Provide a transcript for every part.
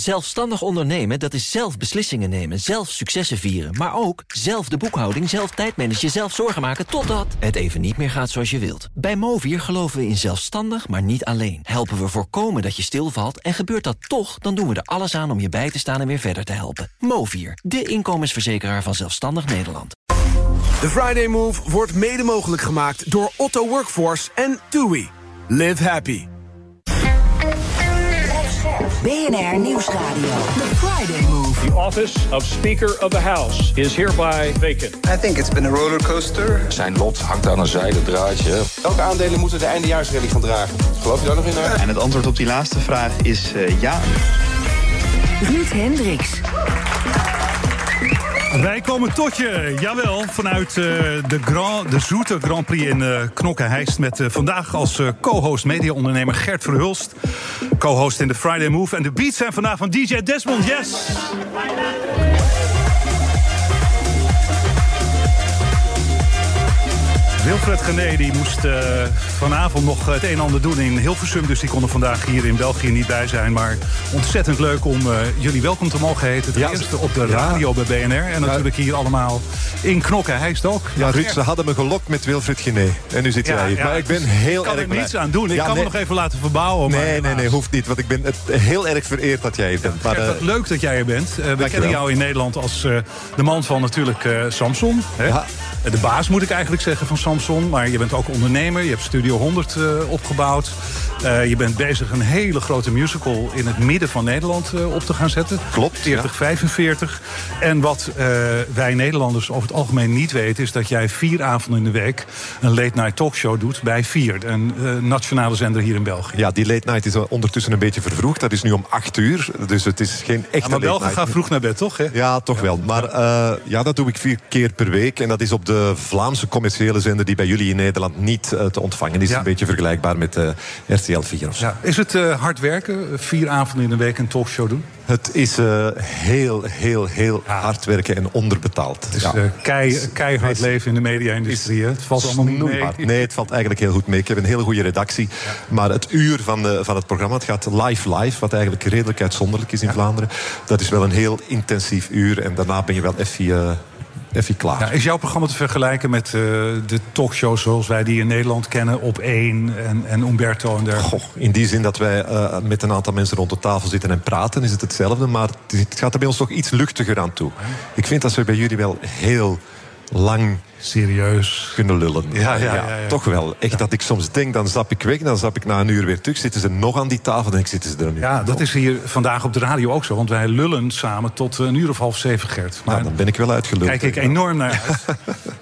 Zelfstandig ondernemen, dat is zelf beslissingen nemen, zelf successen vieren... maar ook zelf de boekhouding, zelf tijdmanagen, zelf zorgen maken... totdat het even niet meer gaat zoals je wilt. Bij Movier geloven we in zelfstandig, maar niet alleen. Helpen we voorkomen dat je stilvalt en gebeurt dat toch... dan doen we er alles aan om je bij te staan en weer verder te helpen. Movier, de inkomensverzekeraar van Zelfstandig Nederland. De Friday Move wordt mede mogelijk gemaakt door Otto Workforce en TUI. Live happy. BNR Nieuwsradio. The Friday Move. The office of Speaker of the House is hereby vacant. I think it's been a rollercoaster. Zijn lot hangt aan een zijden draadje. Welke aandelen moeten de eindejaarsrally gaan dragen? Geloof je daar nog in? En het antwoord op die laatste vraag is uh, ja. Ruud Hendricks. Wij komen tot je, jawel, vanuit uh, de, Grand, de Zoete Grand Prix in uh, Knokke-Heist... met uh, vandaag als co-host mediaondernemer Gert Verhulst. Co-host in de Friday Move. En de beats zijn vandaag van DJ Desmond, yes! Wilfred Gené die moest uh, vanavond nog het een en ander doen in Hilversum. Dus die kon er vandaag hier in België niet bij zijn. Maar ontzettend leuk om uh, jullie welkom te mogen heten. Ten ja, eerste op de radio ja. bij BNR. En natuurlijk hier allemaal in Knokken. Hij is het ook. Ja, Ruud, ze hadden me gelokt met Wilfred Gené. En nu zit jij hier. maar ik ben heel erg Ik kan er niets aan doen. Ik kan nee. me nog even laten verbouwen. Nee, nee, nee, hoeft niet. Want ik ben het heel erg vereerd dat jij hier bent. Maar, Gert, leuk dat jij er bent. We kennen jou in Nederland als de man van natuurlijk Samson. Hè? Ja. De baas moet ik eigenlijk zeggen van Samson. Maar je bent ook ondernemer. Je hebt Studio 100 uh, opgebouwd. Uh, je bent bezig een hele grote musical in het midden van Nederland uh, op te gaan zetten. Klopt. 40, ja. 45. En wat wij Nederlanders over het algemeen niet weten... is dat jij vier avonden in de week een late night talkshow doet bij Vier. Een nationale zender hier in België. Ja, die late night is ondertussen een beetje vervroegd. Dat is nu om acht uur. Dus het is geen echte ja, maar Belgen gaan vroeg naar bed, toch? Hè? Ja, toch ja. wel. Maar ja, dat doe ik vier keer per week. En dat is op de Vlaamse commerciële zender die bij jullie in Nederland niet uh, te ontvangen is. Ja. Een beetje vergelijkbaar met uh, RTL 4 of zo. Ja. Is het uh, hard werken? Vier avonden in de week een talkshow doen? Het is heel, heel, heel ja. hard werken en onderbetaald. Het is kei, keihard leven in de media-industrie. Het valt allemaal niet mee. Nee, het valt eigenlijk heel goed mee. Ik heb een hele goede redactie. Maar het uur van, de, van het programma, het gaat live live... wat eigenlijk redelijk uitzonderlijk is in Vlaanderen. Dat is wel een heel intensief uur. En daarna ben je wel even Ja, is jouw programma te vergelijken met uh, de talkshows zoals wij die in Nederland kennen, op één en, en Umberto en dergelijke? Goh, in die zin dat wij uh, met een aantal mensen rond de tafel zitten en praten, is het hetzelfde. Maar het gaat er bij ons toch iets luchtiger aan toe. Ik vind dat ze bij jullie wel heel lang serieus kunnen lullen. Ja, ja, ja, ja toch wel. Echt dat ik soms denk, dan stap ik weg, dan stap ik na een uur weer terug. Zitten ze nog aan die tafel, denk ik, zitten ze er nu. Ja, dat is hier vandaag op de radio ook zo. Want wij lullen samen tot een uur of half zeven, Gert. Maar nou, dan ben ik wel uitgeluld. Kijk ik enorm naar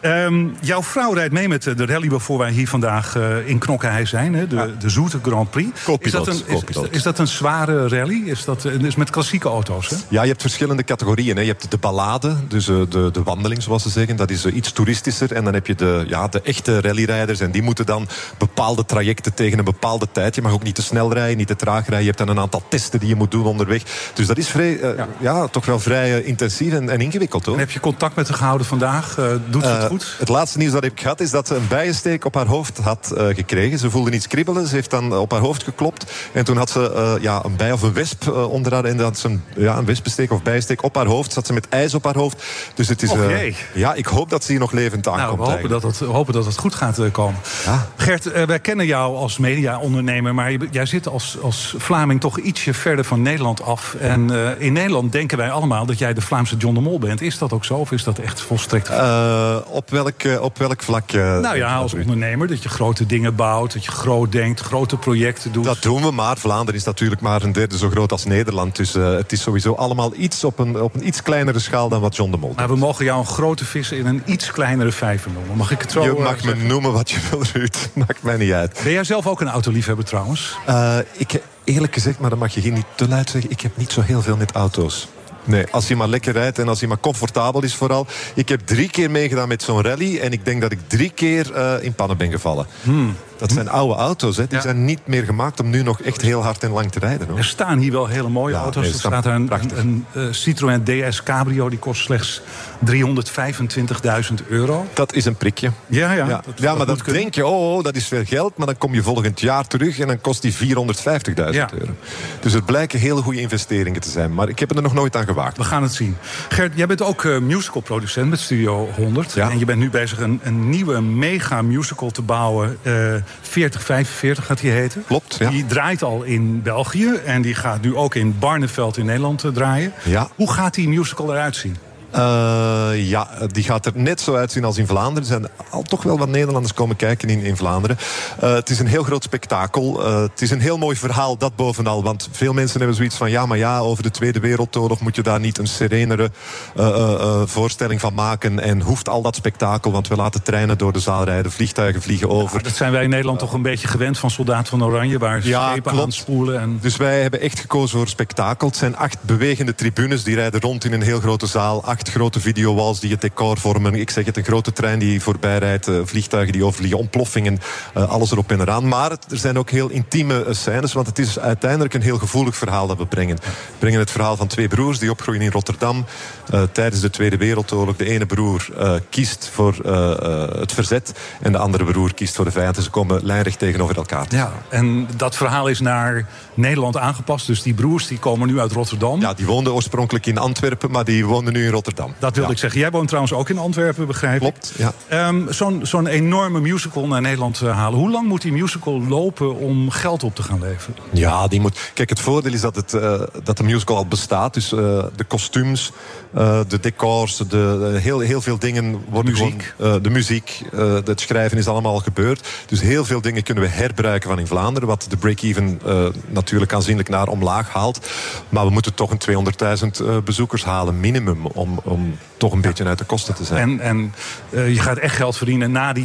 uit. um, jouw vrouw rijdt mee met de rally waarvoor wij hier vandaag uh, in Knokkenhei zijn. Hè? De, de Zoete Grand Prix. Is dat, een, is, is, dat een zware rally? Is dat is met klassieke auto's? Hè? Ja, je hebt verschillende categorieën. Hè. Je hebt de ballade, dus uh, de, de wandeling zoals ze zeggen. Dat is uh, iets En dan heb je de ja, de echte rallyrijders. En die moeten dan bepaalde trajecten tegen een bepaalde tijd. Je mag ook niet te snel rijden, niet te traag rijden. Je hebt dan een aantal testen die je moet doen onderweg. Dus dat is vrij, uh, ja. ja. toch wel vrij uh, intensief en, en, ingewikkeld. Hoor. En heb je contact met haar gehouden vandaag? Uh, doet ze het goed? Het laatste nieuws dat ik gehad is dat ze een bijensteek op haar hoofd had gekregen. Ze voelde iets kribbelen. Ze heeft dan op haar hoofd geklopt. En toen had ze ja, een bij of een wesp onder haar. En dan had ze een, ja, een wespensteek of bijensteek op haar hoofd. Zat ze met ijs op haar hoofd. Dus het is... Ja, ik hoop dat ze hier nog aankomt. Nou, we hopen dat het, hopen dat het goed gaat komen. Ja. Gert, uh, wij kennen jou als mediaondernemer, maar jij zit als, als Vlaming toch ietsje verder van Nederland af. En uh, in Nederland denken wij allemaal dat jij de Vlaamse John de Mol bent. Is dat ook zo of is dat echt volstrekt? Uh, op, welk, op welk vlak? nou ja, als ondernemer, dat je grote dingen bouwt, dat je groot denkt, grote projecten doet. Dat doen we, maar Vlaanderen is natuurlijk maar een derde zo groot als Nederland. Dus het is sowieso allemaal iets op een, op een iets kleinere schaal dan wat John de Mol doet. Maar we mogen jou een grote vissen in een iets kleinere noemen. Mag ik het zo Je mag me noemen wat je wil, Ruud. Maakt mij niet uit. Ben jij zelf ook een autoliefhebber trouwens? Uh, ik, eerlijk gezegd, maar dat mag je geen niet te luid zeggen... ik heb niet zo heel veel met auto's. Nee, als hij maar lekker rijdt en als hij maar comfortabel is vooral. Ik heb drie keer meegedaan met zo'n rally... en ik denk dat ik drie keer uh, in pannen ben gevallen. Hmm. Dat zijn oude auto's. Hè. Die zijn niet meer gemaakt om nu nog echt heel hard en lang te rijden. Hoor. Er staan hier wel hele mooie Ja, auto's. nee, er staat een, een, een, eh, Citroën DS Cabrio. Die kost slechts 325.000 euro. Dat is een prikje. Ja, ja. Ja, dat- ja dat maar dan denk je, oh, oh, dat is veel geld. Maar dan kom je volgend jaar terug en dan kost die 450.000 Ja. euro. Dus het blijken hele goede investeringen te zijn. Maar ik heb er nog nooit aan gewaagd. We gaan het zien. Gert, jij bent ook eh, musicalproducent met Studio 100. Ja. En je bent nu bezig een, een nieuwe mega musical te bouwen. eh 4045 gaat die heten. Klopt, ja. Die draait al in België. En die gaat nu ook in Barneveld in Nederland eh, draaien. Ja. Hoe gaat die musical eruit zien? Eh, ja, die gaat er net zo uitzien als in Vlaanderen. Er zijn al toch wel wat Nederlanders komen kijken in, in Vlaanderen. Eh, het is een heel groot spektakel. Eh, het is een heel mooi verhaal, dat bovenal. Want veel mensen hebben zoiets van... ja, maar ja, over de Tweede Wereldoorlog... moet je daar niet een serenere voorstelling van maken. En hoeft al dat spektakel, want we laten treinen door de zaal rijden... vliegtuigen vliegen over. Dat zijn wij in Nederland toch een beetje gewend van Soldaat van Oranje. Waar Ja, schepen aanspoelen. En... Dus wij hebben echt gekozen voor spektakel. Het zijn acht bewegende tribunes. Die rijden rond in een heel grote zaal. Acht grote videowalls die het decor vormen. Ik zeg het, een grote trein die voorbij rijdt. eh, vliegtuigen die overvliegen, ontploffingen. eh, alles erop en eraan. Maar er zijn ook heel intieme eh, scènes. Want het is uiteindelijk een heel gevoelig verhaal dat we brengen. We brengen het verhaal van twee broers die opgroeien in Rotterdam. tijdens de Tweede Wereldoorlog. De ene broer kiest voor het verzet. En de andere broer kiest voor de vijand. En ze komen lijnrecht tegenover elkaar. Ja, en dat verhaal is naar Nederland aangepast. Dus die broers die komen nu uit Rotterdam. Ja, die woonden oorspronkelijk in Antwerpen, maar die wonen nu in Rotterdam. Dat wilde Ja. ik zeggen. Jij woont trouwens ook in Antwerpen, begrijp ik. Klopt, ja. Ehm, Zo'n zo'n enorme musical naar Nederland eh, halen. Hoe lang moet die musical lopen om geld op te gaan leveren? Ja, die moet. Kijk, het voordeel is dat, het, eh, dat de musical al bestaat. Dus eh, de kostuums, de decors, de, de- heel, heel veel dingen worden Muziek. gewoon, eh, de muziek, het schrijven is allemaal al gebeurd. Dus heel veel dingen kunnen we herbruiken van in Vlaanderen. Wat de break-even natuurlijk aanzienlijk naar omlaag haalt. Maar we moeten toch een 200.000 eh, bezoekers halen, minimum. Om, om toch een beetje uit de kosten te zijn. En, en eh, je gaat echt geld verdienen na die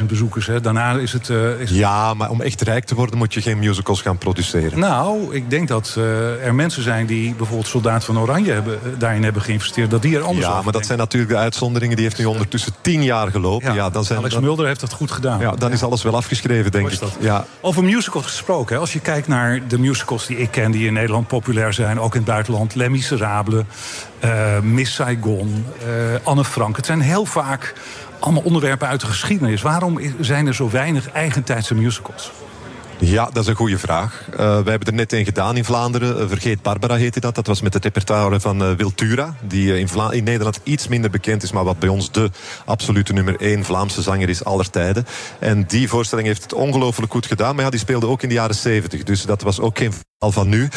200.000 bezoekers. Hè? Daarna is het... eh, is het- Ja, maar om echt rijk te worden moet je geen musicals gaan produceren. Nou, ik denk dat eh, er mensen zijn die bijvoorbeeld Soldaat van Oranje hebben, daarin hebben geïnvesteerd. Dat die er anders Ja, maar dat zijn natuurlijk de uitzonderingen. Die heeft nu ondertussen tien jaar gelopen. Ja, dan zijn, Alex Mulder heeft dat goed gedaan. ja, dan is alles wel afgeschreven, denk ik. dat. Ja. Over musicals gesproken. hè. Als je kijkt naar de musicals die ik ken... die in Nederland populair zijn, ook in het buitenland. Les Miserables, eh, Miss Saigon, eh, Anne Frank. Het zijn heel vaak allemaal onderwerpen uit de geschiedenis. Waarom zijn er zo weinig eigentijdse musicals? ja, dat is een goede vraag. Eh, wij hebben er net een gedaan in Vlaanderen. Vergeet Barbara heette dat. Dat was met het repertoire van eh, Wiltura. Die in, Vla- in Nederland iets minder bekend is... maar wat bij ons de absolute nummer één Vlaamse zanger is aller tijden. En die voorstelling heeft het ongelooflijk goed gedaan. Maar ja, die speelde ook in de jaren zeventig. Dus dat was ook geen verhaal van nu.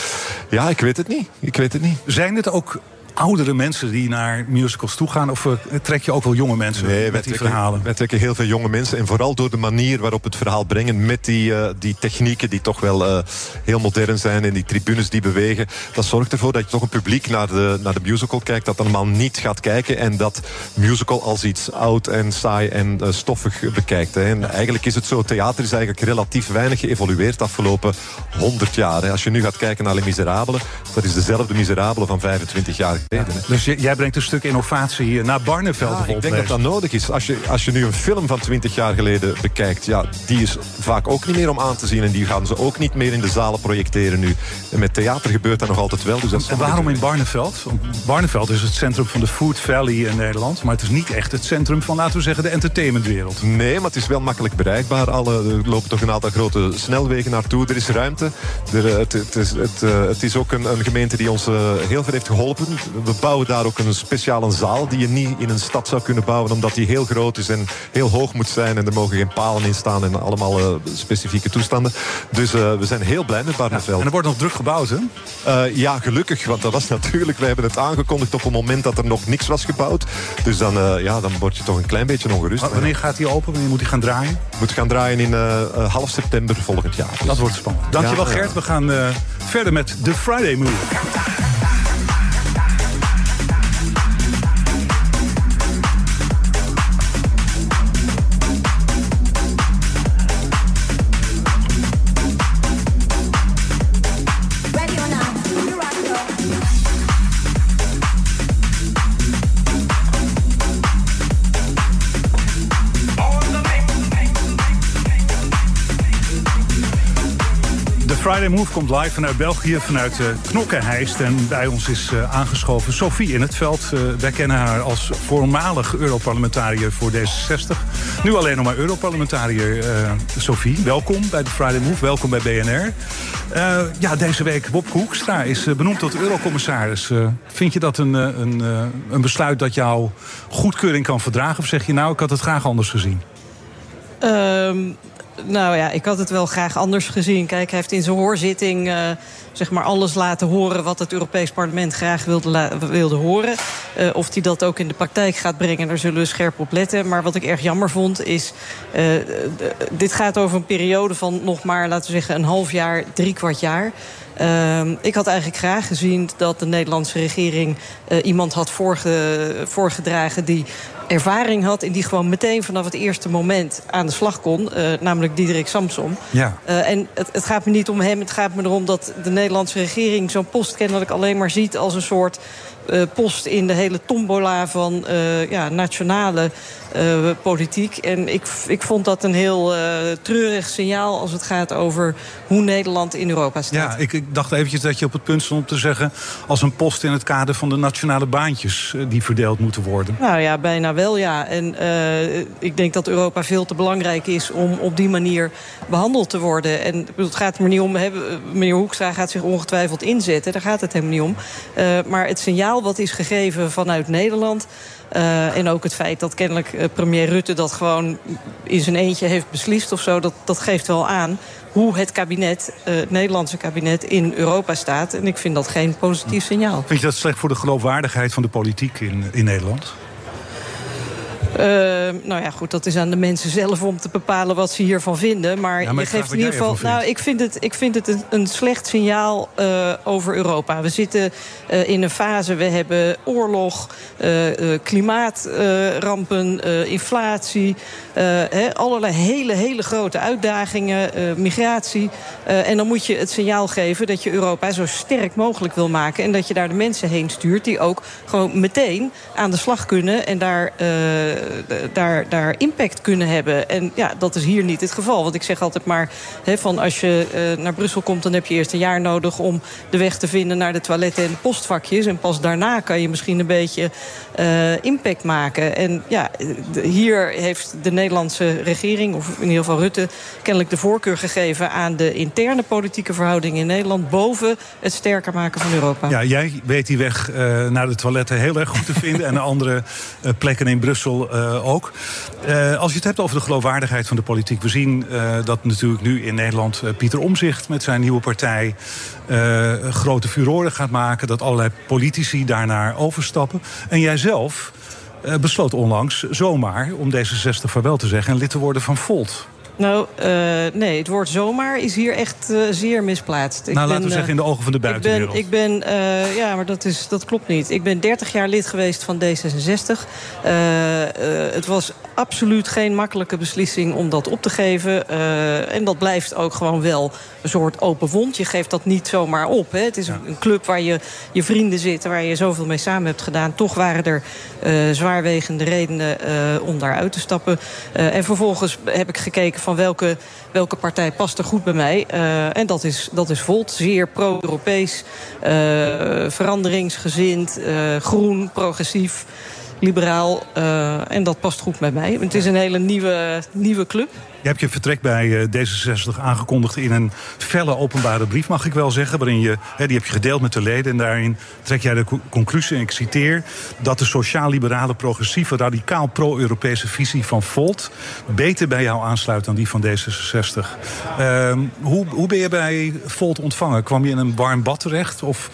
Ja, ik weet het niet. Ik weet het niet. Zijn het ook oudere mensen die naar musicals toe gaan? Of eh, trek je ook wel jonge mensen Nee, met die trekken, verhalen? wij trekken heel veel jonge mensen. En vooral door de manier waarop het verhaal brengen. Met die, eh, die technieken die toch wel eh, heel modern zijn. En die tribunes die bewegen. Dat zorgt ervoor dat je toch een publiek naar de, naar de musical kijkt. Dat allemaal niet gaat kijken. En dat musical als iets oud en saai en stoffig bekijkt. Hè. En eigenlijk is het zo. Theater is eigenlijk relatief weinig geëvolueerd de afgelopen 100 jaar. Hè. Als je nu gaat kijken naar Les Miserables. Dat is dezelfde Miserabele van 25 jaar Hè. Dus jij brengt een stuk innovatie naar Barneveld Ja, ik denk dat dat nodig is. Als je, als je nu een film van 20 jaar geleden bekijkt, ja, die is vaak ook niet meer om aan te zien. En die gaan ze ook niet meer in de zalen projecteren nu. En met theater gebeurt dat nog altijd wel. Dus dat En waarom in Barneveld? Barneveld is het centrum van de Food Valley in Nederland. Maar het is niet echt het centrum van, laten we zeggen, de entertainmentwereld. Nee, maar het is wel makkelijk bereikbaar. Alle, er lopen toch een aantal grote snelwegen naartoe. Er is ruimte. Er, eh, het, het, is, het, eh, het is ook een, een gemeente die ons eh, heel veel heeft geholpen. We bouwen daar ook een speciale zaal die je niet in een stad zou kunnen bouwen, omdat die heel groot is en heel hoog moet zijn. En er mogen geen palen in staan en allemaal eh, specifieke toestanden. Dus eh, we zijn heel blij met Barneveld. En er wordt nog druk gebouwd, hè? Eh, ja, gelukkig, want dat was natuurlijk... wij hebben het aangekondigd op een moment dat er nog niks was gebouwd. Dus dan, ja, dan word je toch een klein beetje ongerust. Wanneer gaat die open? Wanneer moet die gaan draaien? Moet gaan draaien in half september volgend jaar. Dus- Dat wordt spannend. Dankjewel Ja. Gert. We gaan verder met The Friday Move. Friday Move komt live vanuit België, vanuit uh, Knokkenheist. En bij ons is uh, aangeschoven Sophie in het veld. Uh, wij kennen haar als voormalig Europarlementariër voor D66. Nu alleen nog maar Europarlementariër. Sophie, welkom bij de Friday Move. Welkom bij BNR. ja, deze week Bob Hoekstra is benoemd tot eurocommissaris. vind je dat een, een, een besluit dat jouw goedkeuring kan verdragen? Of zeg je nou, ik had het graag anders gezien? Um nou ja, ik had het wel graag anders gezien. Kijk, hij heeft in zijn hoorzitting uh, zeg maar alles laten horen wat het Europees Parlement graag wilde, wilde horen. Uh, of hij dat ook in de praktijk gaat brengen, daar zullen we scherp op letten. Maar wat ik erg jammer vond, is. Uh, dit gaat over een periode van nog maar, laten we zeggen, een half jaar, drie kwart jaar. Uh, ik had eigenlijk graag gezien dat de Nederlandse regering iemand had voorge, voorgedragen die ervaring had... en die gewoon meteen vanaf het eerste moment aan de slag kon. Uh, namelijk Diederik Samsom. Ja. Uh, en het, het, gaat me niet om hem, het gaat me erom dat de Nederlandse regering... zo'n post kennelijk alleen maar ziet als een soort... Uh, post in de hele tombola van ja, nationale politiek. En ik, ik vond dat een heel treurig signaal als het gaat over hoe Nederland in Europa staat. Ja, ik, ik, dacht eventjes dat je op het punt stond om te zeggen... als een post in het kader van de nationale baantjes die verdeeld moeten worden. Nou ja, bijna wel ja. En ik denk dat Europa veel te belangrijk is om op die manier behandeld te worden. En het gaat er niet om, meneer Hoekstra gaat zich ongetwijfeld inzetten. Daar gaat het helemaal niet om. maar het signaal wat is gegeven vanuit Nederland... Uh, en ook het feit dat kennelijk premier Rutte dat gewoon in zijn eentje heeft beslist of zo, dat, dat geeft wel aan hoe het kabinet, het Nederlandse kabinet, in Europa staat. En ik vind dat geen positief signaal. Vind je dat slecht voor de geloofwaardigheid van de politiek in, in Nederland? Uh, nou ja, goed, dat is aan de mensen zelf om te bepalen wat ze hiervan vinden. Maar, ja, maar je geeft in ieder geval. Nou, ik vind het, ik vind het een, een slecht signaal uh, over Europa. We zitten uh, in een fase, we hebben oorlog, klimaatrampen, inflatie. He, allerlei hele, hele grote uitdagingen, migratie. en dan moet je het signaal geven dat je Europa zo sterk mogelijk wil maken. En dat je daar de mensen heen stuurt die ook gewoon meteen aan de slag kunnen en daar daar, daar impact kunnen hebben. En ja, dat is hier niet het geval. Want ik zeg altijd maar, van als je uh, naar Brussel komt... dan heb je eerst een jaar nodig om de weg te vinden naar de toiletten en de postvakjes. En pas daarna kan je misschien een beetje uh, impact maken. En ja, hier heeft de Nederlandse regering, of in ieder geval Rutte... kennelijk de voorkeur gegeven aan de interne politieke verhoudingen in Nederland... boven het sterker maken van Europa. Ja, jij weet die weg naar de toiletten heel erg goed te vinden... en andere plekken in Brussel uh, ook. Uh, als je het hebt over de geloofwaardigheid van de politiek... we zien uh, dat natuurlijk nu in Nederland Pieter Omzicht met zijn nieuwe partij... grote furoren gaat maken, dat allerlei politici daarnaar overstappen. En jijzelf besloot onlangs zomaar om D66 vaarwel te zeggen... en lid te worden van Volt. Nou, uh, nee, het woord zomaar is hier echt uh, zeer misplaatst. Ik nou, laten we zeggen in de ogen van de buitenwereld. Ik ben, ik ben uh, ja, maar dat, is, dat klopt niet. Ik ben 30 jaar lid geweest van D66. het was absoluut geen makkelijke beslissing om dat op te geven. en dat blijft ook gewoon wel een soort open wond. Je geeft dat niet zomaar op. Hè. Het is ja. een club waar je, je vrienden zitten, waar je zoveel mee samen hebt gedaan. Toch waren er zwaarwegende redenen om daaruit te stappen. en vervolgens heb ik gekeken van welke, welke partij past er goed bij mij. Uh, en dat is, dat is Volt, zeer pro-Europees, uh, veranderingsgezind, uh, groen, progressief, liberaal. en dat past goed bij mij. Het is een hele nieuwe, nieuwe club. Je hebt je vertrek bij D66 aangekondigd in een felle openbare brief, mag ik wel zeggen. Waarin je, die heb je gedeeld met de leden. En daarin trek jij de conclusie, en ik citeer... dat de sociaal-liberale, progressieve, radicaal pro-Europese visie van Volt... beter bij jou aansluit dan die van D66. Uh, hoe, hoe ben je bij Volt ontvangen? Kwam je in een warm bad terecht? Of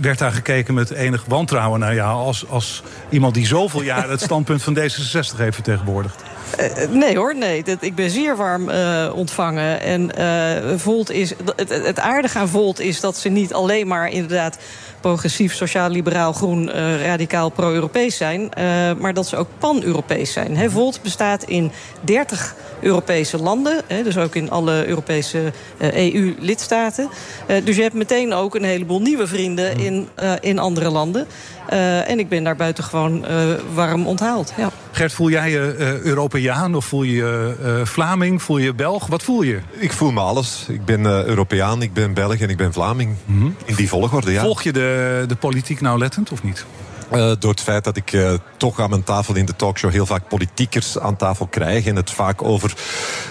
werd daar gekeken met enig wantrouwen naar jou... als, als iemand die zoveel jaren het standpunt van D66 heeft vertegenwoordigd? Uh, nee hoor, nee. Dat, ik ben zeer warm uh, ontvangen. En Volt is, het, het aardige aan Volt is dat ze niet alleen maar inderdaad progressief, sociaal-liberaal, groen, radicaal pro-Europees zijn. Maar dat ze ook pan-Europees zijn. Volt bestaat in 30 Europese landen. Dus ook in alle Europese EU-lidstaten. dus je hebt meteen ook een heleboel nieuwe vrienden in, in andere landen. En ik ben daar buitengewoon warm onthaald. Ja. Gert, voel jij je uh, Europeaan of voel je je uh, Vlaming? Voel je je Belg? Wat voel je? Ik voel me alles. Ik ben uh, Europeaan, ik ben Belg en ik ben Vlaming. Mm -hmm. In die volgorde, ja. Volg je de, de politiek nauwlettend of niet? Uh, door het feit dat ik uh, toch aan mijn tafel in de talkshow heel vaak politiekers aan tafel krijg en het vaak over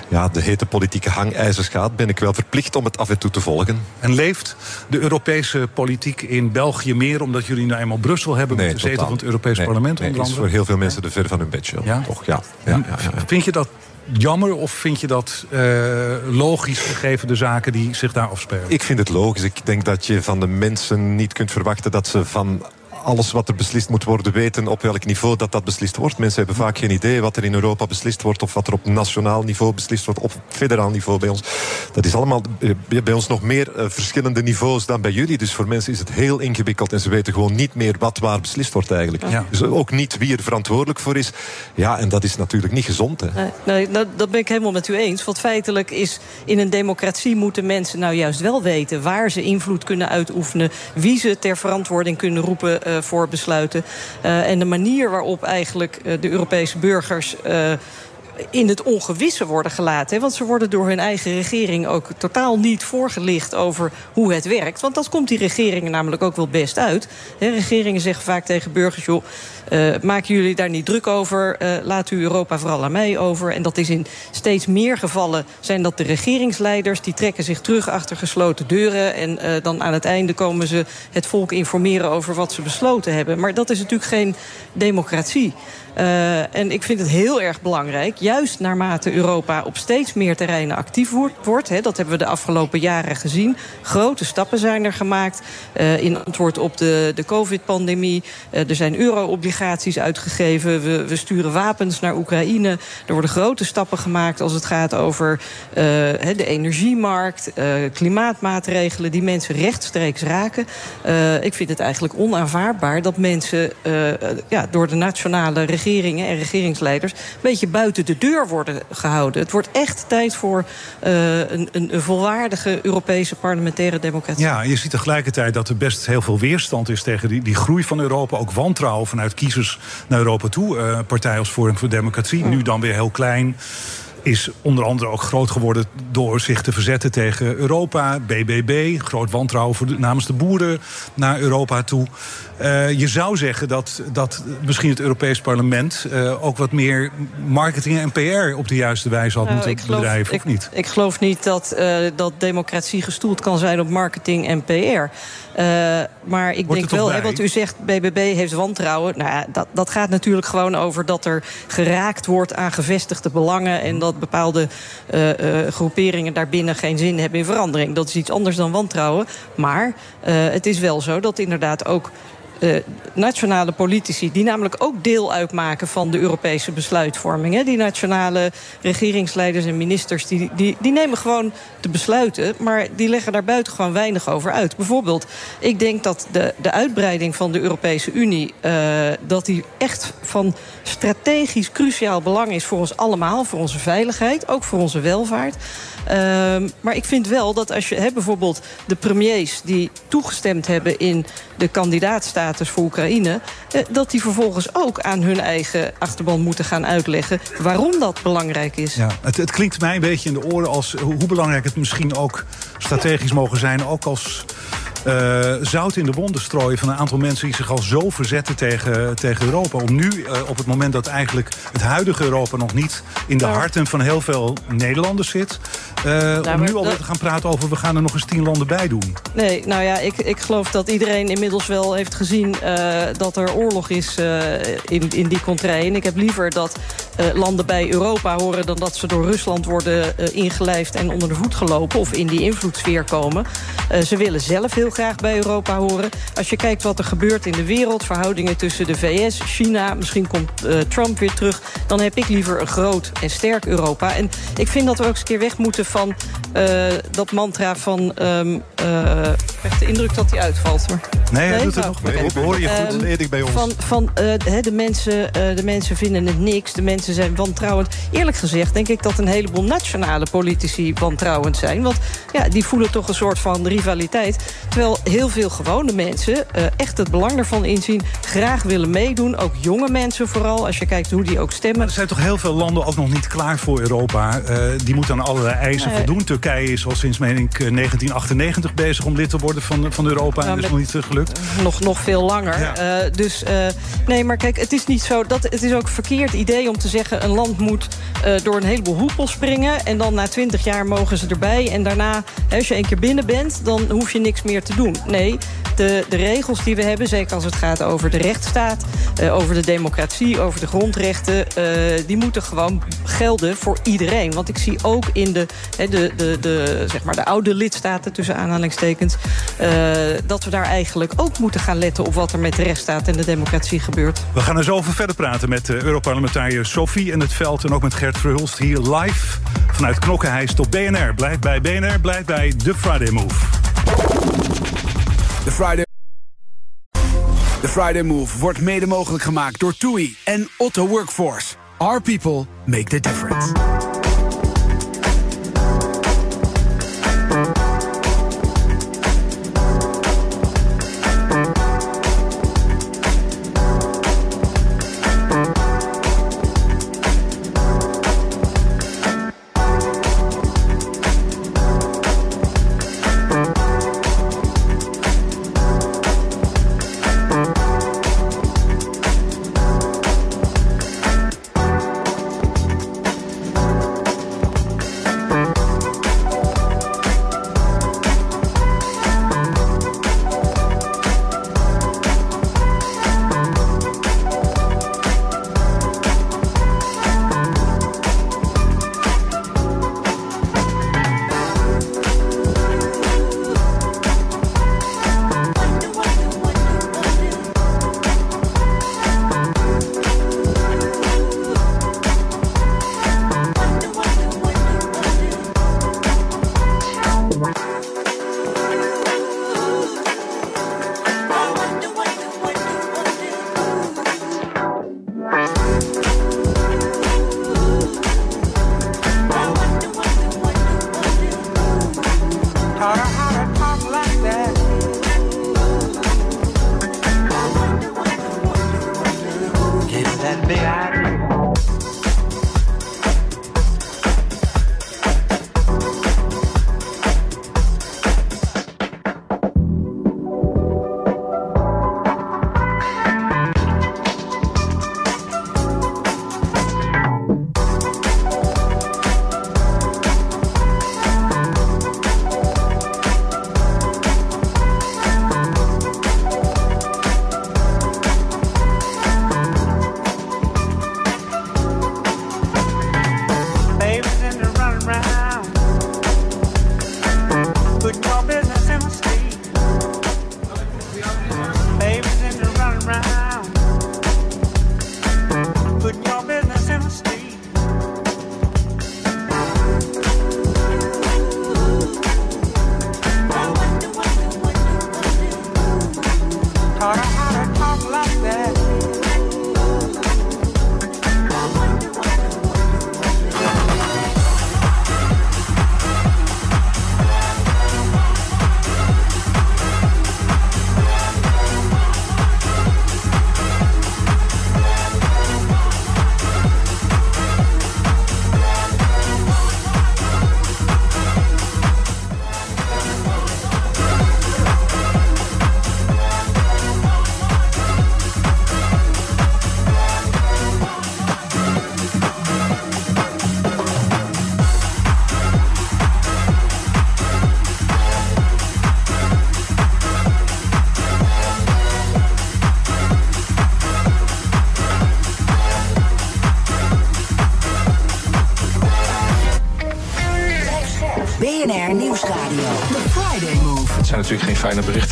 ja, de hete politieke hangijzers gaat, ben ik wel verplicht om het af en toe te volgen. En leeft de Europese politiek in België meer omdat jullie nou eenmaal Brussel hebben nee, met de zetel van het Europees nee, Parlement? Nee, onder is voor heel veel mensen de ver van hun bedshow. Ja? Toch, ja. ja, ja, ja Vind je dat jammer of vind je dat uh, logisch gegeven de zaken die zich daar afspelen? Ik vind het logisch. Ik denk dat je van de mensen niet kunt verwachten dat ze van alles wat er beslist moet worden weten op welk niveau dat dat beslist wordt. Mensen hebben vaak geen idee wat er in Europa beslist wordt of wat er op nationaal niveau beslist wordt, op federaal niveau bij ons. Dat is allemaal bij ons nog meer uh, verschillende niveaus dan bij jullie. Dus voor mensen is het heel ingewikkeld en ze weten gewoon niet meer wat waar beslist wordt eigenlijk. Ja. Dus ook niet wie er verantwoordelijk voor is. Ja, en dat is natuurlijk niet gezond. Hè. Nee, nee dat, dat ben ik helemaal met u eens. Want feitelijk is in een democratie moeten mensen nou juist wel weten waar ze invloed kunnen uitoefenen, wie ze ter verantwoording kunnen roepen uh, voor besluiten. Uh, en de manier waarop eigenlijk uh, de Europese burgers. In het ongewisse worden gelaten. Want ze worden door hun eigen regering ook totaal niet voorgelicht over hoe het werkt. Want dat komt die regeringen namelijk ook wel best uit. Regeringen zeggen vaak tegen burgers: joh, uh, maken jullie daar niet druk over? Uh, laat u Europa vooral aan mij over. En dat is in steeds meer gevallen zijn dat de regeringsleiders die trekken zich terug achter gesloten deuren. En uh, dan aan het einde komen ze het volk informeren over wat ze besloten hebben. Maar dat is natuurlijk geen democratie. Uh, en ik vind het heel erg belangrijk, juist naarmate Europa op steeds meer terreinen actief wordt. hè, dat hebben we de afgelopen jaren gezien. Grote stappen zijn er gemaakt uh, in antwoord op de, de COVID-pandemie. Uh, er zijn euro-obligaties uitgegeven. We, we, sturen wapens naar Oekraïne. Er worden grote stappen gemaakt als het gaat over de energiemarkt, klimaatmaatregelen die mensen rechtstreeks raken. ik vind het eigenlijk onaanvaardbaar dat mensen ja, door de nationale regering regeringen en regeringsleiders een beetje buiten de deur worden gehouden. Het wordt echt tijd voor uh, een, een, volwaardige Europese parlementaire democratie. Ja, je ziet tegelijkertijd dat er best heel veel weerstand is tegen die, die groei van Europa. Ook wantrouwen vanuit kiezers naar Europa toe. Uh, partijen als Forum voor Democratie, nu dan weer heel klein is onder andere ook groot geworden door zich te verzetten tegen Europa. BBB, groot wantrouwen voor de, namens de boeren naar Europa toe. Uh, je zou zeggen dat, dat misschien het Europees Parlement uh, ook wat meer marketing en PR op de juiste wijze had Nou, moeten geloof- bedrijven, ik, of niet? Ik geloof niet dat, eh, dat democratie gestoeld kan zijn op marketing en PR. Eh, maar ik denk wel, hè, want u zegt BBB heeft wantrouwen. Nou, ja, dat, dat gaat natuurlijk gewoon over dat er geraakt wordt aan gevestigde belangen. En dat bepaalde eh, eh, groeperingen daarbinnen geen zin hebben in verandering. Dat is iets anders dan wantrouwen. Maar eh, het is wel zo dat inderdaad ook. Eh, nationale politici, die namelijk ook deel uitmaken van de Europese besluitvorming. Hè. Die nationale regeringsleiders en ministers, die, die, die nemen gewoon de besluiten, maar die leggen daar buiten gewoon weinig over uit. Bijvoorbeeld, ik denk dat de, de uitbreiding van de Europese Unie, eh, dat die echt van strategisch cruciaal belang is voor ons allemaal, voor onze veiligheid, ook voor onze welvaart. Ehm, maar ik vind wel dat als je hè, bijvoorbeeld de premiers die toegestemd hebben in de kandidaatstatus voor Oekraïne, eh, dat die vervolgens ook aan hun eigen achterban moeten gaan uitleggen waarom dat belangrijk is. Ja, het, het klinkt mij een beetje in de oren als hoe hoe belangrijk het misschien ook strategisch mogen zijn. Ook als eh, zout in de wonden strooien van een aantal mensen die zich al zo verzetten tegen, tegen Europa. Om nu, eh, op het moment dat eigenlijk het huidige Europa nog niet in de harten van heel veel Nederlanders zit. eh, om maar nu alweer dat- te gaan praten over we gaan er nog eens tien landen bij doen. Nee, nou ja, ik, ik geloof dat iedereen inmiddels wel heeft gezien dat er oorlog is in, in die contrée. En ik heb liever dat landen bij Europa horen dan dat ze door Rusland worden ingelijfd en onder de voet gelopen of in die invloedssfeer komen. Ze willen zelf heel graag bij Europa horen. Als je kijkt wat er gebeurt in de wereld, verhoudingen tussen de VS, China, misschien komt eh, Trump weer terug, dan heb ik liever een groot en sterk Europa. En ik vind dat we ook eens een keer weg moeten van eh, dat mantra van. eh, ik heb de indruk dat hij uitvalt. Maar... Nee, hij doet het Oh, nog. We horen je goed, Ehm, Edik, bij ons. Van, van eh, de, mensen, de mensen vinden het niks, de mensen zijn wantrouwend. Eerlijk gezegd denk ik dat een heleboel nationale politici wantrouwend zijn. Want ja, die voelen toch een soort van rivaliteit. Terwijl heel veel gewone mensen eh, echt het belang ervan inzien... graag willen meedoen. Ook jonge mensen vooral, als je kijkt hoe die ook stemmen. Er zijn toch heel veel landen ook nog niet klaar voor Europa. Uh, die moeten aan allerlei eisen Nee. voldoen. Turkije is al sinds, meen ik, eh, 1998 bezig om lid te worden van, van Europa. Nou, en dat is nog niet eh, gelukt. nog, nog veel langer. Ja. Eh, dus eh, nee, maar kijk, het is niet zo. Dat, het is ook een verkeerd idee om te zeggen: een land moet eh, door een heleboel hoepels springen. En dan na twintig jaar mogen ze erbij. En daarna, als je één keer binnen bent, dan hoef je niks meer te doen. Nee, de, de regels die we hebben, zeker als het gaat over de rechtsstaat, eh, over de democratie, over de grondrechten, eh, die moeten gewoon gelden voor iedereen. Want ik zie ook in de, de, de, de, zeg maar de oude lidstaten, tussen aanhalingstekens, eh, dat we daar eigenlijk ook moeten gaan letten op wat er met de rechtsstaat en de democratie gebeurt. We gaan er zo over verder praten met Europarlementariër Sophie in het veld... en ook met Gert Verhulst hier live vanuit Knokkenheist op BNR. Blijf bij BNR, blijf bij The Friday Move. Friday... De Friday Move wordt mede mogelijk gemaakt door TUI en Otto Workforce. Our people make the difference.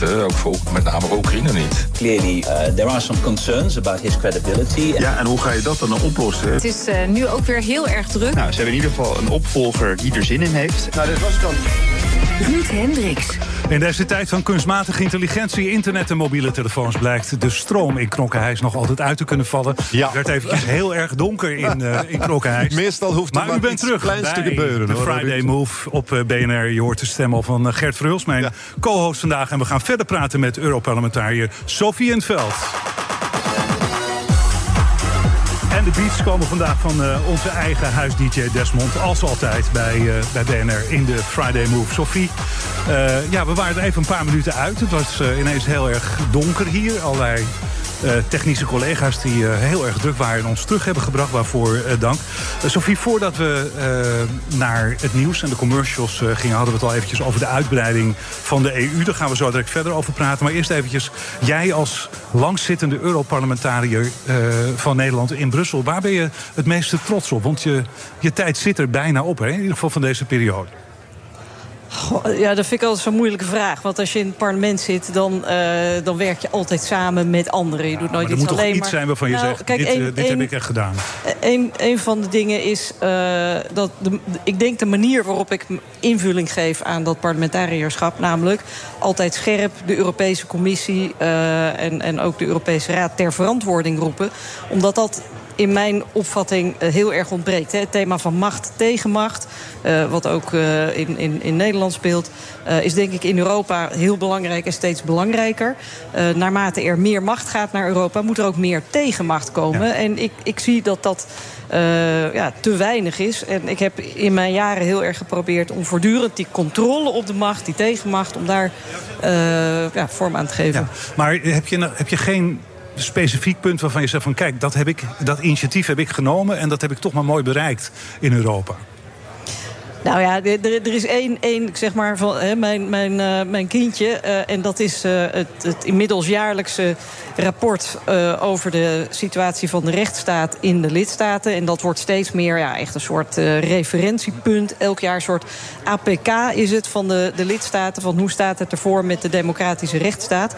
Berichten, ook voor met name Oekraïne niet. Clearly, uh, there are some concerns about his credibility. Ja, en hoe ga je dat dan oplossen? Het is uh, nu ook weer heel erg druk. Nou, ze hebben in ieder geval een opvolger die er zin in heeft. Nou, dit was het dan. Ruud Hendricks. In deze tijd van kunstmatige intelligentie, internet en mobiele telefoons... blijkt de stroom in Knokkenhuis nog altijd uit te kunnen vallen. Ja. Het werd eventjes heel erg donker in, uh, in Knokkenhuis. Meestal hoeft maar maar u bent terug bij te gebeuren. de hoor. Friday Move op uh, BNR. Je hoort de stem al van uh, Gert Verhulst, mijn Ja. co-host vandaag. En we gaan verder praten met Europarlementariër Sophie in het Veld. En de beats komen vandaag van uh, onze eigen huis-DJ Desmond. Als altijd bij, uh, bij BNR in de Friday Move. Sophie, uh, ja, we waren er even een paar minuten uit. Het was ineens heel erg donker hier. Allerlei technische collega's die uh, heel erg druk waren en ons terug hebben gebracht. Waarvoor uh, dank. Sophie, voordat we naar het nieuws en de commercials gingen... hadden we het al eventjes over de uitbreiding van de EU. Daar gaan we zo direct verder over praten. Maar eerst eventjes, jij als langzittende Europarlementariër van Nederland in Brussel... waar ben je het meeste trots op? Want je, je tijd zit er bijna op, hè? in ieder geval van deze periode. Goh, ja, dat vind ik altijd zo'n moeilijke vraag. Want als je in het parlement zit, dan, uh, dan werk je altijd samen met anderen. Je doet nooit ja, iets alleen. Er moet toch iets zijn waarvan je nou, zegt, kijk, dit, een, dit een, heb ik echt gedaan. Een, een van de dingen is uh, dat de, ik denk de manier waarop ik invulling geef aan dat parlementarierschap, namelijk altijd scherp de Europese Commissie en, en ook de Europese Raad ter verantwoording roepen. Omdat dat in mijn opvatting heel erg ontbreekt. Het thema van macht tegen macht, uh, wat ook uh, in, in, in Nederland speelt... Is denk ik in Europa heel belangrijk en steeds belangrijker. naarmate er meer macht gaat naar Europa... moet er ook meer tegenmacht komen. Ja. En ik, ik zie dat dat... Uh, ja, te weinig is. En ik heb in mijn jaren heel erg geprobeerd om voortdurend die controle op de macht, die tegenmacht, om daar uh, ja, vorm aan te geven. Ja, maar heb je, heb je geen specifiek punt waarvan je zegt van kijk, dat, heb ik, dat initiatief heb ik genomen en dat heb ik toch maar mooi bereikt in Europa? Nou ja, er, er is één, één zeg maar, van hè, mijn, mijn, uh, mijn kindje. Uh, en dat is uh, het, het inmiddels jaarlijkse rapport over de situatie van de rechtsstaat in de lidstaten. En dat wordt steeds meer ja, echt een soort referentiepunt. Elk jaar een soort APK is het van de, de lidstaten. Van hoe staat het ervoor met de democratische rechtsstaat.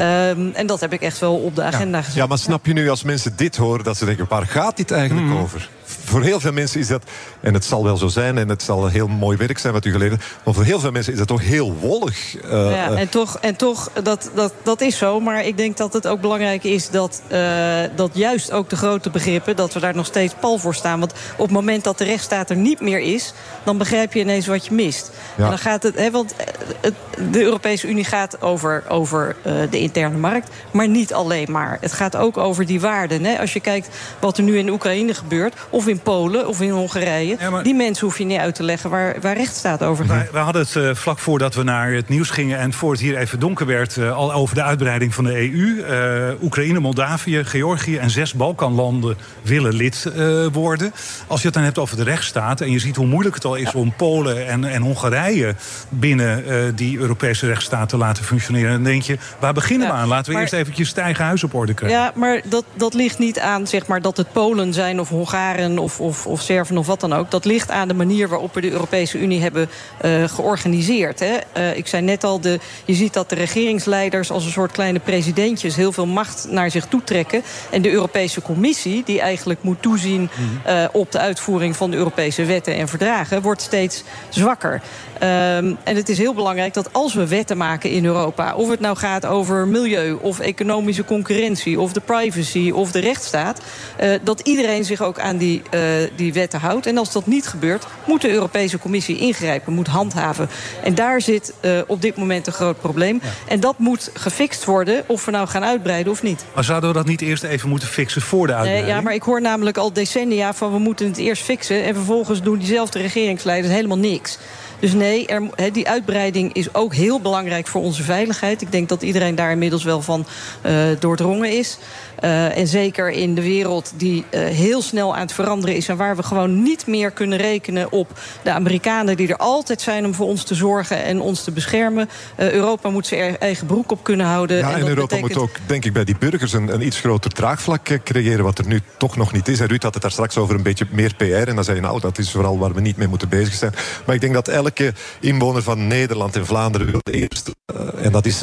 Um, en dat heb ik echt wel op de agenda ja. gezet. Ja, maar snap je nu als mensen dit horen dat ze denken: waar gaat dit eigenlijk mm. over? Voor heel veel mensen is dat, en het zal wel zo zijn... en het zal heel mooi werk zijn wat u geleden maar voor heel veel mensen is dat toch heel wollig. Uh, ja, en toch, en toch dat, dat, dat is zo. Maar ik denk dat het ook belangrijk is dat, uh, dat juist ook de grote begrippen... dat we daar nog steeds pal voor staan. Want op het moment dat de rechtsstaat er niet meer is... dan begrijp je ineens wat je mist. Ja. En dan gaat het, hè, want het, de Europese Unie gaat over, over uh, de interne markt... maar niet alleen maar. Het gaat ook over die waarden. Hè. Als je kijkt wat er nu in Oekraïne gebeurt... of in Polen of in Hongarije. Ja, maar... Die mensen hoef je niet uit te leggen waar, waar rechtsstaat over gaat. We, hadden het uh, vlak voordat we naar het nieuws gingen... en voor het hier even donker werd... Uh, al over de uitbreiding van de EU. Uh, Oekraïne, Moldavië, Georgië en zes Balkanlanden willen lid worden. Als je het dan hebt over de rechtsstaat... en je ziet hoe moeilijk het al is ja. om Polen en, en Hongarije... binnen die Europese rechtsstaat te laten functioneren... dan denk je, waar beginnen ja, we aan? Laten we maar... eerst eventjes eigen huis op orde krijgen. Ja, maar dat, dat ligt niet aan zeg maar, dat het Polen zijn of Hongaren... of of, of Serven of wat dan ook. Dat ligt aan de manier waarop we de Europese Unie hebben uh, georganiseerd. Hè. Uh, ik zei net al, de, je ziet dat de regeringsleiders als een soort kleine presidentjes... heel veel macht naar zich toe trekken. En de Europese Commissie, die eigenlijk moet toezien... Uh, op de uitvoering van de Europese wetten en verdragen... wordt steeds zwakker. Um, en het is heel belangrijk dat als we wetten maken in Europa... of het nou gaat over milieu of economische concurrentie... of de privacy of de rechtsstaat... Uh, dat iedereen zich ook aan die, uh, die wetten houdt. En als dat niet gebeurt, moet de Europese Commissie ingrijpen... moet handhaven. En daar zit uh, op dit moment een groot probleem. Ja. En dat moet gefixt worden, of we nou gaan uitbreiden of niet. Maar zouden we dat niet eerst even moeten fixen voor de uitbreiding? Nee, ja, maar ik hoor namelijk al decennia van... we moeten het eerst fixen en vervolgens doen diezelfde regeringsleiders helemaal niks. Dus nee, er, die uitbreiding is ook heel belangrijk voor onze veiligheid. Ik denk dat iedereen daar inmiddels wel van uh, doordrongen is. Uh, en zeker in de wereld die uh, heel snel aan het veranderen is... en waar we gewoon niet meer kunnen rekenen op de Amerikanen... die er altijd zijn om voor ons te zorgen en ons te beschermen. Uh, Europa moet zijn eigen broek op kunnen houden. Ja, en, en Europa betekent... moet ook, denk ik, bij die burgers... Een, een iets groter draagvlak creëren, wat er nu toch nog niet is. En Ruud had het daar straks over een beetje meer PR. En dan zei je, nou, dat is vooral waar we niet mee moeten bezig zijn. Maar ik denk dat elke inwoner van Nederland en Vlaanderen wil eerst... en dat is,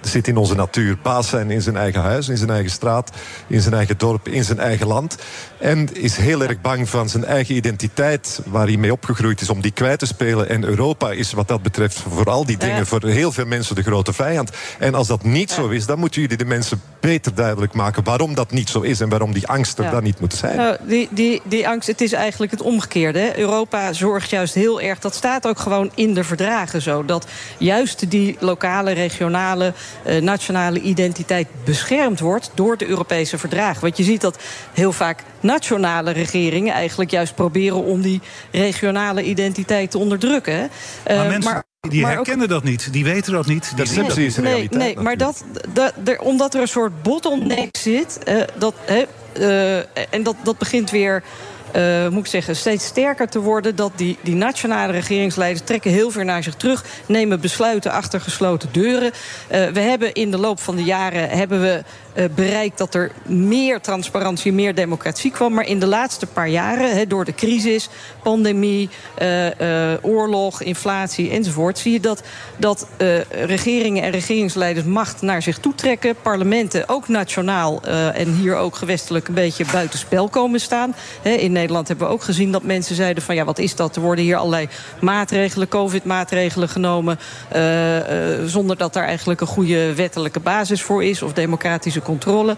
zit in onze natuur. Baas zijn in zijn eigen huis, in zijn eigen straat in zijn eigen dorp, in zijn eigen land. En is heel erg bang van zijn eigen identiteit, waar hij mee opgegroeid is, om die kwijt te spelen. En Europa is wat dat betreft voor al die dingen, ja. voor heel veel mensen de grote vijand. En als dat niet ja. zo is, dan moeten jullie de mensen beter duidelijk maken waarom dat niet zo is en waarom die angst er ja. dan niet moet zijn. Nou, die, die, die angst, het is eigenlijk het omgekeerde. Hè? Europa zorgt juist heel erg, dat staat ook gewoon in de verdragen zo. Dat juist die lokale, regionale, uh, nationale identiteit beschermd wordt door de Europese verdragen. Want je ziet dat heel vaak nationale regeringen eigenlijk juist proberen om die regionale identiteit te onderdrukken. Uh, maar mensen... Maar die herkennen dat niet, die weten dat niet. Dat is de nee, nee, maar dat, dat, er, omdat er een soort bottleneck zit, uh, dat, uh, en dat, dat begint weer uh, moet ik zeggen, steeds sterker te worden. Dat die, die nationale regeringsleiders trekken heel ver naar zich terug. Nemen besluiten achter gesloten deuren. Uh, we hebben in de loop van de jaren hebben we uh, bereikt dat er meer transparantie, meer democratie kwam. Maar in de laatste paar jaren, door de crisis, pandemie, oorlog, inflatie enzovoort, zie je dat, dat regeringen en regeringsleiders macht naar zich toe trekken. Parlementen, ook nationaal en hier ook gewestelijk, een beetje buitenspel komen staan. In Nederland hebben we ook gezien dat mensen zeiden van ja, wat is dat? Er worden hier allerlei maatregelen, covid-maatregelen genomen, zonder dat daar eigenlijk een goede wettelijke basis voor is of democratische controle.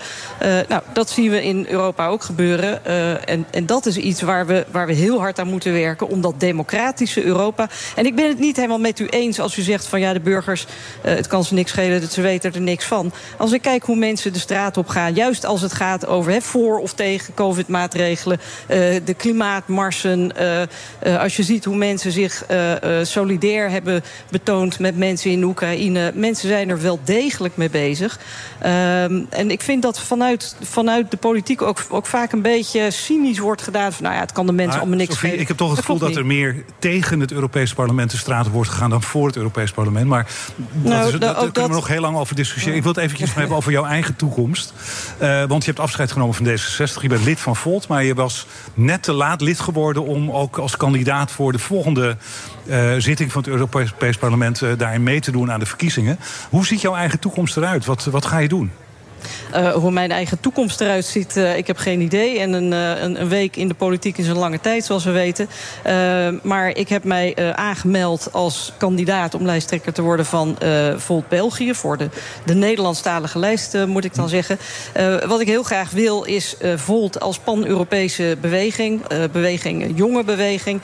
Nou, dat zien we in Europa ook gebeuren. en, en dat is iets waar we, waar we heel hard aan moeten werken, om dat democratische Europa. En ik ben het niet helemaal met u eens als u zegt van ja, de burgers, het kan ze niks schelen, dat ze weten er niks van. Als ik kijk hoe mensen de straat op gaan, juist als het gaat over he, voor of tegen covid-maatregelen, de klimaatmarsen. Uh, uh, als je ziet hoe mensen zich solidair hebben betoond met mensen in Oekraïne. Mensen zijn er wel degelijk mee bezig. Ehm, en ik vind dat vanuit, vanuit de politiek ook, ook vaak een beetje cynisch wordt gedaan. Van, nou ja, het kan de mensen allemaal niks Sophie, Ik heb toch het gevoel dat er meer tegen het Europese parlement de straat wordt gegaan dan voor het Europese parlement. Maar nou, dat is, daar kunnen dat... we nog heel lang over discussiëren. Ik wil het eventjes hebben over jouw eigen toekomst. want je hebt afscheid genomen van D66. Je bent lid van Volt, maar je was net te laat lid geworden om ook als kandidaat voor de volgende uh, zitting van het Europees Parlement uh, daarin mee te doen aan de verkiezingen. Hoe ziet jouw eigen toekomst eruit? Wat, wat ga je doen? Uh, hoe mijn eigen toekomst eruit ziet, uh, ik heb geen idee. En een, uh, een, een, week in de politiek is een lange tijd, zoals we weten. maar ik heb mij aangemeld als kandidaat om lijsttrekker te worden van Volt België. Voor de, de Nederlandstalige lijst, moet ik dan zeggen. wat ik heel graag wil, is Volt als pan-Europese beweging. beweging, jonge beweging.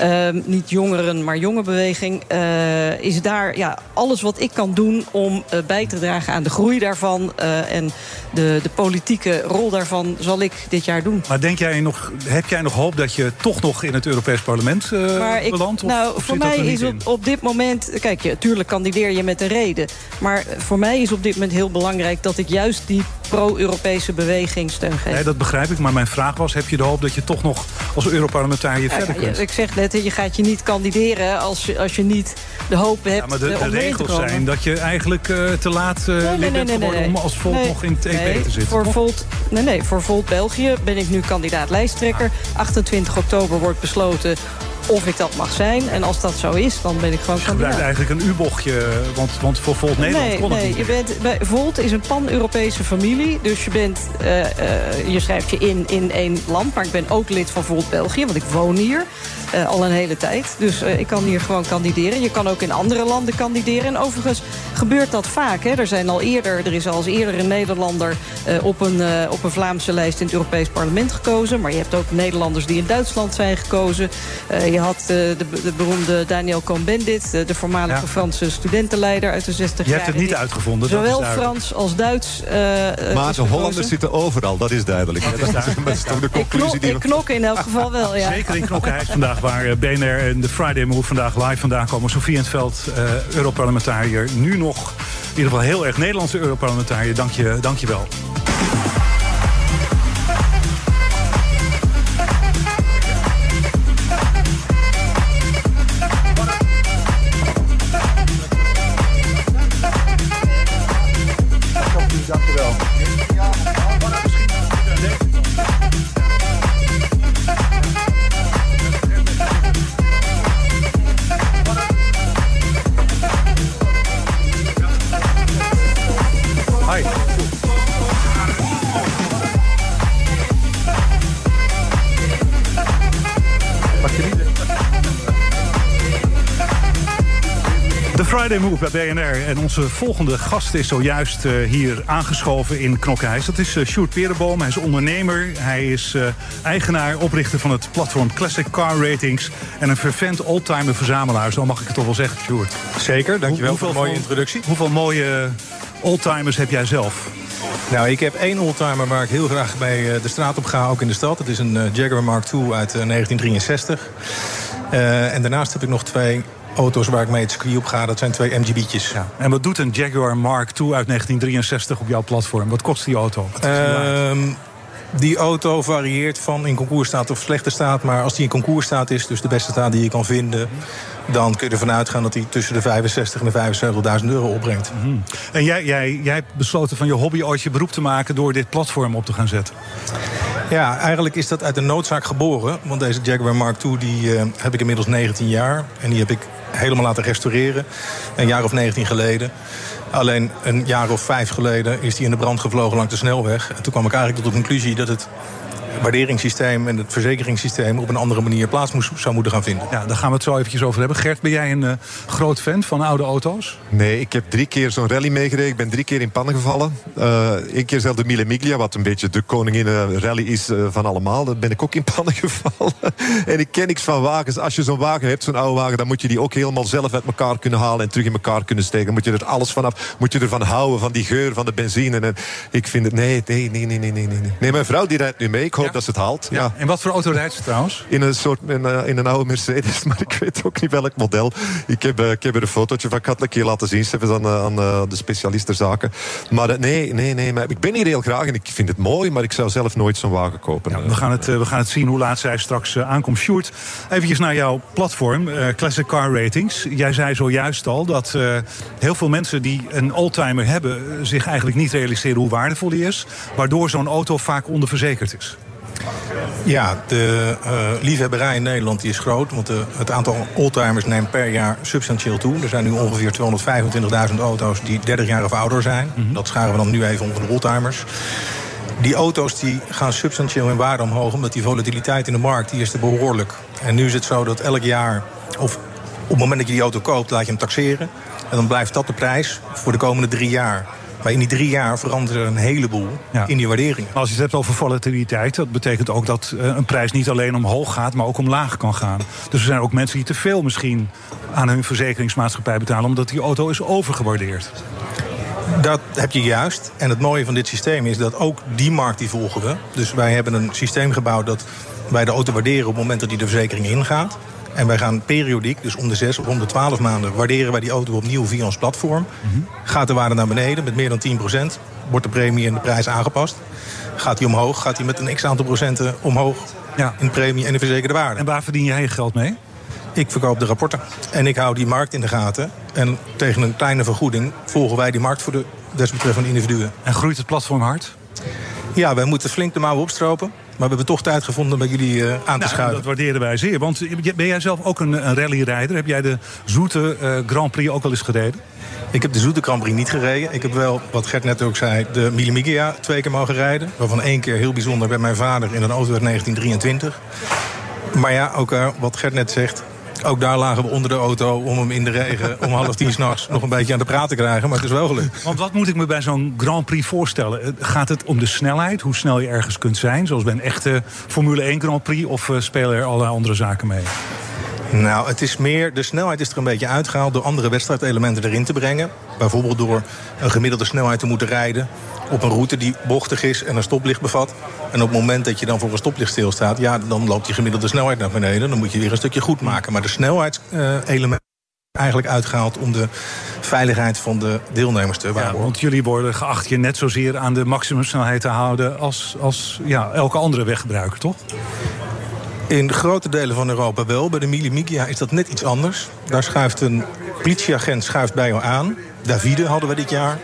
Uh, niet jongeren, maar jonge beweging. Uh, is daar ja, alles wat ik kan doen om uh, bij te dragen aan de groei daarvan. Uh, en de, de politieke rol daarvan zal ik dit jaar doen. Maar denk jij nog, heb jij nog hoop dat je toch nog in het Europees Parlement belandt? Nou, voor mij is op, op dit moment. Kijk, natuurlijk kandideer je met een reden. Maar voor mij is op dit moment heel belangrijk dat ik juist die pro-Europese beweging steun geef. Nee, dat begrijp ik. Maar mijn vraag was: heb je de hoop dat je toch nog als Europarlementariër ja, verder kunt? Ik zeg net, je gaat je niet kandideren als je, als je niet de hoop hebt. Ja, maar de, de regels zijn dat je eigenlijk uh, te laat uh, nee, nee, nee, om als Volt nog in het Te zitten. Voor Volt, nee, nee, voor Volt België ben ik nu kandidaat lijsttrekker. 28 oktober wordt besloten of ik dat mag zijn. En als dat zo is, dan ben ik gewoon Je gebruikt eigenlijk een U-bochtje, want, want voor Volt Nederland nee, kon nee, niet. Je bent, bij, Volt is een pan-Europese familie. Dus je, bent, uh, uh, je schrijft je in in één land. Maar ik ben ook lid van Volt België, want ik woon hier. Uh, al een hele tijd. Dus uh, ik kan hier gewoon kandideren. Je kan ook in andere landen kandideren. En overigens gebeurt dat vaak. Hè. Er, zijn al eerder, er is al eens eerder een Nederlander uh, op, een, op een Vlaamse lijst in het Europees Parlement gekozen. Maar je hebt ook Nederlanders die in Duitsland zijn gekozen. je had de, de, beroemde Daniel Cohn-Bendit, de, de voormalige ja. Franse studentenleider uit de 60 jaar. Je hebt het niet uitgevonden. Zowel Frans als Duits. maar de Hollanders zitten overal, dat is duidelijk. Dat is, dat is toch de conclusie die we... knokken in elk geval wel, ja. Zeker in knokken. Hij is vandaag waar BNR en de Friday Move vandaag live vandaan komen. Sofie in het veld, uh, Europarlementariër. Nu nog in ieder geval heel erg Nederlandse Europarlementariër. Dank je, dank je wel. Friday Move bij BNR. En onze volgende gast is zojuist uh, hier aangeschoven in Knokkenhuis. Dat is uh, Sjoerd Perenboom. Hij is ondernemer. Hij is uh, eigenaar, oprichter van het platform Classic Car Ratings. En een fervent oldtimer verzamelaar. Zo mag ik het toch wel zeggen, Sjoerd. Zeker, dankjewel Hoe, voor een mooie introductie. Hoeveel mooie oldtimers heb jij zelf? Nou, ik heb één oldtimer waar ik heel graag bij de straat op ga, ook in de stad. Het is een Jaguar Mark II uit 1963. en daarnaast heb ik nog twee auto's waar ik mee het circuit op ga, dat zijn twee MGB'tjes. Ja. En wat doet een Jaguar Mark II uit 1963 op jouw platform? Wat kost die auto? Ehm, die auto varieert van in concours of slechte staat. Maar als die in concours is, dus de beste staat die je kan vinden... dan kun je ervan uitgaan dat hij tussen de 65 en de 75.000 euro opbrengt. Mm En jij, jij, jij hebt besloten van je hobby ooit je beroep te maken... door dit platform op te gaan zetten. Ja, eigenlijk is dat uit een noodzaak geboren. Want deze Jaguar Mark II die, uh, heb ik inmiddels 19 jaar. En die heb ik helemaal laten restaureren. Een jaar of 19 geleden. Alleen een jaar of vijf geleden is die in de brand gevlogen langs de snelweg. En toen kwam ik eigenlijk tot de conclusie dat het waarderingssysteem en het verzekeringssysteem op een andere manier plaats moest, zou moeten gaan vinden. Ja, daar gaan we het zo eventjes over hebben. Gert, ben jij een uh, groot fan van oude auto's? Nee, ik heb drie keer zo'n rally meegereden. Ik ben drie keer in pannen gevallen. Eén uh, keer zelf de Mille Miglia, wat een beetje de koningin rally is uh, van allemaal. Daar ben ik ook in pannen gevallen. en ik ken niks van wagens. Als je zo'n wagen hebt, zo'n oude wagen, dan moet je die ook helemaal zelf uit elkaar kunnen halen en terug in elkaar kunnen steken. moet je er alles vanaf, moet je ervan houden, van die geur, van de benzine. En ik vind het, nee, nee, nee, nee, nee, nee. Nee, mijn vrouw die rijdt nu mee. Ik hoop dat ze het haalt. Ja. En wat voor auto rijdt ze trouwens? In een soort in, uh, in, een oude Mercedes, maar ik weet ook niet welk model. Ik heb, uh, ik heb er een fotootje van. Ik had een keer laten zien, Stefan, aan, uh, aan de specialistenzaken. Maar nee, nee, nee. Maar ik ben hier heel graag en ik vind het mooi, maar ik zou zelf nooit zo'n wagen kopen. Ja, we, gaan het, we gaan het zien hoe laat zij straks aankomt. Sjoerd, even naar jouw platform, Classic Car Ratings. Jij zei zojuist al dat heel veel mensen die een oldtimer hebben... zich eigenlijk niet realiseren hoe waardevol die is. Waardoor zo'n auto vaak onderverzekerd is. Ja, de uh, liefhebberij in Nederland die is groot. Want de, het aantal oldtimers neemt per jaar substantieel toe. Er zijn nu ongeveer 225.000 auto's die 30 jaar of ouder zijn. Mm -hmm. Dat scharen we dan nu even onder de oldtimers. Die auto's die gaan substantieel in waarde omhoog... omdat die volatiliteit in de markt die is er behoorlijk. En nu is het zo dat elk jaar... of op het moment dat je die auto koopt, laat je hem taxeren. En dan blijft dat de prijs voor de komende drie jaar. Maar in die drie jaar verandert er een heleboel ja. in die waarderingen. Als je het hebt over volatiliteit, dat betekent ook dat uh, een prijs niet alleen omhoog gaat, maar ook omlaag kan gaan. Dus er zijn ook mensen die te veel misschien aan hun verzekeringsmaatschappij betalen, omdat die auto is overgewaardeerd. Dat heb je juist. En het mooie van dit systeem is dat ook die markt die volgen we. Dus wij hebben een systeem gebouwd dat wij de auto waarderen op het moment dat die de verzekering ingaat. En wij gaan periodiek, dus om de zes of om de twaalf maanden... waarderen wij die auto opnieuw via ons platform. Mm-hmm. Gaat de waarde naar beneden met meer dan 10% wordt de premie en de prijs aangepast. Gaat die omhoog, gaat die met een x-aantal procenten omhoog... Ja. in de premie en de verzekerde waarde. En waar verdien jij je geld mee? Ik verkoop de rapporten. En ik hou die markt in de gaten. En tegen een kleine vergoeding volgen wij die markt voor de desbetreffende individuen. En groeit het platform hard? Ja, wij moeten flink de mouwen opstropen. Maar we hebben toch tijd gevonden om bij jullie uh, aan te nou, schuiven. Dat waarderen wij zeer. Want ben jij zelf ook een, een rallyrijder? Heb jij de zoete uh, Grand Prix ook al eens gereden? Ik heb de zoete Grand Prix niet gereden. Ik heb wel, wat Gert net ook zei, de Milimigia twee keer mogen rijden. Waarvan één keer heel bijzonder bij mijn vader in een auto uit 1923. Maar ja, ook uh, wat Gert net zegt, ook daar lagen we onder de auto om hem in de regen om half tien s'nachts nog een beetje aan de praat te krijgen. Maar het is wel gelukt. Want wat moet ik me bij zo'n Grand Prix voorstellen? Gaat het om de snelheid? Hoe snel je ergens kunt zijn? Zoals bij een echte Formule 1 Grand Prix? Of uh, spelen er allerlei andere zaken mee? Nou, het is meer, de snelheid is er een beetje uitgehaald door andere wedstrijdelementen erin te brengen. Bijvoorbeeld door een gemiddelde snelheid te moeten rijden op een route die bochtig is en een stoplicht bevat. En op het moment dat je dan voor een stoplicht stilstaat, ja, dan loopt die gemiddelde snelheid naar beneden. Dan moet je weer een stukje goed maken. Maar de snelheidselement eigenlijk uitgehaald om de veiligheid van de deelnemers te waarborgen. Ja, want jullie worden geacht je net zozeer aan de maximumsnelheid te houden als, als ja, elke andere weggebruiker, toch? In grote delen van Europa wel. Bij de Milimigia is dat net iets anders. Daar schuift een politieagent schuift bij jou aan. Davide hadden we dit jaar.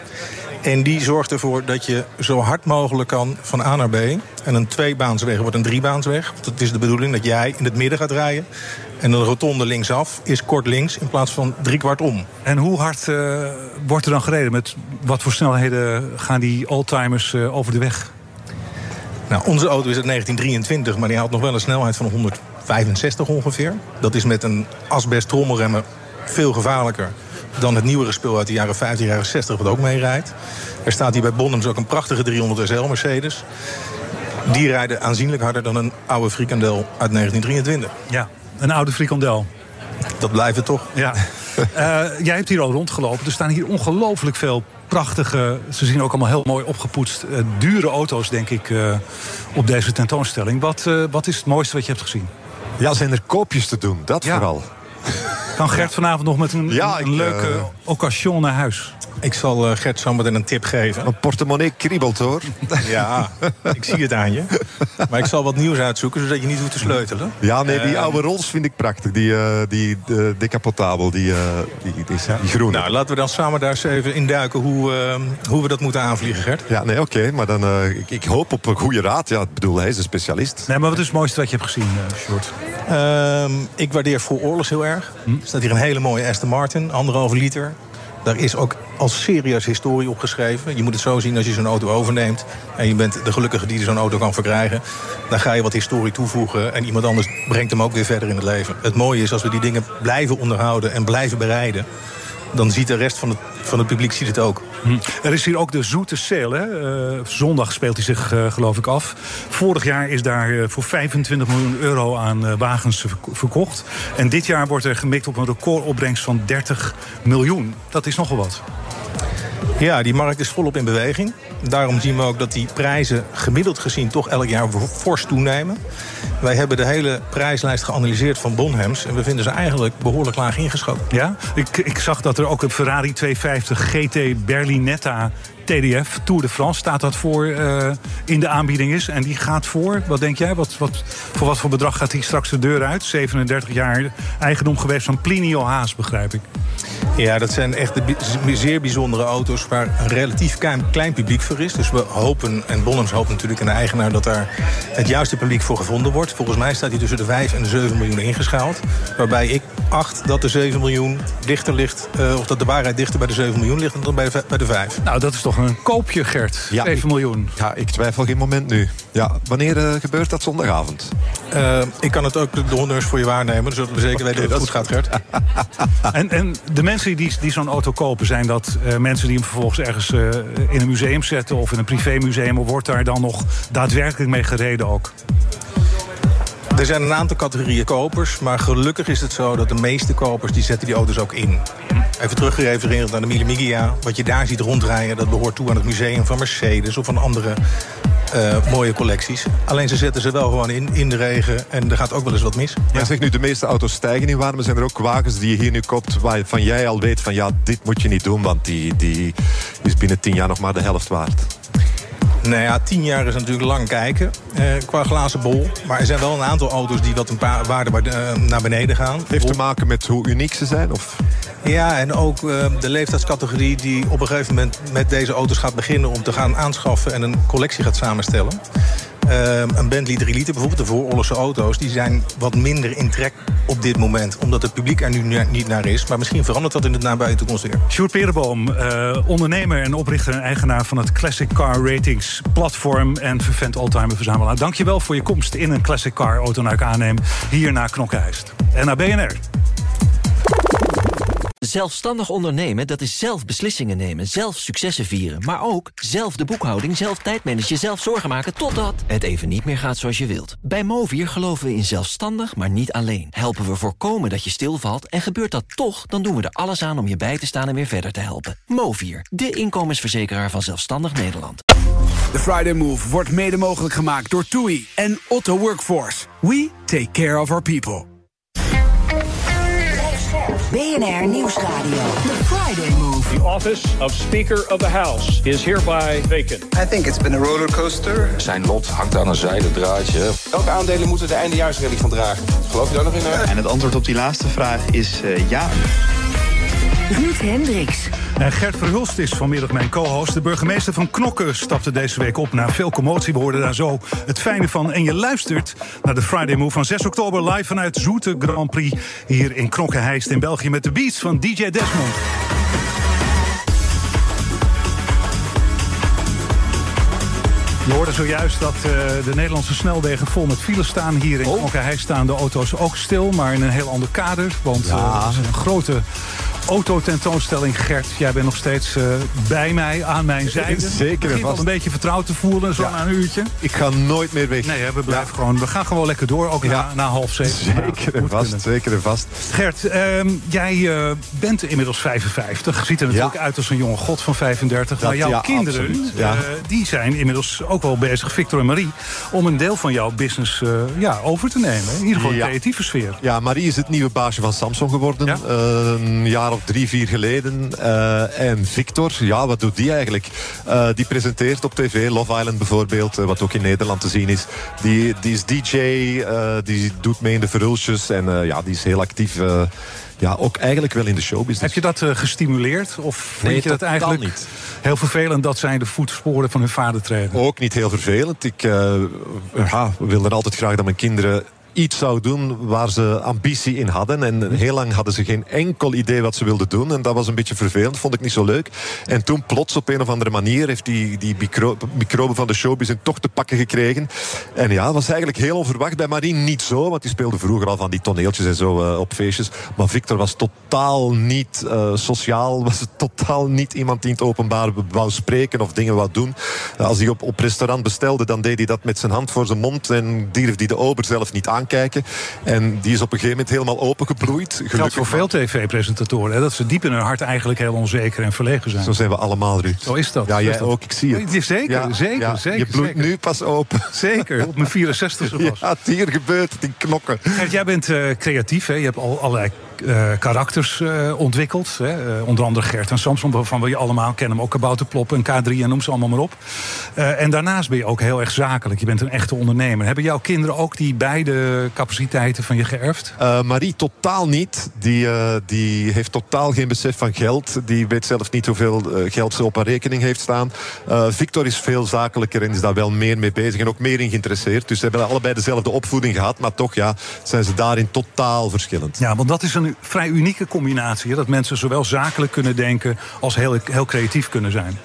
En die zorgt ervoor dat je zo hard mogelijk kan van A naar B. En een tweebaansweg wordt een driebaansweg. Want het is de bedoeling dat jij in het midden gaat rijden. En een rotonde linksaf is kort links in plaats van driekwart om. En hoe hard uh, wordt er dan gereden? Met wat voor snelheden gaan die oldtimers uh, over de weg? Nou, onze auto is uit 1923, maar die had nog wel een snelheid van 165 ongeveer. Dat is met een asbest trommelremmen veel gevaarlijker dan het nieuwere spul uit de jaren 50, jaren 60, wat ook meerijdt. Er staat hier bij Bonhams ook een prachtige 300 SL Mercedes. Die rijden aanzienlijk harder dan een oude frikandel uit 1923. Ja, een oude frikandel. Dat blijft het toch? Ja. Uh, jij hebt hier al rondgelopen. Er staan hier ongelooflijk veel prachtige, ze zien ook allemaal heel mooi opgepoetst, uh, dure auto's, denk ik, uh, op deze tentoonstelling. Wat, wat is het mooiste wat je hebt gezien? Ja, zijn er koopjes te doen, dat ja. vooral. Kan Gert vanavond nog met een, Ja, een ik, leuke eh, occasion naar huis? Ik zal eh, Gert zo meteen een tip geven. Een portemonnee kriebelt hoor. Ja, ik zie het aan je. Maar ik zal wat nieuws uitzoeken, zodat je niet hoeft te sleutelen. Ja, nee, die Eh, oude Rolls vind ik prachtig. Die, eh die eh, decapotabel, die, eh, die, die, die groene. Nou, laten we dan samen daar eens even induiken hoe, eh, hoe we dat moeten aanvliegen, Gert. Ja, nee, oké. maar dan, eh, ik, ik hoop op een goede raad. Ja, ik bedoel, hij is een specialist. Nee, maar wat is het mooiste wat je hebt gezien, uh, Short? Ehm, ik waardeer voor oorlogs heel erg. Er staat hier een hele mooie Aston Martin, anderhalve liter. Daar is ook als serieus historie opgeschreven. Je moet het zo zien als je zo'n auto overneemt... en je bent de gelukkige die zo'n auto kan verkrijgen... dan ga je wat historie toevoegen en iemand anders brengt hem ook weer verder in het leven. Het mooie is als we die dingen blijven onderhouden en blijven bereiden... dan ziet de rest van het, van het publiek ziet het ook. Hm. Er is hier ook de Zoete Sale. Hè? Eh, zondag speelt hij zich, eh, geloof ik, af. Vorig jaar is daar eh, voor 25 miljoen euro aan wagens verk- verkocht. En dit jaar wordt er gemikt op een recordopbrengst van 30 miljoen. Dat is nogal wat. Ja, die markt is volop in beweging. Daarom zien we ook dat die prijzen gemiddeld gezien toch elk jaar fors toenemen. Wij hebben de hele prijslijst geanalyseerd van Bonhams... en we vinden ze eigenlijk behoorlijk laag ingeschoten. Ja? Ik, ik zag dat er ook een Ferrari 250 GT Berlinetta TDF Tour de France staat dat voor eh, in de aanbieding is. En die gaat voor, wat denk jij? Wat, wat, voor wat voor bedrag gaat die straks de deur uit? 37 jaar eigendom geweest van Plinio Haas, begrijp ik. Ja, dat zijn echt de zeer bijzondere auto's... waar een relatief klein, klein publiek voor is. Dus we hopen, en Bonhams hoopt natuurlijk in de eigenaar... dat daar het juiste publiek voor gevonden wordt. Volgens mij staat hij tussen de 5 en de 7 miljoen ingeschaald. Waarbij ik acht dat de 7 miljoen dichter ligt... eh, of dat de waarheid dichter bij de 7 miljoen ligt dan bij de, bij de 5. Nou, dat is toch een koopje, Gert. 7 miljoen. Ja, ik twijfel geen moment nu. Ja, wanneer eh, gebeurt dat zondagavond? Eh, ik kan het ook de honneurs voor je waarnemen... zodat we zeker weten dat het goed gaat, Gert. En, en de mensen die, die zo'n auto kopen, zijn dat eh, mensen die hem vervolgens ergens eh, in een museum zetten of in een privémuseum? Of wordt daar dan nog daadwerkelijk mee gereden ook? Er zijn een aantal categorieën kopers, maar gelukkig is het zo dat de meeste kopers die zetten die auto's ook in. Even teruggerefereerd naar de Mille Miglia. Wat je daar ziet rondrijden, dat behoort toe aan het museum van Mercedes of van andere eh, mooie collecties. Alleen ze zetten ze wel gewoon in, in de regen en er gaat ook wel eens wat mis. Ja. Zeg nu, de meeste auto's stijgen in waarde, maar zijn er ook wagens die je hier nu koopt... waarvan jij al weet van ja, dit moet je niet doen... want die, die is binnen tien jaar nog maar de helft waard. Nou ja, tien jaar is natuurlijk lang kijken eh, qua glazen bol. Maar er zijn wel een aantal auto's die wat een paar waarde eh, naar beneden gaan. Heeft te maken met hoe uniek ze zijn? Of? Ja, en ook eh, de leeftijdscategorie die op een gegeven moment met deze auto's gaat beginnen om te gaan aanschaffen en een collectie gaat samenstellen. Eh, een Bentley 3 liter, bijvoorbeeld de vooroorlogse auto's, die zijn wat minder in trek op dit moment. Omdat het publiek er nu niet naar is. Maar misschien verandert dat in de nabije toekomst weer. Sjoerd Perenboom, eh, ondernemer en oprichter en eigenaar van het Classic Car Ratings platform en vervent oldtimer verzamelaar. Dankjewel voor je komst in een Classic Car auto naar aanneem hier naar Knokkenheist. En naar BNR. Zelfstandig ondernemen, dat is zelf beslissingen nemen, zelf successen vieren... maar ook zelf de boekhouding, zelf tijdmanagen, zelf zorgen maken... totdat het even niet meer gaat zoals je wilt. Bij Movier geloven we in zelfstandig, maar niet alleen. Helpen we voorkomen dat je stilvalt en gebeurt dat toch... dan doen we er alles aan om je bij te staan en weer verder te helpen. Movier, de inkomensverzekeraar van Zelfstandig Nederland. De Friday Move wordt mede mogelijk gemaakt door TUI en Otto Workforce. We take care of our people. BNR Nieuwsradio. The Friday Move. The office of Speaker of the House is hereby vacant. I think it's been a roller coaster. Zijn lot hangt aan een zijden draadje. Welke aandelen moeten de eindejaarsrally gaan dragen? Geloof je daar nog in? En het antwoord op die laatste vraag is eh, ja. Ruud Hendricks. En Gert Verhulst is vanmiddag mijn co-host. De burgemeester van Knokken stapte deze week op na veel commotie. We hoorden daar zo het fijne van. En je luistert naar de Friday Move van 6 oktober... live vanuit Zoete Grand Prix hier in Knokkenheist in België... met de beats van DJ Desmond. Je hoorde zojuist dat eh, de Nederlandse snelwegen vol met files staan. Hier in Oh. Knokkenheist staan de auto's ook stil, maar in een heel ander kader. Want eh, Ja. er is een grote autotentoonstelling. Gert, jij bent nog steeds uh, bij mij, aan mijn zijde. Zeker en vast. een beetje vertrouwd te voelen, zo ja. na een uurtje. Ik ga nooit meer weg. Nee, we, blijven gewoon, we gaan gewoon lekker door, ook na, na half zeven. Zeker en vast, kunnen. zeker en vast. Gert, um, jij uh, bent inmiddels 55. Ziet er natuurlijk uit als een jonge god van 35. Dat, maar jouw kinderen, uh, die zijn inmiddels ook wel bezig, Victor en Marie... om een deel van jouw business ja, over te nemen. In ieder geval de creatieve sfeer. Ja, Marie is het nieuwe baasje van Samsung geworden. een jaar of drie, vier geleden. Uh, en Victor, ja, wat doet die eigenlijk? Uh, die presenteert op tv, Love Island bijvoorbeeld, uh, wat ook in Nederland te zien is. Die, die is DJ, die doet mee in de verhulsjes en ja, die is heel actief ja, ook eigenlijk wel in de showbusiness. Heb je dat uh, gestimuleerd? Of nee, vind je dat eigenlijk niet. heel vervelend dat zij de voetsporen van hun vader treden? Ook niet heel vervelend. Ik uh, ja, wil er altijd graag dat mijn kinderen iets zou doen waar ze ambitie in hadden. En heel lang hadden ze geen enkel idee wat ze wilden doen. En dat was een beetje vervelend, vond ik niet zo leuk. En toen plots op een of andere manier heeft die, die micro, microben van de showbiz toch te pakken gekregen. En ja, was eigenlijk heel onverwacht. Bij Marie niet zo, want die speelde vroeger al van die toneeltjes en zo uh, op feestjes. Maar Victor was totaal niet uh, sociaal, was totaal niet iemand die in het openbaar wou spreken of dingen wou doen. Als hij op, op restaurant bestelde, dan deed hij dat met zijn hand voor zijn mond en durfde hij de ober zelf niet aan kijken. En die is op een gegeven moment helemaal opengebloeid. Geldt voor veel tv-presentatoren. Dat ze diep in hun hart eigenlijk heel onzeker en verlegen zijn. Zo zijn we allemaal, Ruud. Zo is dat. Ja, jij dat. ook. Ik zie het. Zeker, ja, zeker, ja, zeker. Je bloeit zeker. nu pas open. Zeker, op mijn 64 e Ja, hier gebeurt het in knokken. Jij bent uh, creatief, hè? Je hebt al allerlei uh, karakters uh, ontwikkeld. Hè? Uh, onder andere Gert en Samson, waarvan we je allemaal kennen. Maar ook Kabouterplop en K3 en noem ze allemaal maar op. en daarnaast ben je ook heel erg zakelijk. Je bent een echte ondernemer. Hebben jouw kinderen ook die beide capaciteiten van je geërfd? Marie totaal niet. Die, die heeft totaal geen besef van geld. Die weet zelf niet hoeveel geld ze op haar rekening heeft staan. Victor is veel zakelijker en is daar wel meer mee bezig. En ook meer in geïnteresseerd. Dus ze hebben allebei dezelfde opvoeding gehad. Maar toch ja, zijn ze daarin totaal verschillend. Ja, want dat is een vrij unieke combinatie. Dat mensen zowel zakelijk kunnen denken als heel, heel creatief kunnen zijn.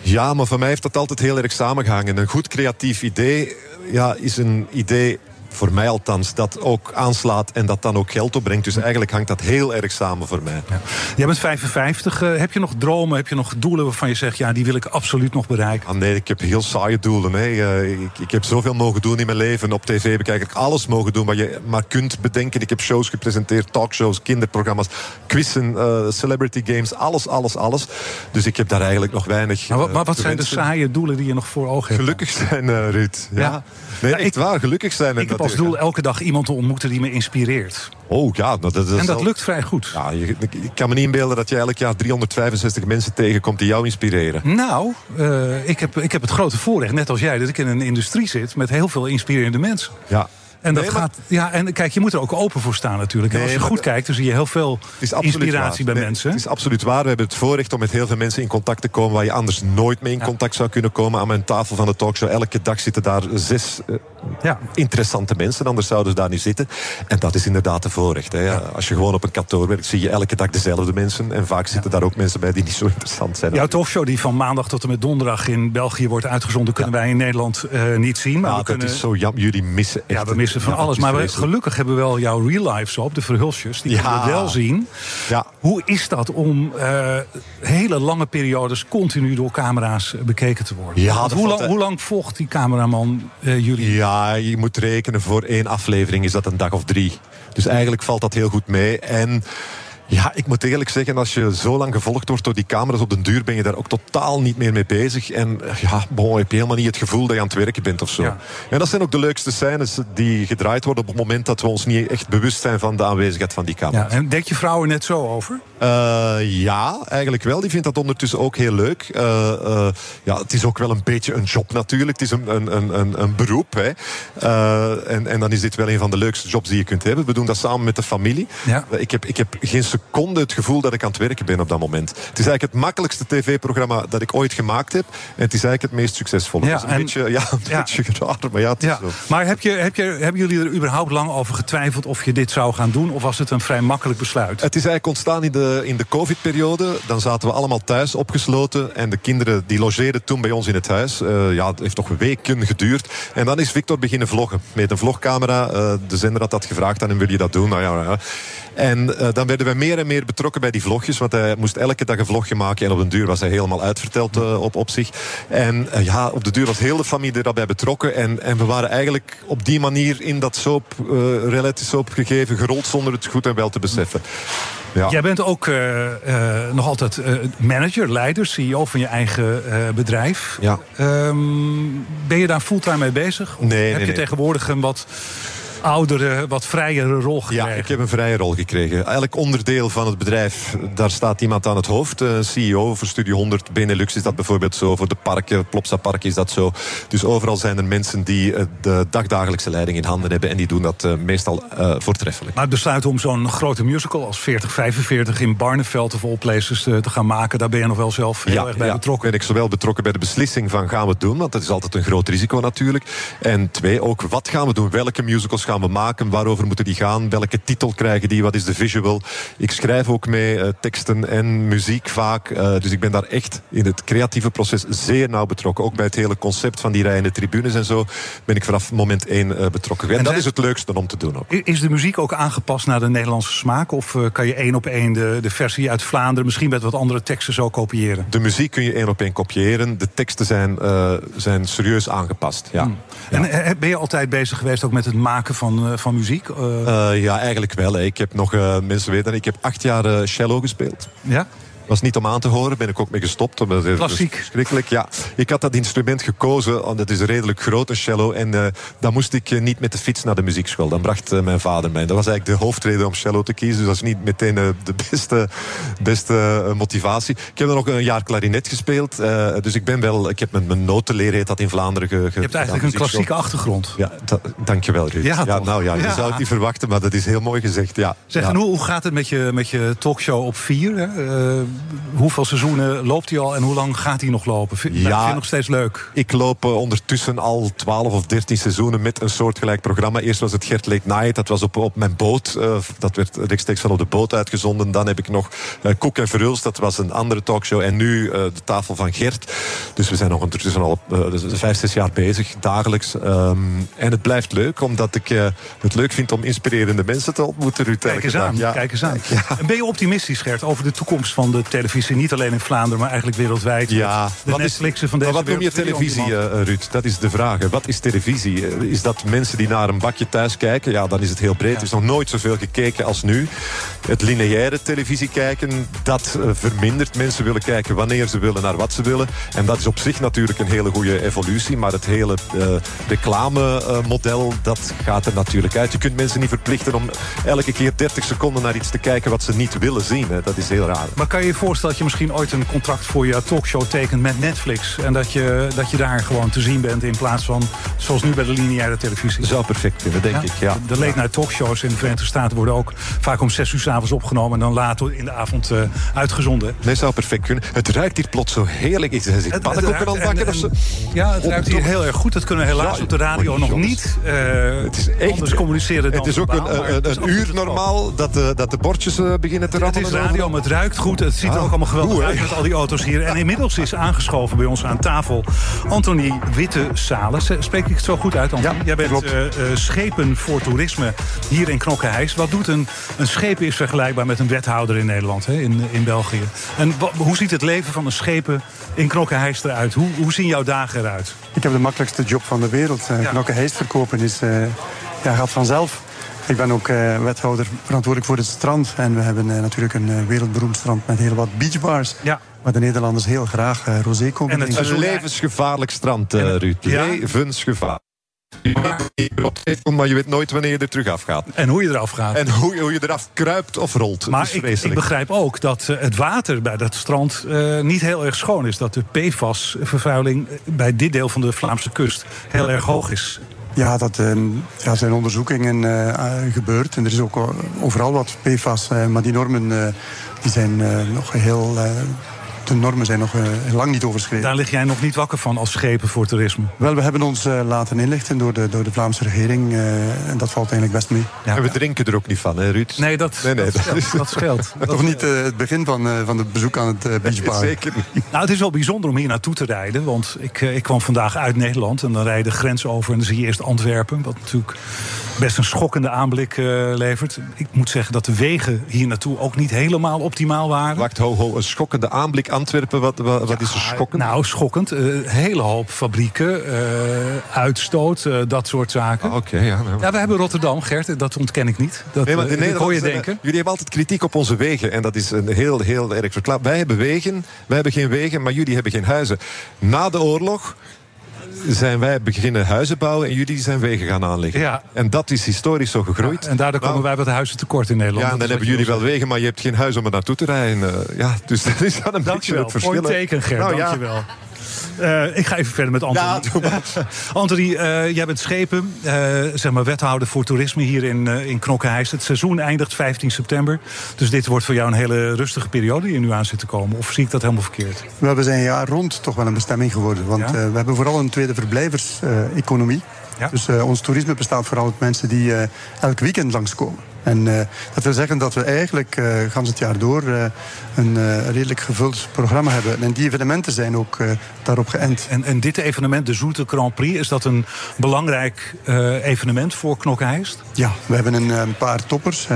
Ja, maar voor mij heeft dat altijd heel erg samengehangen. Een goed creatief idee ja, is een idee voor mij althans, dat ook aanslaat en dat dan ook geld opbrengt. Dus eigenlijk hangt dat heel erg samen voor mij. Ja. Jij bent 55. Uh, heb je nog dromen, heb je nog doelen waarvan je zegt... ja, die wil ik absoluut nog bereiken? Ah, nee, ik heb heel saaie doelen. Hè. Uh, ik, ik, heb zoveel mogen doen in mijn leven. Op tv heb ik eigenlijk alles mogen doen wat je maar kunt bedenken. Ik heb shows gepresenteerd, talkshows, kinderprogramma's... quizzen, uh, celebrity games, alles, alles, alles. Dus ik heb daar eigenlijk nog weinig... Maar, maar wat zijn de saaie doelen die je nog voor ogen hebt? Gelukkig zijn, Ruud. Ja. ja. Nee, ja, echt ik, waar, gelukkig zijn. Ik heb als doel elke dag iemand te ontmoeten die me inspireert. Oh ja, dat, dat, en dat lukt vrij goed. Ja, je, ik kan me niet inbeelden dat je elk jaar 365 mensen tegenkomt die jou inspireren. Nou, uh, ik, heb, ik heb het grote voorrecht, net als jij, dat ik in een industrie zit met heel veel inspirerende mensen. Ja. En, dat nee, gaat, ja, en kijk, je moet er ook open voor staan natuurlijk. Nee, als je goed kijkt, dan zie je heel veel inspiratie bij mensen. Het is absoluut waar. We hebben het voorrecht om met heel veel mensen in contact te komen... waar je anders nooit mee in contact zou kunnen komen. Aan mijn tafel van de talkshow, elke dag zitten daar zes uh, ja. interessante mensen. Anders zouden ze daar niet zitten. En dat is inderdaad een voorrecht. Hè. Ja. Als je gewoon op een kantoor werkt, zie je elke dag dezelfde mensen. En vaak zitten daar ook mensen bij die niet zo interessant zijn. Jouw talkshow die van maandag tot en met donderdag in België wordt uitgezonden... kunnen wij in Nederland uh, niet zien. Maar we dat kunnen... is zo jammer. Jullie missen echt... Ja, we missen van alles. Maar we, gelukkig hebben we wel jouw real lives op, de verhulsjes. Die kunnen we wel zien. Ja. Hoe is dat om uh, hele lange periodes continu door camera's bekeken te worden? Ja, hoe, lang, hoe lang volgt die cameraman uh, jullie? Ja, je moet rekenen voor één aflevering is dat een dag of drie. Dus eigenlijk valt dat heel goed mee. En ja, ik moet eerlijk zeggen, als je zo lang gevolgd wordt door die camera's op den duur, ben je daar ook totaal niet meer mee bezig. En ja, bon, heb je helemaal niet het gevoel dat je aan het werken bent of zo. Ja. En dat zijn ook de leukste scènes die gedraaid worden op het moment dat we ons niet echt bewust zijn van de aanwezigheid van die camera's. Ja, en denk je vrouwen net zo over? Uh, ja, eigenlijk wel. Die vindt dat ondertussen ook heel leuk. Uh, uh, ja, het is ook wel een beetje een job natuurlijk. Het is een, een, een, een beroep. Hè. en, en dan is dit wel een van de leukste jobs die je kunt hebben. We doen dat samen met de familie. Ja. Ik, heb, ik heb geen seconde het gevoel dat ik aan het werken ben op dat moment. Het is eigenlijk het makkelijkste tv-programma dat ik ooit gemaakt heb. En het is eigenlijk het meest succesvolle. Ja, dat is een en, beetje, ja, een ja. beetje raar, maar ja, het ja. is zo. Maar heb je, heb je, hebben jullie er überhaupt lang over getwijfeld of je dit zou gaan doen? Of was het een vrij makkelijk besluit? Het is eigenlijk ontstaan in de, in de COVID-periode. Dan zaten we allemaal thuis opgesloten. En de kinderen die logeerden toen bij ons in het huis. Uh, ja, het heeft toch weken geduurd. En dan is Victor beginnen vloggen. Met een vlogcamera. Uh, de zender had dat gevraagd aan hem, wil je dat doen? Nou ja, ja. En uh, dan werden wij meer en meer betrokken bij die vlogjes. Want hij moest elke dag een vlogje maken. En op den duur was hij helemaal uitverteld uh, op, op zich. En uh, ja, op de duur was heel de familie daarbij betrokken. En, en we waren eigenlijk op die manier in dat soap, reality soap gegeven, gerold zonder het goed en wel te beseffen. Ja. Jij bent ook nog altijd manager, leider, CEO van je eigen bedrijf. Ja. Um, ben je daar fulltime mee bezig? Nee, Heb nee, je nee. tegenwoordig een wat oudere, wat vrijere rol gekregen? Ja, ik heb een vrije rol gekregen. Elk onderdeel van het bedrijf, daar staat iemand aan het hoofd. Uh, CEO voor Studio 100 Benelux is dat bijvoorbeeld zo. Voor de parken, Plopsa Park is dat zo. Dus overal zijn er mensen die uh, de dagdagelijkse leiding in handen hebben. En die doen dat uh, meestal voortreffelijk. Maar het besluit om zo'n grote musical als 4045 in Barneveld of All Places te, te gaan maken... daar ben je nog wel zelf heel ja, erg bij ja, betrokken. ben ik zowel betrokken bij de beslissing van gaan we het doen... want dat is altijd een groot risico natuurlijk. En twee, ook wat gaan we doen? Welke musicals gaan we maken? Waarover moeten die gaan? Welke titel krijgen die? Wat is de visual? Ik schrijf ook mee uh, teksten en muziek vaak. Uh, dus ik ben daar echt in het creatieve proces zeer nauw betrokken. Ook bij het hele concept van die rijende tribunes en zo ben ik vanaf moment één uh, betrokken. En, en dat zijn... is het leukste om te doen ook. Is de muziek ook aangepast naar de Nederlandse smaak? Of kan je één op één de, de versie uit Vlaanderen misschien met wat andere teksten zo kopiëren? De muziek kun je één op één kopiëren. De teksten zijn, zijn serieus aangepast. Ja. Hmm. En ben je altijd bezig geweest ook met het maken van, van muziek? Uh, ja, eigenlijk wel. Hè. Ik heb nog, mensen weten, ik heb acht jaar cello gespeeld. Ja? was niet om aan te horen, ben ik ook mee gestopt. Klassiek. Schrikkelijk, ja. Ik had dat instrument gekozen, want het is redelijk groot, cello. En eh, dan moest ik eh, niet met de fiets naar de muziekschool. Dan mm. bracht eh, mijn vader mij. Dat was eigenlijk de hoofdreden om cello te kiezen. Dus dat is niet meteen de beste, beste motivatie. Ik heb dan ook een jaar klarinet gespeeld. dus ik ben wel... Ik heb mijn, mijn dat in Vlaanderen, ge, Je hebt eigenlijk een klassieke achtergrond. Ja, da, dankjewel, Ruud. Ja, ja nou ja, je zou het niet verwachten, maar dat is heel mooi gezegd, ja. Zeg, hoe, hoe gaat het met je, met je talkshow op vier? Hoeveel seizoenen loopt hij al en hoe lang gaat hij nog lopen? Vind, ja, vind je nog steeds leuk? Ik loop uh, ondertussen al 12 of 13 seizoenen met een soortgelijk programma. Eerst was het Gert Late Night, dat was op, op mijn boot. Uh, dat werd rechtstreeks van op de boot uitgezonden. Dan heb ik nog uh, Koek en Verhulst, dat was een andere talkshow. En nu de tafel van Gert. Dus we zijn nog ondertussen al vijf, zes jaar bezig, dagelijks. Um, en het blijft leuk, omdat ik het leuk vind om inspirerende mensen te ontmoeten. Ruud, kijk eens aan, ja. kijk eens aan. Ja. Ben je optimistisch, Gert, over de toekomst van de televisie? Niet alleen in Vlaanderen, maar eigenlijk wereldwijd. Ja, de wat Netflixen van deze maar wat noem je televisie, uh, Ruud? Dat is de vraag. Hè. Wat is televisie? Is dat mensen die naar een bakje thuis kijken? Ja, dan is het heel breed. Ja. Er is nog nooit zoveel gekeken als nu. Het lineaire televisie kijken, dat uh, vermindert. Mensen willen kijken wanneer ze willen, naar wat ze willen. En dat is op zich natuurlijk een hele goede evolutie. Maar het hele uh, reclamemodel, dat gaat er natuurlijk uit. Je kunt mensen niet verplichten om elke keer 30 seconden naar iets te kijken wat ze niet willen zien. Hè. Dat is heel raar. Maar kan je je voorstellen dat je misschien ooit een contract voor je talkshow tekent met Netflix. En dat je, dat je daar gewoon te zien bent in plaats van zoals nu bij de lineaire televisie. Zou perfect kunnen, denk ja? ik. Ja. De late night talkshows in de Verenigde Staten worden ook vaak om zes uur s'avonds opgenomen en dan later in de avond uh, uitgezonden. Nee, zou perfect kunnen. Het ruikt hier plots zo heerlijk. Is pannenkoeken aan het bakken of zo? Ja, het ruikt hier heel erg goed. Dat kunnen we helaas ja, op de radio nog jongens. niet. Uh, het is echt, anders communiceren dan Het is ook een, een, een uur normaal dat de, dat de bordjes beginnen te rammelen. Het is radio, maar het ruikt goed. Het ziet er ook allemaal geweldig uit met al die auto's hier. En inmiddels is aangeschoven bij ons aan tafel Anthony Witte-Salen. Spreek ik het zo goed uit, Anthony? Ja, Jij bent uh, uh, schepen voor toerisme hier in Knokkenheis. Wat doet een, een schepen is vergelijkbaar met een wethouder in Nederland, hè, in, in België. En hoe ziet het leven van een schepen in Knokkenheis eruit? Hoe, hoe zien jouw dagen eruit? Ik heb de makkelijkste job van de wereld. Uh, ja. Verkopen is, ja, gaat vanzelf. Ik ben ook uh, wethouder verantwoordelijk voor het strand. En we hebben uh, natuurlijk een uh, wereldberoemd strand met heel wat beachbars. Ja. Waar de Nederlanders heel graag rosé komen En het is een levensgevaarlijk strand, Ruud. Ja. Levensgevaar. Maar je weet nooit wanneer je er terug afgaat. En hoe je eraf gaat. En hoe, hoe je eraf kruipt of rolt. Maar ik, ik, begrijp ook dat het water bij dat strand uh, niet heel erg schoon is. Dat de PFAS-vervuiling bij dit deel van de Vlaamse kust heel erg hoog is. Ja, dat ja, zijn onderzoekingen uh, gebeurd. En er is ook overal wat PFAS. Maar die normen die zijn nog heel de normen zijn nog uh, lang niet overschreden. Daar lig jij nog niet wakker van als schepen voor toerisme? Wel, we hebben ons uh, laten inlichten door de, door de Vlaamse regering. Uh, en dat valt eigenlijk best mee. Ja, en we drinken er ook niet van, hè, Ruud? Nee, dat, nee, nee, dat, scheelt, dat scheelt. Toch niet het begin van, van het bezoek aan het beachbar? Zeker niet. Nou, het is wel bijzonder om hier naartoe te rijden. Want ik, ik kwam vandaag uit Nederland. En dan rijd je de grens over en dan zie je eerst Antwerpen. Wat natuurlijk best een schokkende aanblik uh, levert. Ik moet zeggen dat de wegen hier naartoe ook niet helemaal optimaal waren. Wacht, ho, ho, een schokkende aanblik Antwerpen, wat, wat, wat is er schokkend? Nou, schokkend. Een hele hoop fabrieken, uitstoot, dat soort zaken. Ah, oké, ja. Nou. ja. we hebben Rotterdam, Gert, dat ontken ik niet. Dat, nee, maar de dat hoor je denken. Jullie hebben altijd kritiek op onze wegen en dat is een heel, heel erg verklaard. Wij hebben wegen, wij hebben geen wegen, maar jullie hebben geen huizen. Na de oorlog zijn wij beginnen huizen bouwen en jullie zijn wegen gaan aanleggen. Ja. En dat is historisch zo gegroeid. en daardoor komen nou, wij wat huizen tekort in Nederland. Ja, en dan hebben jullie wel wegen, maar je hebt geen huis om er naartoe te rijden. Ja, dus dat is dan een beetje het verschil. Mooi teken, Gert. Nou, Dankjewel. Ja. Uh, ik ga even verder met Anthony. Ja, Anthony, uh, jij bent schepen, uh, zeg maar wethouder voor toerisme hier in, in Knokkenheist. Het seizoen eindigt 15 september. Dus dit wordt voor jou een hele rustige periode die er nu aan zit te komen. Of zie ik dat helemaal verkeerd? We zijn jaar rond toch wel een bestemming geworden. Want ja? we hebben vooral een tweede verblijvers-economie. Ja? Dus ons toerisme bestaat vooral uit mensen die elk weekend langskomen. En uh, dat wil zeggen dat we eigenlijk uh, gans het jaar door uh, een redelijk gevuld programma hebben. En die evenementen zijn ook daarop geënt. En, en dit evenement, de Zoete Grand Prix, is dat een belangrijk evenement voor Knokkenheist? Ja, we hebben een, een paar toppers.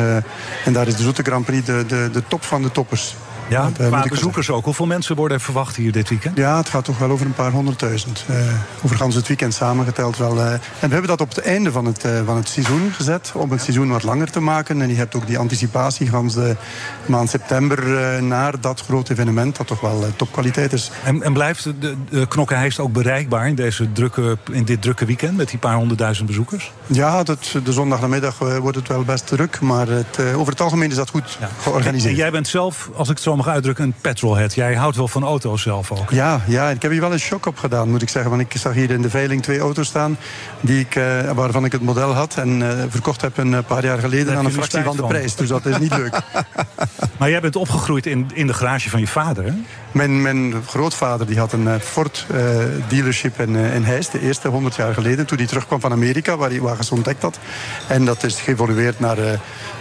en daar is de Zoete Grand Prix de, de, de top van de toppers. Ja, qua bezoekers ook. Hoeveel mensen worden er verwacht hier dit weekend? Ja, het gaat toch wel over een paar honderdduizend. Uh, over het weekend samengeteld wel. Uh, en we hebben dat op het einde van het, uh, van het seizoen gezet. Om het seizoen wat langer te maken. En je hebt ook die anticipatie van de maand september naar dat grote evenement. Dat toch wel topkwaliteit is. En, en blijft de, de Knokkenheist ook bereikbaar in, deze drukke, in dit drukke weekend? Met die paar honderdduizend bezoekers? Ja, dat, de zondagnamiddag wordt het wel best druk. Maar het, over het algemeen is dat goed ja. georganiseerd. En jij bent zelf, als ik het zo mag uitdrukken, een petrolhead. Jij houdt wel van auto's zelf ook. Ja, ja, ik heb hier wel een shock op gedaan, moet ik zeggen. Want ik zag hier in de veiling twee auto's staan die ik, uh, waarvan ik het model had. En verkocht heb een paar jaar geleden aan een fractie van de prijs. Dus dat is niet leuk. maar jij bent opgegroeid in, in de garage van je vader, hè? Mijn, mijn grootvader die had een uh, Ford dealership in, in Heist. De eerste 100 jaar geleden. Toen hij terugkwam van Amerika, waar hij ontdekt had. En dat is geëvolueerd naar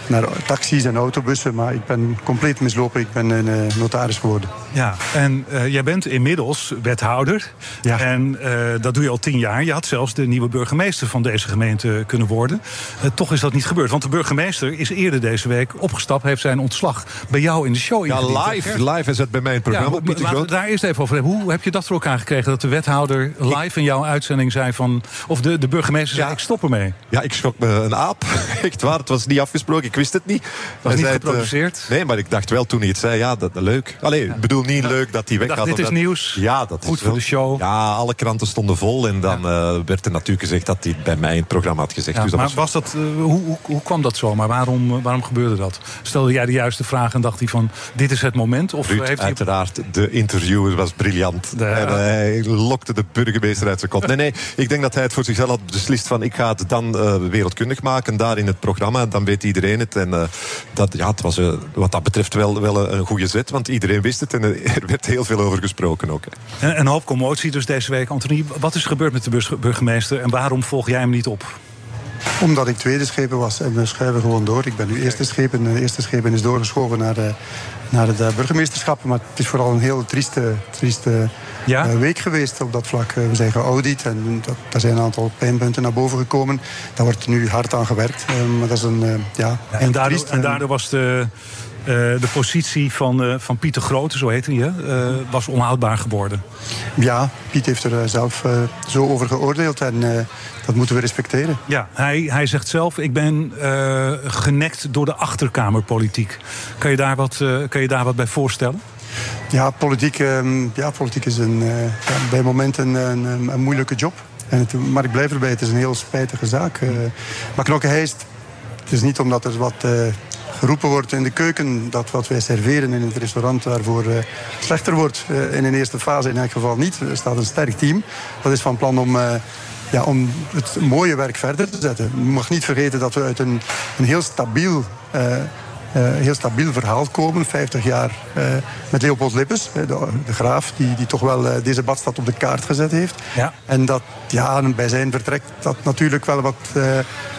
naar taxis en autobussen. Maar ik ben compleet mislopen. Ik ben een uh, notaris geworden. Ja, en uh, jij bent inmiddels wethouder. Ja. En uh, dat doe je al tien jaar. Je had zelfs de nieuwe burgemeester van deze gemeente kunnen worden. toch is dat niet gebeurd. Want de burgemeester is eerder deze week opgestapt. Heeft zijn ontslag bij jou in de show Ja, live, live is het bij mij het programma. Ja, laten we daar eerst even over hebben. Hoe heb je dat voor elkaar gekregen? Dat de wethouder live in jouw uitzending zei van... Of de, de burgemeester zei, ik stop ermee. Ja, ik schrok me een aap. Echt waar, het was niet afgesproken. Ik wist het niet. Was niet geproduceerd? Uh, nee, maar ik dacht wel toen hij het zei, ja, dat, leuk. Allee, ik bedoel niet leuk dat hij weg had. Dit is dat, nieuws. Ja, dat Goed is voor de show. Ja, alle kranten stonden vol. En dan ja. uh, werd er natuurlijk gezegd dat hij bij mij in het programma had gezegd. Dus dat maar was, dat, uh, hoe, hoe, hoe, kwam dat zo? Maar waarom, waarom gebeurde dat? Stelde jij de juiste vraag en dacht hij van, dit is het moment? Of Ruud, heeft uiteraard, hij... de interviewer was briljant. De, en, hij lokte de burgemeester uit zijn kop. Nee, nee, ik denk dat hij het voor zichzelf had beslist van, ik ga het dan wereldkundig maken, daar in het programma. Dan weet iedereen het. En dat, ja, het was uh, wat dat betreft wel, wel een goede zet. Want iedereen wist het en er werd heel veel over gesproken ook. En een hoop commotie dus deze week. Anthony, wat is er gebeurd met de burgemeester en waarom volg jij hem niet op? Omdat ik tweede schepen was en we schuiven gewoon door. Ik ben nu eerste schepen en de eerste schepen is doorgeschoven naar, de, naar het burgemeesterschap. Maar het is vooral een heel trieste, trieste ja? week geweest op dat vlak. We zijn geaudit en dat, daar zijn een aantal pijnpunten naar boven gekomen. Daar wordt nu hard aan gewerkt. Maar dat is een, ja, ja en, daardoor, en daardoor was de... Uh, de positie van, uh, van Pieter Grote, zo heet hij, uh, was onhoudbaar geworden. Ja, Piet heeft er zelf zo over geoordeeld en dat moeten we respecteren. Ja, hij, hij zegt zelf, ik ben genekt door de achterkamerpolitiek. Kan je daar wat, kan je daar wat bij voorstellen? Ja, politiek, ehm, ja, politiek is een, ja, bij momenten een, een, een moeilijke job. En het, maar ik blijf erbij, het is een heel spijtige zaak. maar Knokkenheist, het is niet omdat er wat geroepen wordt in de keuken dat wat wij serveren in het restaurant daarvoor uh, slechter wordt. Uh, in een eerste fase in elk geval niet. Er staat een sterk team. Dat is van plan om, uh, ja, om het mooie werk verder te zetten. Je mag niet vergeten dat we uit een, een heel stabiel heel stabiel verhaal komen. 50 jaar uh, met Leopold Lippes, de, de, graaf, die, die toch wel uh, deze badstad op de kaart gezet heeft. Ja. En dat ja, bij zijn vertrek dat natuurlijk wel wat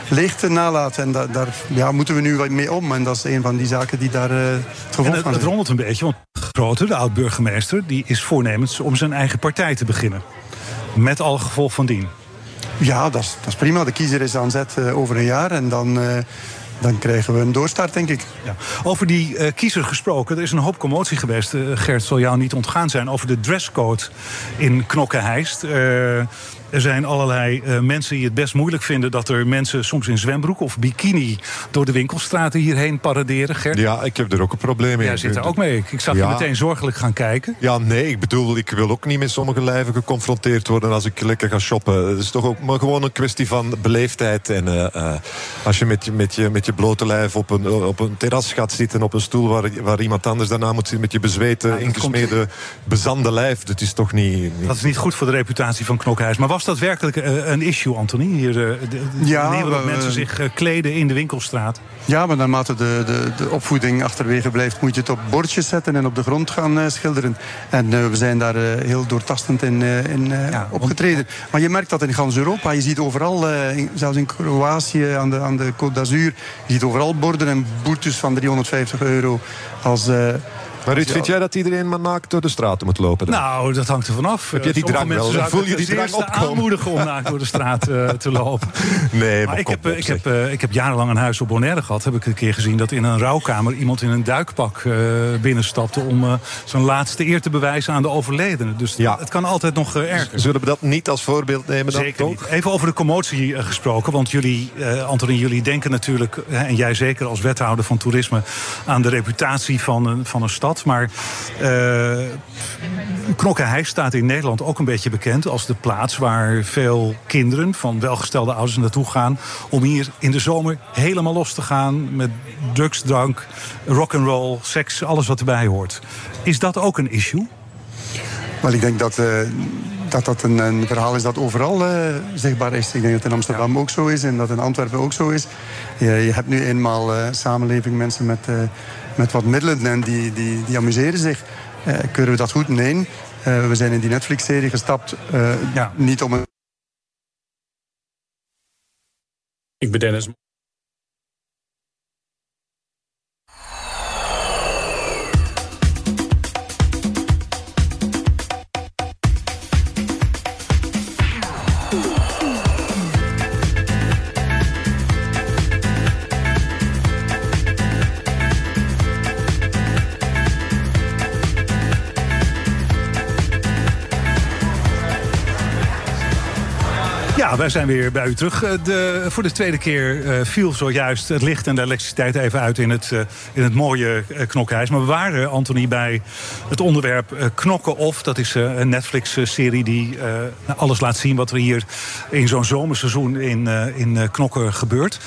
leegte nalaat. En da, daar ja, moeten we nu wat mee om. En dat is een van die zaken die daar het gevolg van zijn. Het rommelt een beetje, want Grote, de oud-burgemeester... die is voornemens om zijn eigen partij te beginnen. Met al gevolg van dien. Ja, dat is, dat is prima. De kiezer is aan zet uh, over een jaar en dan... Uh, dan krijgen we een doorstart, denk ik. Ja. Over die uh, kiezer gesproken, er is een hoop commotie geweest. Uh, Gert, zal jou niet ontgaan zijn over de dresscode in Knokke-Heist. Uh, er zijn allerlei uh, mensen die het best moeilijk vinden dat er mensen soms in zwembroek of bikini door de winkelstraten hierheen paraderen. Gert? Ja, ik heb er ook een probleem mee. Jij zit er ook mee. Ik zag ja. je meteen zorgelijk gaan kijken. Ja, nee, ik bedoel, ik wil ook niet met sommige lijven geconfronteerd worden als ik lekker ga shoppen. Het is toch ook maar gewoon een kwestie van beleefdheid. En uh, uh, als je met, je met je met je blote lijf op een, op een terras gaat zitten, op een stoel waar, waar iemand anders daarna moet zitten met je bezweten, ja, ingesmeerde, komt... bezande lijf, dat is toch niet, niet, Dat is niet goed voor de reputatie van Knokhuis. Maar was dat werkelijk een issue, Anthony? Hier, de, de ja, manier waarop mensen zich kleden in de winkelstraat. Ja, maar naarmate de, de, de opvoeding achterwege blijft... moet je het op bordjes zetten en op de grond gaan schilderen. En we zijn daar heel doortastend in, in ja, opgetreden. Want... Maar je merkt dat in gans Europa. Je ziet overal, zelfs in Kroatië, aan de, aan de Côte d'Azur... je ziet overal borden en boetes van 350 euro als... Maar Ruud, vind jij dat iedereen maar naakt door de straten moet lopen? Dan? Nou, dat hangt er vanaf. Heb je die drang wel? Voel je die drang opkomen? aanmoedigen om naakt door de straat uh, te lopen. Nee, maar, maar ik, heb, ik, heb, uh, ik heb jarenlang een huis op Bonaire gehad. Heb ik een keer gezien dat in een rouwkamer iemand in een duikpak uh, binnenstapte... om zijn laatste eer te bewijzen aan de overledene. Dus ja. het kan altijd nog erger. Zullen we dat niet als voorbeeld nemen dan Zeker? Niet. Even over de commotie gesproken. Want jullie, Antonie, jullie denken natuurlijk... en jij zeker als wethouder van toerisme... aan de reputatie van een, van een stad. Maar uh, staat in Nederland ook een beetje bekend als de plaats waar veel kinderen van welgestelde ouders naartoe gaan. om hier in de zomer helemaal los te gaan met drugs, drank, rock'n'roll, seks, alles wat erbij hoort. Is dat ook een issue? Wel, ik denk dat. Uh dat dat een, een, verhaal is dat overal uh, zichtbaar is. Ik denk dat in Amsterdam ook zo is en dat in Antwerpen ook zo is. Je, je hebt nu eenmaal samenleving, mensen met, met wat middelen en die, die, die amuseren zich. keuren we dat goed? Nee. we zijn in die Netflix-serie gestapt, ja. niet om een... Ik ben Dennis. Wij zijn weer bij u terug. De, voor de tweede keer uh, viel zojuist het licht en de elektriciteit even uit in het, uh, in het mooie knokkenhuis. Maar we waren, Anthony, bij het onderwerp Knokken of. Dat is een Netflix-serie die alles laat zien wat er hier in zo'n zomerseizoen in, in Knokken gebeurt.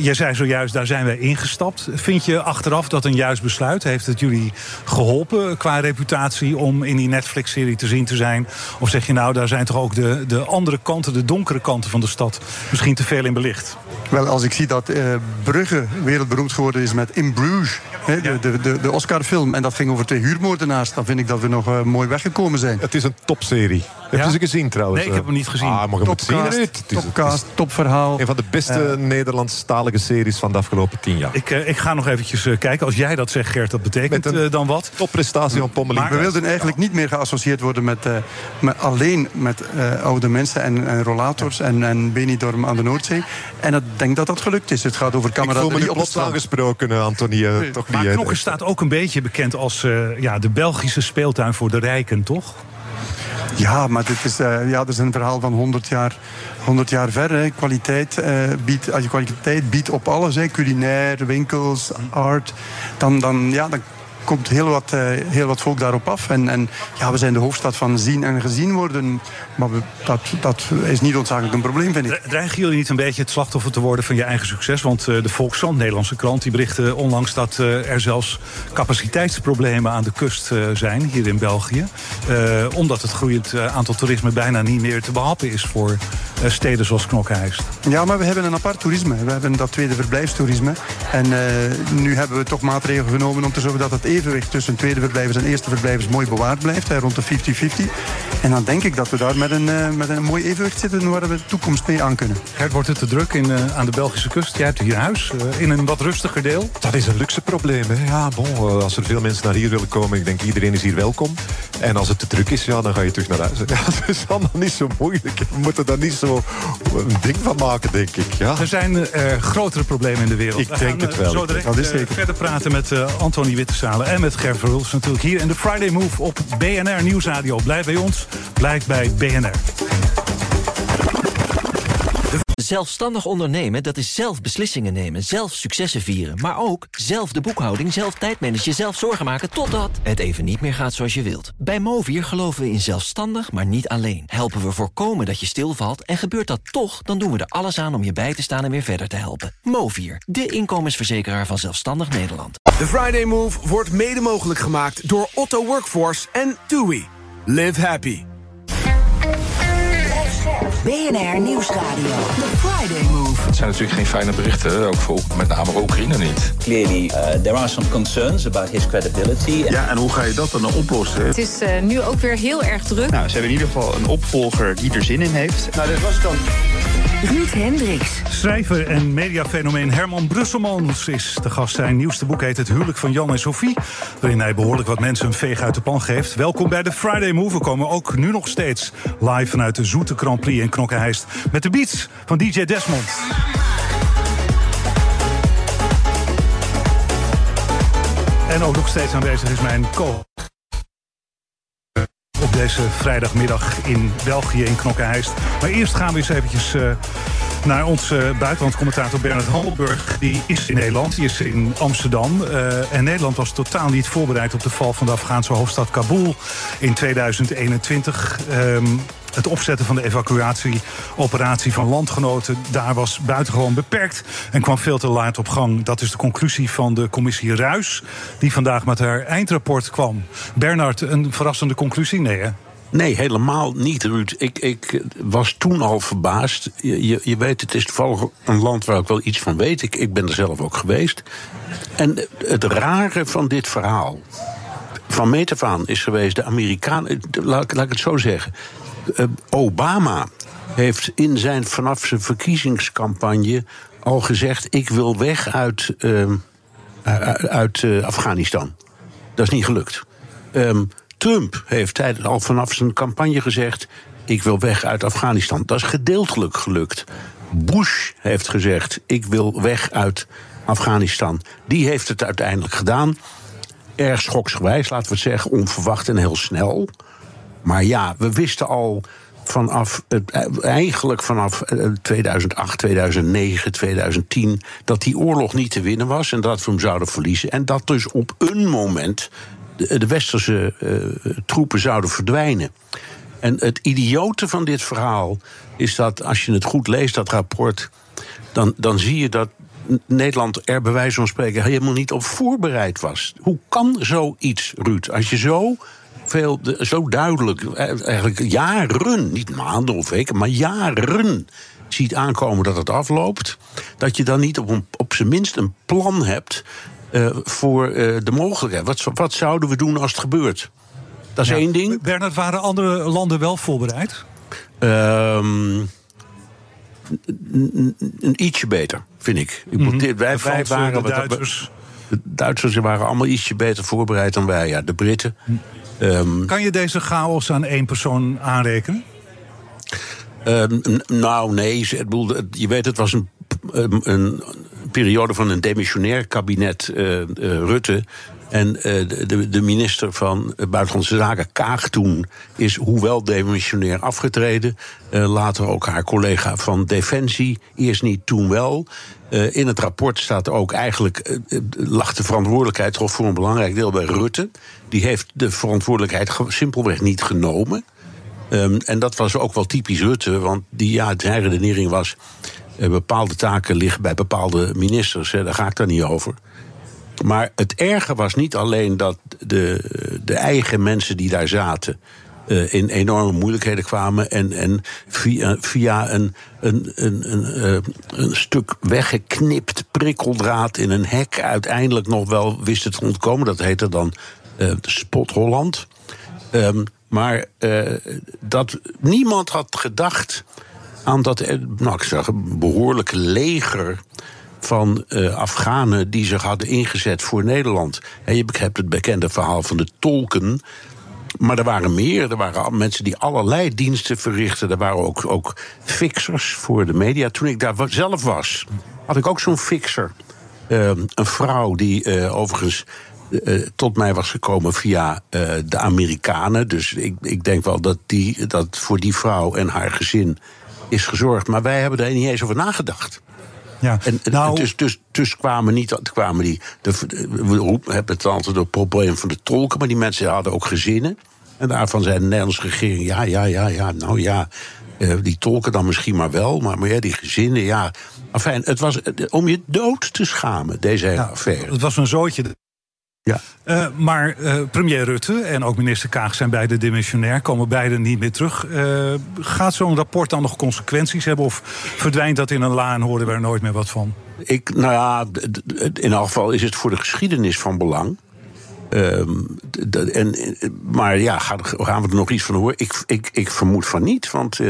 jij zei zojuist, daar zijn wij ingestapt. Vind je achteraf dat een juist besluit? Heeft het jullie geholpen qua reputatie om in die Netflix-serie te zien te zijn? Of zeg je nou, daar zijn toch ook de, de andere kanten, de donkere kanten van de stad misschien te veel in belicht? Wel, als ik zie dat uh, Brugge wereldberoemd geworden is met In Bruges, hè, de, de, de, de Oscar-film, en dat ging over twee huurmoordenaars, dan vind ik dat we nog uh, mooi weggekomen zijn. Het is een topserie. Heb je ze gezien trouwens? Nee, ik heb hem niet gezien. Ah, maar je topcast, moet zien. Topcast, topverhaal. Een van de beste uh, Nederlandstalige series van de afgelopen tien jaar. Ik, uh, ik ga nog eventjes uh, kijken. Als jij dat zegt, Gert, dat betekent uh, dan wat? Topprestatie van Pommeling. Maar we wilden eigenlijk niet meer geassocieerd worden met, met alleen met oude mensen en, en en, en Benidorm aan de Noordzee. En ik denk dat dat gelukt is. Het gaat over cameraderie Ik voel me plots aangesproken, Antonie. Nee. Toch maar niet, staat ook een beetje bekend als ja, de Belgische speeltuin voor de rijken, toch? Ja, maar dit is, uh, ja, dat is een verhaal van 100 jaar, 100 jaar ver. Hè. Kwaliteit, uh, biedt, als je kwaliteit biedt op alles, hè, culinair, winkels, art, dan, dan, ja, dan komt heel wat, uh, heel wat volk daarop af. En, en ja, we zijn de hoofdstad van zien en gezien worden. Maar we, dat, dat is niet noodzakelijk een probleem, vind ik. Dreigen jullie niet een beetje het slachtoffer te worden van je eigen succes? Want uh, de Volkskrant, Nederlandse krant, die berichten onlangs dat uh, er zelfs capaciteitsproblemen aan de kust zijn, hier in België. omdat het groeiend aantal toerisme bijna niet meer te behappen is voor steden zoals Knokkehuis. Ja, maar we hebben een apart toerisme. We hebben dat tweede verblijfstoerisme. En nu hebben we toch maatregelen genomen om te zorgen dat het evenwicht tussen tweede verblijvers en eerste verblijvers mooi bewaard blijft. Hè, rond de 50-50. En dan denk ik dat we daar met een, uh, met een mooi evenwicht zitten waar we de toekomst mee aan kunnen. Gert, wordt het te druk in, uh, aan de Belgische kust? Jij hebt hier huis uh, in een wat rustiger deel. Dat is een luxe probleem. Hè. Ja, bon, als er veel mensen naar hier willen komen, ik denk iedereen is hier welkom. En als het te druk is, ja, dan ga je terug naar huis. Ja, dat is allemaal niet zo moeilijk. We moeten daar niet zo een ding van maken, denk ik. Ja. Er zijn uh, grotere problemen in de wereld. Ik denk het wel. Zo direct, dat is zeker. verder praten met uh, Anthony Wittesalen en met Ger Verhulst natuurlijk hier in de Friday Move op BNR Nieuwsradio. Blijf bij ons, blijf bij BNR. Zelfstandig ondernemen, dat is zelf beslissingen nemen, zelf successen vieren... maar ook zelf de boekhouding, zelf tijdmanagen, zelf zorgen maken... totdat het even niet meer gaat zoals je wilt. Bij Movier geloven we in zelfstandig, maar niet alleen. Helpen we voorkomen dat je stilvalt en gebeurt dat toch... dan doen we er alles aan om je bij te staan en weer verder te helpen. Movier, de inkomensverzekeraar van Zelfstandig Nederland. De Friday Move wordt mede mogelijk gemaakt door Otto Workforce en TUI. Live happy. BNR Nieuwsradio. The Friday Move. Het zijn natuurlijk geen fijne berichten, ook voor met name Oekraïne niet. Clearly, uh, there are some concerns about his credibility. Ja, en hoe ga je dat dan oplossen? Het is uh, nu ook weer heel erg druk. Nou, ze hebben in ieder geval een opvolger die er zin in heeft. Nou, dit was het dan. Ruud Hendricks. Schrijver en mediafenomeen Herman Brusselmans is de gast. Zijn nieuwste boek heet Het huwelijk van Jan en Sophie. Waarin hij behoorlijk wat mensen een veeg uit de pan geeft. Welkom bij de Friday Move. We komen ook nu nog steeds live vanuit de Zoete Grand Prix in Knokkenheist. Met de beats van DJ Desmond. En ook nog steeds aanwezig is mijn co op deze vrijdagmiddag in België in Knokkenheist. Maar eerst gaan we eens eventjes uh, naar onze buitenlandcommentator Bernard Handelburg. Die is in Nederland, die is in Amsterdam. Uh, en Nederland was totaal niet voorbereid op de val van de Afghaanse hoofdstad Kabul in 2021. Um, het opzetten van de evacuatieoperatie van landgenoten... daar was buitengewoon beperkt en kwam veel te laat op gang. Dat is de conclusie van de commissie Ruis... die vandaag met haar eindrapport kwam. Bernard, een verrassende conclusie? Nee, hè? Nee, helemaal niet, Ruud. Ik, ik was toen al verbaasd. Je, je weet, het is toevallig een land waar ik wel iets van weet. Ik, ik ben er zelf ook geweest. En het rare van dit verhaal... van meet af aan is geweest, de Amerikanen... Laat, laat ik het zo zeggen Obama heeft in zijn, vanaf zijn verkiezingscampagne al gezegd: ik wil weg uit, uh, uit uh, Afghanistan. Dat is niet gelukt. Um, Trump heeft al vanaf zijn campagne gezegd: ik wil weg uit Afghanistan. Dat is gedeeltelijk gelukt. Bush heeft gezegd: ik wil weg uit Afghanistan. Die heeft het uiteindelijk gedaan. Erg schoksgewijs, laten we het zeggen, onverwacht en heel snel. Maar ja, we wisten al vanaf, eigenlijk vanaf 2008, 2009, 2010... dat die oorlog niet te winnen was en dat we hem zouden verliezen. En dat dus op een moment de, westerse uh, troepen zouden verdwijnen. En het idiote van dit verhaal is dat als je het goed leest, dat rapport... dan, dan zie je dat Nederland er bij wijze van spreken helemaal niet op voorbereid was. Hoe kan zoiets, Ruud? Als je zo veel, zo duidelijk, eh, eigenlijk jaren, niet maanden of weken, maar jaren ziet aankomen dat het afloopt, dat je dan niet op, een, op zijn minst een plan hebt uh, voor uh, de mogelijkheid. Wat, wat zouden we doen als het gebeurt? Dat is ja. één ding. Bernard, waren andere landen wel voorbereid? Een ietsje beter, vind ik. Mm -hmm. wij, wij waren, de Duitsers. De Duitsers waren allemaal ietsje beter voorbereid dan wij. Ja, de Britten. Hm. Um, kan je deze chaos aan één persoon aanrekenen? Um, nou, nee. Je weet, het was een, een periode van een demissionair kabinet uh, uh, Rutte. En uh, de, de, minister van Buitenlandse Zaken, Kaag, toen is hoewel demissionair afgetreden. later ook haar collega van Defensie. Eerst niet, toen wel. In het rapport staat ook eigenlijk. Uh, lag de verantwoordelijkheid toch voor een belangrijk deel bij Rutte. Die heeft de verantwoordelijkheid simpelweg niet genomen. Um, en dat was ook wel typisch Rutte, want die, ja, zijn redenering was. Bepaalde taken liggen bij bepaalde ministers, hè, daar ga ik daar niet over. Maar het erge was niet alleen dat de, de eigen mensen die daar zaten uh, in enorme moeilijkheden kwamen. En, en via, via een, een, een, een, uh, een stuk weggeknipt prikkeldraad in een hek uiteindelijk nog wel wisten te ontkomen. Dat heette dan uh, Spot Holland. Um, maar dat niemand had gedacht aan dat nou, ik zeg, behoorlijke leger van uh, Afghanen die zich hadden ingezet voor Nederland. En je hebt het bekende verhaal van de tolken. maar er waren meer. Er waren mensen die allerlei diensten verrichten. Er waren ook, ook fixers voor de media. Toen ik daar zelf was, had ik ook zo'n fixer. Eh, een vrouw die eh, overigens tot mij was gekomen via de Amerikanen. Dus ik, ik denk wel dat, die, dat voor die vrouw en haar gezin is gezorgd. Maar wij hebben daar niet eens over nagedacht. Ja, En, dus, dus, dus kwamen niet kwamen die. De, we roepen, hebben het altijd het probleem van de tolken, maar die mensen hadden ook gezinnen. En daarvan zei de Nederlandse regering: ja, ja, ja, ja, nou ja. eh, die tolken dan misschien maar wel, maar, maar ja, die gezinnen, ja. Enfin, het was om je dood te schamen, deze hele affaire. Het was een zootje. Ja. Eh, maar eh, premier Rutte en ook minister Kaag zijn beide dimensionair, komen beide niet meer terug. Eh, gaat zo'n rapport dan nog consequenties hebben of verdwijnt dat in een la en horen we er nooit meer wat van? Ik, nou ja, in elk geval is het voor de geschiedenis van belang. Ehm, en, eh, maar ja, gaan, we er nog iets van horen? Ik, ik, ik vermoed van niet, want eh,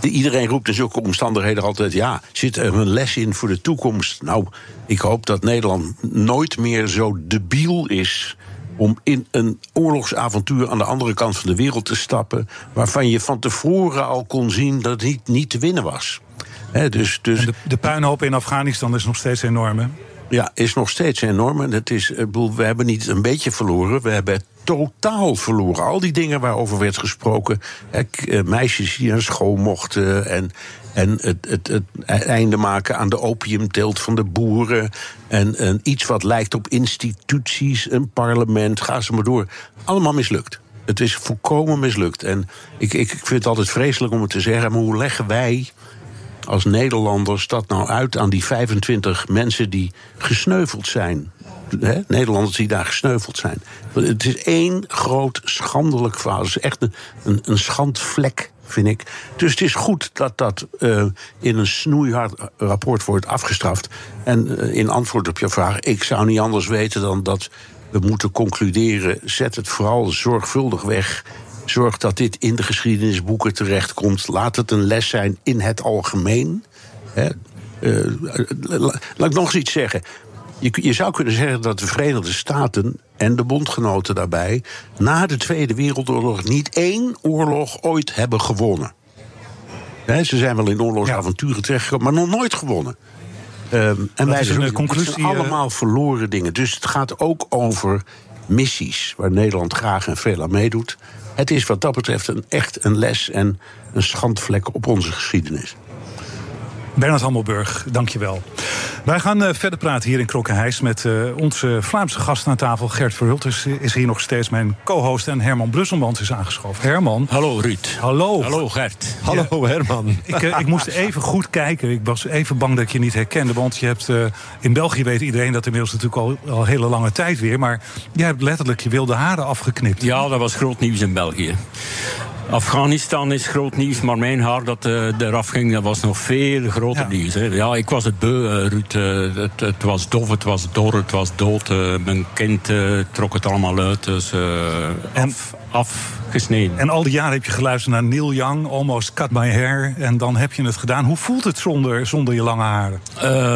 de- iedereen roept in zulke omstandigheden altijd... ja, zit er een les in voor de toekomst? Nou, ik hoop dat Nederland nooit meer zo debiel is om in een oorlogsavontuur aan de andere kant van de wereld te stappen... waarvan je van tevoren al kon zien dat het niet, te winnen was. Dus, dus, De, puinhoop in Afghanistan is nog steeds enorm. Ja, is nog steeds enorm. En het is, bedoel, we hebben niet een beetje verloren, we hebben totaal verloren. Al die dingen waarover werd gesproken. K- eh, meisjes die naar school mochten. En, en het, het, het einde maken aan de opiumteelt van de boeren. En, en iets wat lijkt op instituties, een parlement, ga ze maar door. Allemaal mislukt. Het is volkomen mislukt. En ik, ik, ik vind het altijd vreselijk om het te zeggen, maar hoe leggen wij als Nederlanders dat nou uit aan die 25 mensen die gesneuveld zijn? Nederlanders die daar gesneuveld zijn. Het is één groot schandelijk verhaal. Het is echt een, een, een schandvlek, vind ik. Dus het is goed dat dat eh, in een snoeihard rapport wordt afgestraft. En eh, in antwoord op je vraag, ik zou niet anders weten dan dat we moeten concluderen: zet het vooral zorgvuldig weg. Zorg dat dit in de geschiedenisboeken terechtkomt. Laat het een les zijn in het algemeen. Hè. Eh, la- laat ik nog eens iets zeggen. Je, je zou kunnen zeggen dat de Verenigde Staten en de bondgenoten daarbij... na de Tweede Wereldoorlog niet één oorlog ooit hebben gewonnen. Ze zijn wel in oorlogsavonturen terechtgekomen, maar nog nooit gewonnen. Ehm, en wij is een, zijn- eh, het conclusie, zijn allemaal verloren dingen. Dus het gaat ook over missies waar Nederland graag en veel aan meedoet. Het is wat dat betreft een, echt een les en een schandvlek op onze geschiedenis. Bernard Hammelburg, dankjewel. Wij gaan eh, verder praten hier in Krokkenhuis met eh, onze Vlaamse gast aan tafel. Gert Verhult is, is hier nog steeds mijn co-host. En Herman Brusselmans is aangeschoven. Herman. Hallo Ruud. Hallo. Hallo Gert. Hallo Herman. Ik, eh, ik moest even goed kijken. Ik was even bang dat ik je niet herkende. Want je hebt, eh, in België weet iedereen dat inmiddels natuurlijk al, al hele lange tijd weer. Maar jij hebt letterlijk je wilde haren afgeknipt. Ja, dat was groot nieuws in België. Afghanistan is groot nieuws, maar mijn haar dat eh, eraf ging, dat was nog veel groter nieuws. Hè. Ja, ik was het beu, eh, Ruud. Eh, het, het was dof, het was dor, het was dood. Mijn kind trok het allemaal uit, dus af, afgesneden. En al die jaren heb je geluisterd naar Neil Young, Almost Cut My Hair. En dan heb je het gedaan. Hoe voelt het zonder, zonder je lange haren?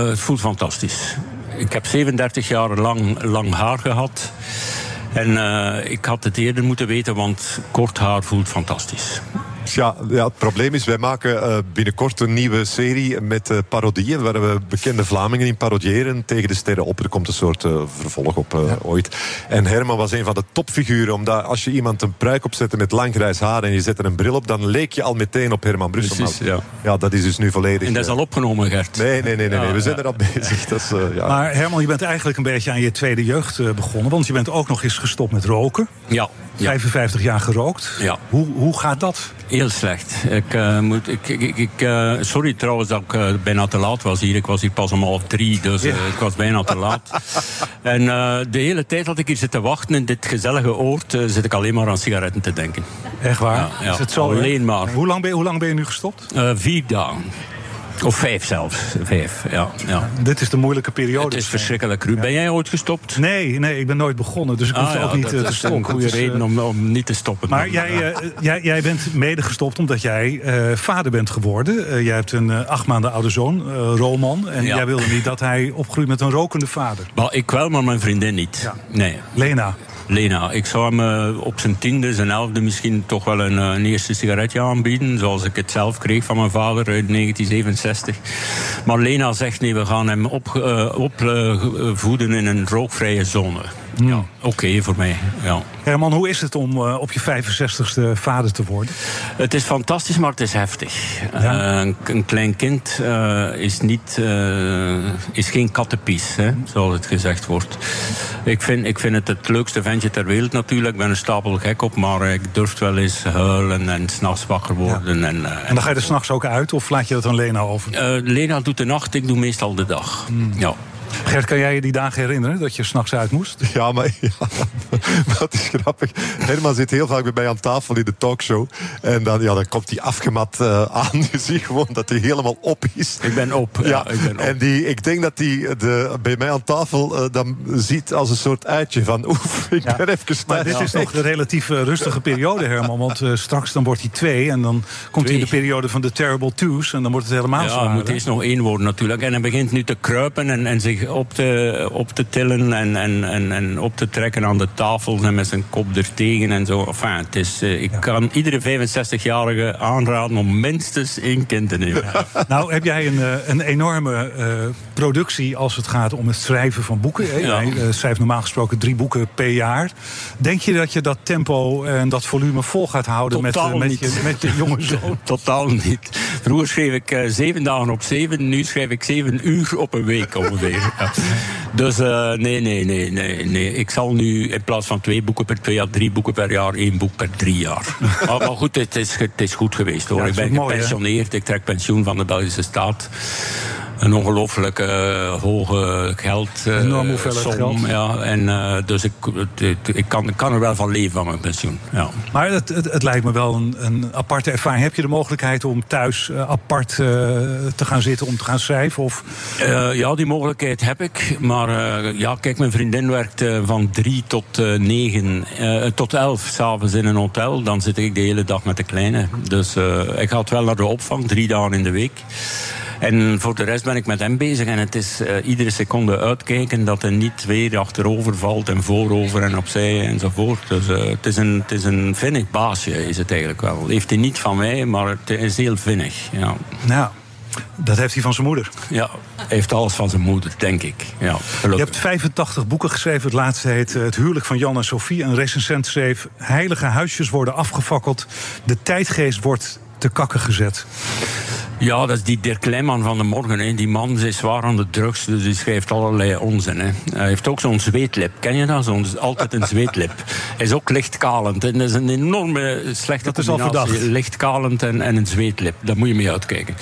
Het voelt fantastisch. Ik heb 37 jaar lang, lang haar gehad. En eh, ik had het eerder moeten weten, want kort haar voelt fantastisch. Ja, ja, het probleem is, wij maken eh, binnenkort een nieuwe serie met eh, parodieën, waar we bekende Vlamingen in parodiëren tegen de sterren op. Er komt een soort eh, vervolg op eh, ooit. En Herman was een van de topfiguren, omdat als je iemand een pruik opzette met lang grijs haar en je zette een bril op, dan leek je al meteen op Herman Brussel. Precies, ja. ja, dat is dus nu volledig... En dat is al opgenomen, Gert. Nee, nee, nee, nee, nee. Ja, we zijn ja. er al bezig. Dat is, eh, ja. Maar Herman, je bent eigenlijk een beetje aan je tweede jeugd eh, begonnen. Want je bent ook nog eens gestopt met roken. Ja. 55 jaar gerookt. Ja. Hoe, hoe gaat dat? Heel slecht. Ik, eh, moet, ik, ik, ik, eh, sorry trouwens dat ik eh, bijna te laat was hier. Ik was hier pas om half drie, dus eh, ik was bijna te laat. en de hele tijd dat ik hier zit te wachten in dit gezellige oord... zit ik alleen maar aan sigaretten te denken. Echt waar? Ja, ja. Is het zo? Alleen maar. Hoe lang ben je, hoe lang ben je nu gestopt? Vier dagen. Of vijf zelfs. Vijf, ja. ja. Dit is de moeilijke periode. Het is verschrikkelijk, Ruud. Ben jij ooit gestopt? Nee, nee, ik ben nooit begonnen. Dus ik hoef Ah, ja, ook niet dat eh, te is stoppen. een goede Het is, eh, reden om, om niet te stoppen. Maar jij, eh, jij, jij bent mede gestopt omdat jij vader bent geworden. Jij hebt een acht maanden oude zoon, Roman. En jij wilde niet dat hij opgroeit met een rokende vader. Maar ik wel, maar mijn vriendin niet. Nee. Lena. Lena. Ik zou hem eh, op zijn tiende, zijn elfde misschien toch wel een, eh, een eerste sigaretje aanbieden. Zoals ik het zelf kreeg van mijn vader uit 1967. Maar Lena zegt nee, we gaan hem opvoeden in een rookvrije zone. Ja, oké voor mij. Ja. Herman, hoe is het om uh, op je 65ste vader te worden? Het is fantastisch, maar het is heftig. Ja. Uh, een klein kind uh, is, niet, is geen kattenpies, hè, zoals het gezegd wordt. Ik vind, ik vind het het leukste ventje ter wereld natuurlijk. Ik ben een stapel gek op, maar ik durf wel eens huilen en s'nachts wakker worden. Ja. En, en dan ga je er s'nachts ook uit of laat je dat aan Lena over? Lena doet de nacht, ik doe meestal de dag. Mm. Ja. Gert, kan jij je die dagen herinneren dat je s'nachts uit moest? Ja, maar ja, dat is grappig. Herman zit heel vaak bij mij aan tafel in de talkshow. En dan, ja, dan komt hij afgemat uh, aan. Je ziet gewoon dat hij helemaal op is. Ik ben op. Ja, ja ik ben op. En die, ik denk dat hij de, bij mij aan tafel uh, dan ziet als een soort uitje van... oef, ik ja. ben even Maar dit is nog de relatief rustige periode, Herman. Want uh, straks dan wordt hij twee. En dan komt hij in de periode van de terrible twos. En dan wordt het helemaal ja. Ja, moet eerst nog één worden natuurlijk. En hij begint nu te kruipen en, en zich op te, op te tillen en, en, en, en op te trekken aan de tafel en met zijn kop er tegen en zo. Enfin, het is, uh, ik ja. kan iedere 65-jarige aanraden om minstens één kind te nemen. nou, heb jij een, een enorme uh, productie als het gaat om het schrijven van boeken. Hè? Ja. Jij uh, schrijft normaal gesproken drie boeken per jaar. Denk je dat je dat tempo en dat volume vol gaat houden Totaal met, met, je, met de jonge zoon? Totaal niet. Vroeger schreef ik zeven dagen op zeven, nu schrijf ik zeven uur op een week ongeveer. Ja. Dus uh, nee, nee, nee, nee, nee. Ik zal nu in plaats van twee boeken per twee jaar, drie boeken per jaar, één boek per drie jaar. maar, maar, goed, het is, het is goed geweest hoor. Ja, ik ben mooi, gepensioneerd, hè? ik trek pensioen van de Belgische staat een ongelooflijk uh, hoge geld. Uh, Enorm hoeveelheid som, geld. Ja, en, uh, dus ik, ik, ik, kan, ik kan er wel van leven van mijn pensioen. Ja. Maar het, het, het lijkt me wel een, een, aparte ervaring. Heb je de mogelijkheid om thuis apart te gaan zitten om te gaan schrijven? Of? ja, die mogelijkheid heb ik. Maar ja, kijk, mijn vriendin werkt van drie tot negen, tot elf s'avonds in een hotel. Dan zit ik de hele dag met de kleine. Dus ik ga wel naar de opvang, drie dagen in de week. En voor de rest ben ik met hem bezig. En het is uh, iedere seconde uitkijken dat hij niet weer achterover valt en voorover en opzij enzovoort. Dus uh, het, is een, het is een vinnig baasje, is het eigenlijk wel. Heeft hij niet van mij, maar het is heel vinnig. Ja. Nou, dat heeft hij van zijn moeder. Ja, heeft alles van zijn moeder, denk ik. Ja, je hebt 85 boeken geschreven. Het laatste heet Het huwelijk van Jan en Sophie. Een recensent schreef... Heilige huisjes worden afgefakkeld. De tijdgeest wordt te kakken gezet. Ja, dat is die Dirk Leijman van de morgen. Hè. Die man is zwaar aan de drugs, dus die schrijft allerlei onzin. Hè. Hij heeft ook zo'n zweetlip. Ken je dat? Zo'n, altijd een zweetlip. Hij is ook lichtkalend. En dat is een enorme slechte dat is al verdacht. Lichtkalend en, en een zweetlip. Daar moet je mee uitkijken.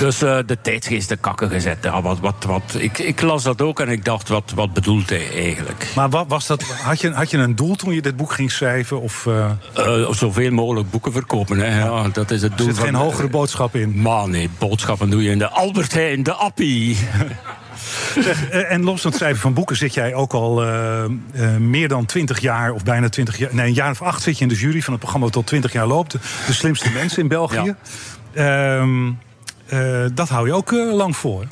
Dus uh, de tijdsgeest de kakken gezet. Ja, wat, wat, wat. Ik, ik las dat ook en ik dacht, wat, wat bedoelt hij eigenlijk? Maar wat was dat, had, je, had je een doel toen je dit boek ging schrijven? Of, uh... Uh, zoveel mogelijk boeken verkopen. Hè. Ja, dat is het doel. Er zit van, geen hogere boodschap in. Maar nee, boodschappen doe je in de Albert Heijn, de Appie. Zeg, en los van het schrijven van boeken zit jij ook al uh, uh, meer dan twintig jaar, of bijna twintig jaar, nee, een jaar of acht zit je in de jury van het programma dat tot twintig jaar loopt. De, de slimste mensen in België. Ja. Uh, dat hou je ook lang voor.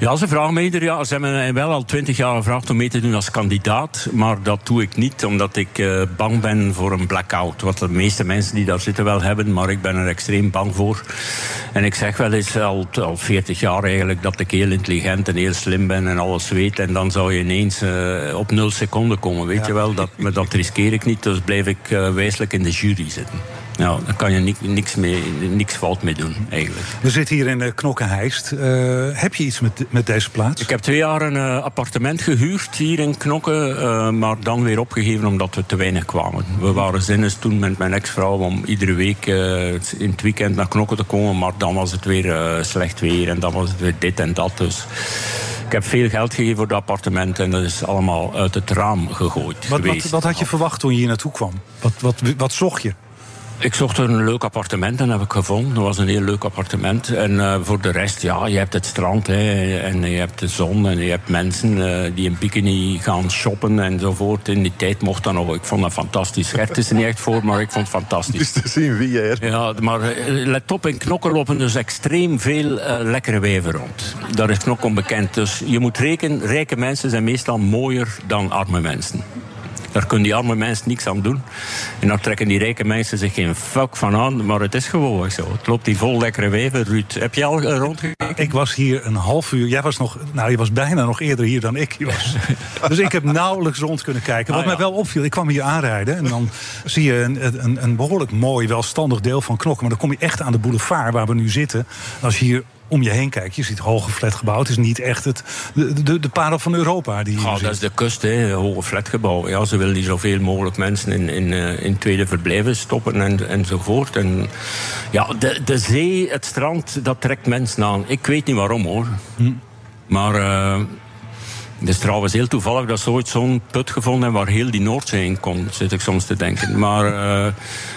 Ja, ze vragen me ieder jaar. Ze hebben mij wel al twintig jaar gevraagd om mee te doen als kandidaat. Maar dat doe ik niet, omdat ik uh, bang ben voor een blackout. Wat de meeste mensen die daar zitten wel hebben, maar ik ben er extreem bang voor. En ik zeg wel eens al, al 40 jaar eigenlijk dat ik heel intelligent en heel slim ben en alles weet. En dan zou je ineens uh, op nul seconden komen. Weet ja. je wel, dat, maar dat riskeer ik niet. Dus blijf ik uh, wijselijk in de jury zitten. Nou, daar kan je niks, niks, mee, niks fout mee doen, eigenlijk. We zitten hier in uh, Knokkenheist. Uh, heb je iets met, met deze plaats? Ik heb twee jaar een uh, appartement gehuurd hier in Knokken, maar dan weer opgegeven omdat we te weinig kwamen. We waren zinnes toen met mijn ex-vrouw om iedere week in het weekend naar Knokken te komen, maar dan was het weer slecht weer en dan was het weer dit en dat. Dus ik heb veel geld gegeven voor het appartement en dat is allemaal uit het raam gegooid. Wat, wat had je verwacht toen je hier naartoe kwam? Wat, wat, wat zocht je? Ik zocht een leuk appartement en dat heb ik gevonden. Dat was een heel leuk appartement. En uh, voor de rest, ja, je hebt het strand hè, en je hebt de zon en je hebt mensen uh, die in bikini gaan shoppen enzovoort. In die tijd mocht dat nog. Ik vond dat fantastisch. Gert is er niet echt voor, maar ik vond het fantastisch. Dus te zien wie je er. Ja, maar uh, let op, in Knokken lopen dus extreem veel lekkere wijven rond. Daar is Knokken bekend. Dus je moet rekenen, rijke mensen zijn meestal mooier dan arme mensen. Daar kunnen die arme mensen niks aan doen. En daar trekken die rijke mensen zich geen fuck van aan. Maar het is gewoon zo. Het loopt die vol lekkere weven. Ruud, heb je al eh, rondgekeken? Ik was hier een half uur. Jij was nog, nou, je was bijna nog eerder hier dan ik hier was. dus ik heb nauwelijks rond kunnen kijken. Wat Ah, ja. mij wel opviel, ik kwam hier aanrijden en dan zie je een, een, een behoorlijk mooi, welstandig deel van Knokken. Maar dan kom je echt aan de boulevard waar we nu zitten. En als je hier om je heen kijkt, je ziet hoge flatgebouw. Het is niet echt het, de, de, de parel van Europa die Ja, dat is de kust, hè, hoge flatgebouw. Ja, ze willen die zoveel mogelijk mensen in, in, eh, in tweede verblijven stoppen en, enzovoort. En ja, de, de zee, het strand, dat trekt mensen aan. Ik weet niet waarom hoor. Maar eh, het is trouwens heel toevallig dat ze ooit zo'n put gevonden hebben waar heel die Noordzee in kon, zit ik soms te denken. Maar eh,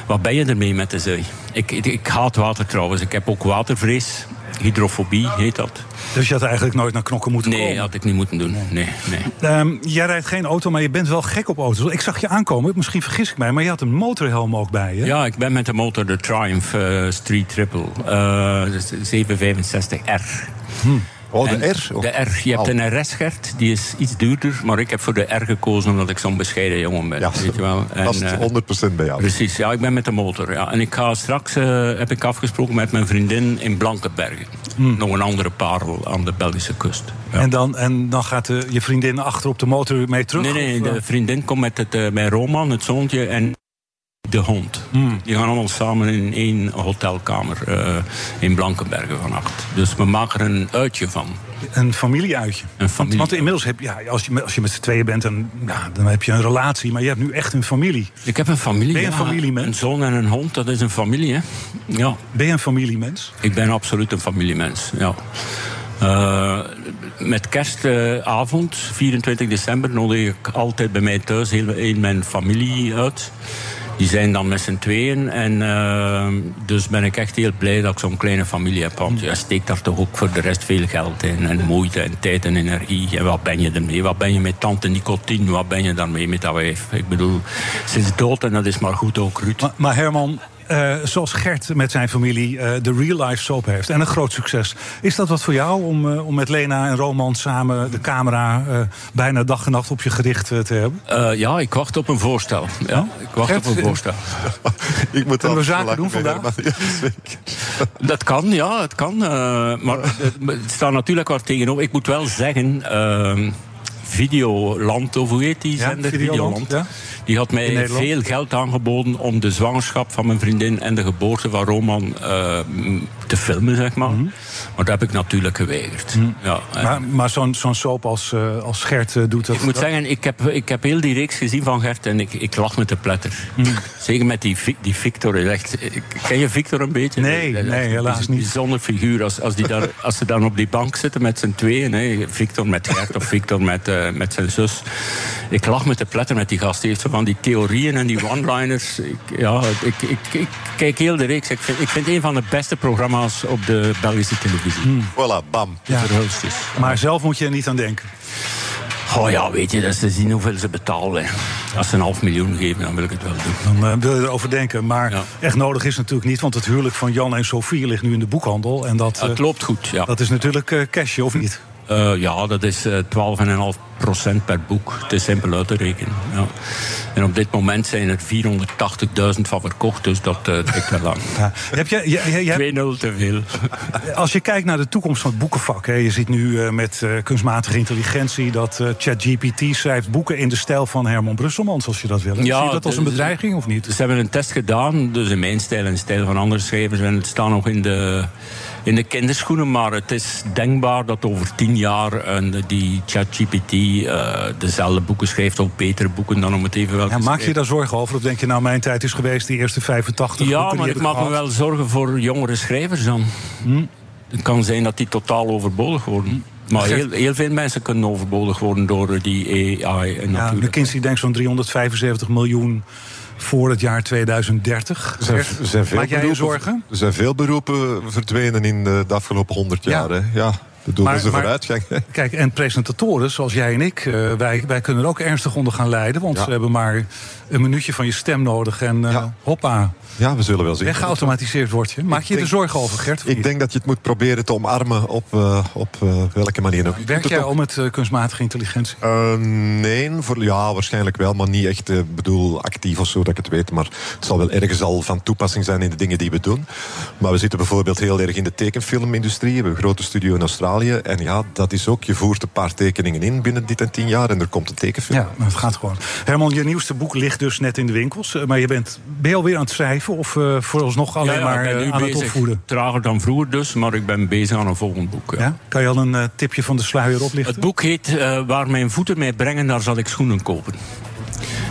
wat ben je ermee met de zee? Ik, ik, ik haat water trouwens. Ik heb ook watervrees. Hydrofobie heet dat. Dus je had eigenlijk nooit naar Knokken moeten Nee, komen. had ik niet moeten doen. Nee, nee. Ehm, jij rijdt geen auto, maar je bent wel gek op auto's. Ik zag je aankomen, misschien vergis ik mij, maar je had een motorhelm ook bij je. Ja, ik ben met de motor de Triumph eh, Street Triple. eh, dus 765R. Oh, de En R? De R. Je hebt Oh. een RS-Gert, die is iets duurder. Maar ik heb voor de R gekozen omdat ik zo'n bescheiden jongen ben. Ja, weet je wel. En, past eh, 100% bij jou. Precies, ja, ik ben met de motor. Ja. En ik ga straks, eh, heb ik afgesproken met mijn vriendin in Blankenbergen. Nog een andere parel aan de Belgische kust. Ja. En, dan, en dan gaat de, je vriendin achter op de motor mee terug? Nee, nee, of, eh? de vriendin komt met, het, eh, met Roman, het zoontje, en de hond. Hmm. Die gaan allemaal samen in één hotelkamer eh, in Blankenbergen vannacht. Dus we maken er een uitje van. Een familieuitje. Een familie. Want inmiddels heb ja, als je, met- als je met z'n tweeën bent, dan, ja, dan heb je een relatie. Maar je hebt nu echt een familie. Ik heb een familie. Ben je een ja. familiemens? Een zoon en een hond, dat is een familie, hè? Ja. Ben je een familiemens? Ik ben absoluut een familiemens, ja. Eh, met kerstavond, 24 december, nodig ik altijd bij mij thuis heel, heel mijn familie uit. Die zijn dan met z'n tweeën. En eh, dus ben ik echt heel blij dat ik zo'n kleine familie heb. Want je steekt daar toch ook voor de rest veel geld in. En moeite en tijd en energie. En wat ben je ermee? Wat ben je met tante Nicotine? Wat ben je daarmee met dat wijf? Ik bedoel, ze is dood en dat is maar goed ook, Ruud. Maar, maar Herman, eh, zoals Gert met zijn familie eh, de real life soap heeft en een groot succes. Is dat wat voor jou om, eh, om met Lena en Roman samen de camera eh, bijna dag en nacht op je gericht te hebben? Eh, ja, ik wacht op een voorstel. Ja, ik wacht Gert, op een voorstel. Ik moet Kunnen we zaken doen vandaag? Dat kan, ja, het kan. eh, maar het staat natuurlijk wat tegenover. Ik moet wel zeggen. Videoland, of hoe heet die Ja, zender? Videoland, ja. Die had mij veel geld aangeboden om de zwangerschap van mijn vriendin en de geboorte van Roman eh, te filmen, zeg maar. Maar dat heb ik natuurlijk geweigerd. Ja, en- Mhm. Maar, maar zo'n zo'n soap als, eh, als Gert eh, doet dat. ik moet dat- zeggen, ik heb, ik heb heel die reeks gezien van Gert en ik, ik lach met de pletter. Mhm. Zeker met die, die Victor. is Echt, ken je Victor een beetje? Nee, nee, helaas een niet. bijzonder figuur. Als, als, die daar, als ze dan op die bank zitten met z'n tweeën. Hè, Victor met Gert of Victor met, eh, met zijn zus. Ik lach met de pletter met die gast. Die heeft zo van die theorieën en die one-liners. Ik, ja, ik, ik, ik kijk heel de reeks. Ik vind, ik vind het een van de beste programma's op de Belgische televisie. Voilà, bam. Ja. Verhulstjes. Maar zelf moet je er niet aan denken. Oh ja, weet je, dat ze zien hoeveel ze betalen. Als ze een half miljoen geven, dan wil ik het wel doen. Dan eh, wil je erover denken. Maar Ja. echt nodig is natuurlijk niet. Want het huwelijk van Jan en Sofie ligt nu in de boekhandel. En dat, Het loopt goed, ja. dat is natuurlijk eh cashje, of niet? Eh, ja, dat is eh 12,5 procent per boek. Het is simpel uit te rekenen. Ja. En op dit moment zijn er 480.000 van verkocht, dus dat eh trekt wel lang. Ja. Heb je, je, je- je hebt- 2-0 te veel. Als je kijkt naar de toekomst van het boekenvak, hè, je ziet nu eh, met eh, kunstmatige intelligentie dat eh, ChatGPT schrijft boeken in de stijl van Herman Brusselmans, als je dat wil. Zie je dat als een de- bedreiging of niet? Ze hebben een test gedaan, dus in mijn stijl en de stijl van andere schrijvers. En het staat nog in de, in de kinderschoenen, maar het is denkbaar dat over tien jaar die ChatGPT eh, dezelfde boeken schrijft, of betere boeken dan om het even wel Ja, maak je daar zorgen over? Of denk je nou, mijn tijd is geweest, die eerste 85 Ja, boeken, maar ik maak me wel zorgen voor jongere schrijvers dan. Het kan zijn dat die totaal overbodig worden. Maar heel, heel veel mensen kunnen overbodig worden door die AI. En Ja, natuurlijk. McKinsey denkt zo'n 375 miljoen voor het jaar 2030. Er zijn, er zijn veel Maak jij je beroepen- zorgen? Er zijn veel beroepen verdwenen in de, de afgelopen honderd Ja. jaar. Hè? Ja. bedoel, dat een maar- vooruitgang. Kijk, en presentatoren zoals jij en ik, eh, wij, wij kunnen er ook ernstig onder gaan lijden. Want Ja. we hebben maar een minuutje van je stem nodig. En eh, hoppa, Ja, we zullen wel zien. weggeautomatiseerd word je. Maak je je er denk- zorgen over, Gert? Ik denk dat je het moet proberen te omarmen op, eh, op eh, welke manier ook. Werk jij het al met kunstmatige intelligentie? Nee, voor, ja, waarschijnlijk wel, maar niet echt eh, bedoel, actief of zo dat ik het weet. Maar het zal wel ergens al van toepassing zijn in de dingen die we doen. Maar we zitten bijvoorbeeld heel erg in de tekenfilmindustrie. We hebben een grote studio in Australië. En ja, dat is ook, je voert een paar tekeningen in binnen dit en tien jaar en er komt een tekenfilm. Ja, maar het gaat gewoon. Herman, je nieuwste boek ligt dus net in de winkels. eh, Maar je bent, ben je alweer aan het schrijven? Of eh, vooralsnog alleen Ja, ja, maar eh, aan het bezig. opvoeden? Trager dan vroeger dus, maar ik ben bezig aan een volgend boek. ja. Ja? Kan je al een tipje van de sluier oplichten? Het boek heet eh, Waar mijn voeten mij brengen, daar zal ik schoenen kopen.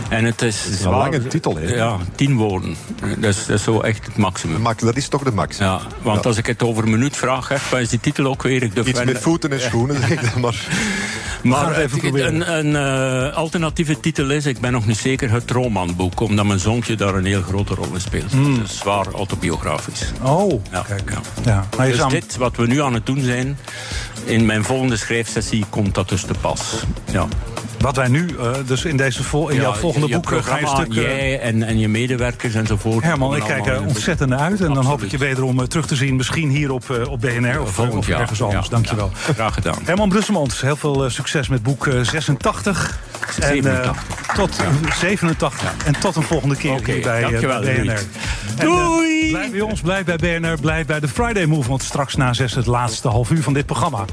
En het is, een zwaar- lange titel, hè? Ja, tien woorden. Dat is, dat is zo echt het maximum. Max, dat is toch de max? Ja, want Ja. als ik het over een minuut vraag, hè, wat is die titel ook weer? Ik Iets met voeten en schoenen, zeg ik dan maar. Maar het even proberen. een, een eh, alternatieve titel is, ik ben nog niet zeker, het Romanboek. Omdat mijn zoontje daar een heel grote rol in speelt. Het is zwaar autobiografisch. Oh, Ja, kijk. ja. Ja, maar je Dus zou- dit, wat we nu aan het doen zijn, in mijn volgende schrijfsessie komt dat dus te pas. Ja. Wat wij nu, eh, dus in, deze vol, in Ja, jouw volgende je boek, eh, ga je een programma, stuk... eh, jij en, en je medewerkers enzovoort. Herman, ik kijk er ontzettend naar uit. En dan hoop ik je wederom eh, terug te zien. Misschien hier op, eh, op BNR of, ergens anders. Dankjewel. Graag gedaan. Herman Brusselmans, heel veel succes met boek eh, 86. En, 87. tot eh, 87. En tot een volgende keer hier bij, eh, dankjewel, bij BNR. Eh, blijf bij ons, blijf bij BNR, blijf bij de Friday Move. Want straks na zes het laatste half uur van dit programma.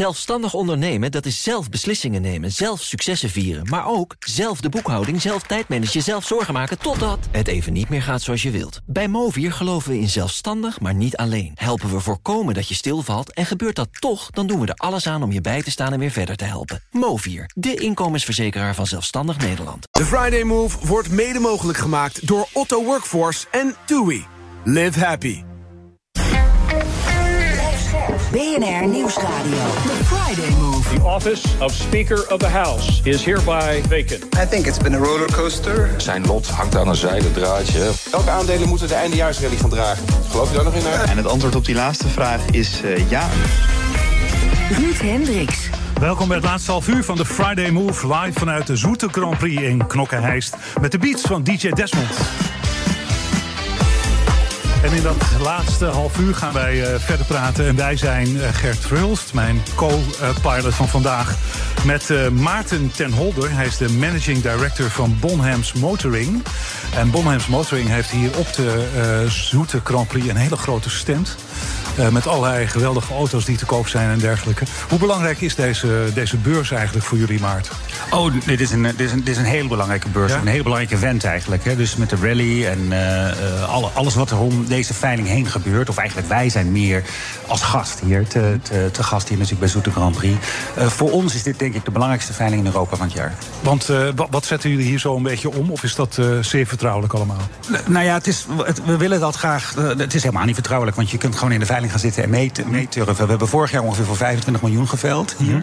Zelfstandig ondernemen, dat is zelf beslissingen nemen, zelf successen vieren... maar ook zelf de boekhouding, zelf tijdmanagen, zelf zorgen maken... totdat het even niet meer gaat zoals je wilt. Bij Movier geloven we in zelfstandig, maar niet alleen. Helpen we voorkomen dat je stilvalt en gebeurt dat toch... dan doen we er alles aan om je bij te staan en weer verder te helpen. Movier, de inkomensverzekeraar van Zelfstandig Nederland. De Friday Move wordt mede mogelijk gemaakt door Otto Workforce en TUI. Live happy. BNR Nieuwsradio. The Friday Move. The office of Speaker of the House is hereby vacant. I think it's been a roller coaster. Zijn lot hangt aan een zijden draadje. Welke aandelen moeten de eindejaarsrally gaan dragen? Geloof je daar nog in? Naar? En het antwoord op die laatste vraag is eh, ja. Ruud Hendricks. Welkom bij het laatste half uur van de Friday Move... live vanuit de Zoete Grand Prix in Knokke-Heist... met de beats van DJ Desmond. En in dat laatste half uur gaan wij eh, verder praten. En wij zijn eh, Gert Verhulst, mijn co-pilot van vandaag... met eh, Maarten ten Holder. Hij is de managing director van Bonhams Motoring. En Bonhams Motoring heeft hier op de Zoete Grand Prix... een hele grote stand... Met allerlei geweldige auto's die te koop zijn en dergelijke. Hoe belangrijk is deze, deze beurs eigenlijk voor jullie, Maart? Oh, dit is een, dit is een, dit is een heel belangrijke beurs. Ja? Een heel belangrijk event eigenlijk. Hè. Dus met de rally en alle, alles wat er om deze veiling heen gebeurt. Of eigenlijk wij zijn meer als gast hier. Te, te, te gast hier natuurlijk bij Zoete Grand Prix. Eh, voor ons is dit denk ik de belangrijkste veiling in Europa van het jaar. Want eh, wa- wat zetten jullie hier zo een beetje om? Of is dat eh, zeer vertrouwelijk allemaal? N- Nou ja, het is, het- we willen dat graag. Het is helemaal niet vertrouwelijk, want je kunt gewoon in de veiling gaan zitten en meet- meeturven. We hebben vorig jaar ongeveer voor 25 miljoen geveld hier. Eh,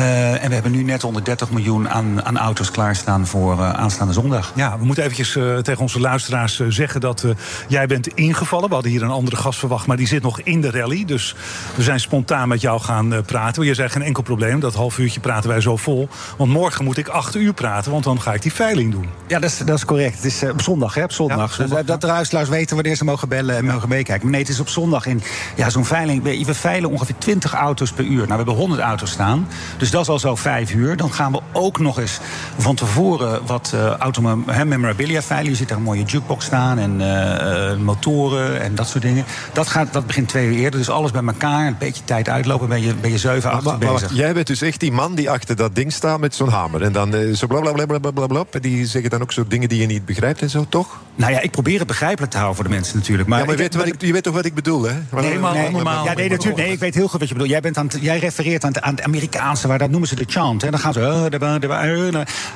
en we hebben nu net 130 miljoen aan, aan auto's klaarstaan voor eh, aanstaande zondag. Ja, we moeten eventjes eh, tegen onze luisteraars eh, zeggen dat eh, jij bent ingevallen. We hadden hier een andere gast verwacht, maar die zit nog in de rally. Dus we zijn spontaan met jou gaan eh, praten. Je zei geen enkel probleem, dat half uurtje praten wij zo vol. Want morgen moet ik acht uur praten, want dan ga ik die veiling doen. Ja, dat is, dat is correct. Het is eh, op zondag, hè? Op zondag. Ja, Dus, dat de luisteraars weten wanneer ze mogen bellen en mogen meekijken. Maar nee, het is op zondag. En ja, zo'n veiling. We, we veilen ongeveer 20 auto's per uur. Nou, we hebben 100 auto's staan. Dus dat is al zo vijf uur. Dan gaan we ook nog eens van tevoren wat uh, auto memorabilia veilen. Je ziet daar een mooie jukebox staan en uh, uh, motoren en dat soort dingen. Dat, gaat, dat begint twee uur eerder. Dus alles bij elkaar. Een beetje tijd uitlopen. Ben je, ben je 7, 8 maar, bezig. Maar jij bent dus echt die man die achter dat ding staat met zo'n hamer. En dan uh, zo blablabla. Die zeggen dan ook zo dingen die je niet begrijpt en zo, toch? Nou ja, ik probeer het begrijpelijk te houden voor de mensen natuurlijk. Maar, ja, maar ik, je, weet wat ik, je weet toch wat ik bedoel, hè? Nee, maar nee, normaal. Ja, nee, natuurlijk, nee, ik weet heel goed wat je bedoelt. Jij, bent aan het, jij refereert aan het, aan het Amerikaanse, waar dat noemen ze de chant. Hè. Dan gaan ze, uh,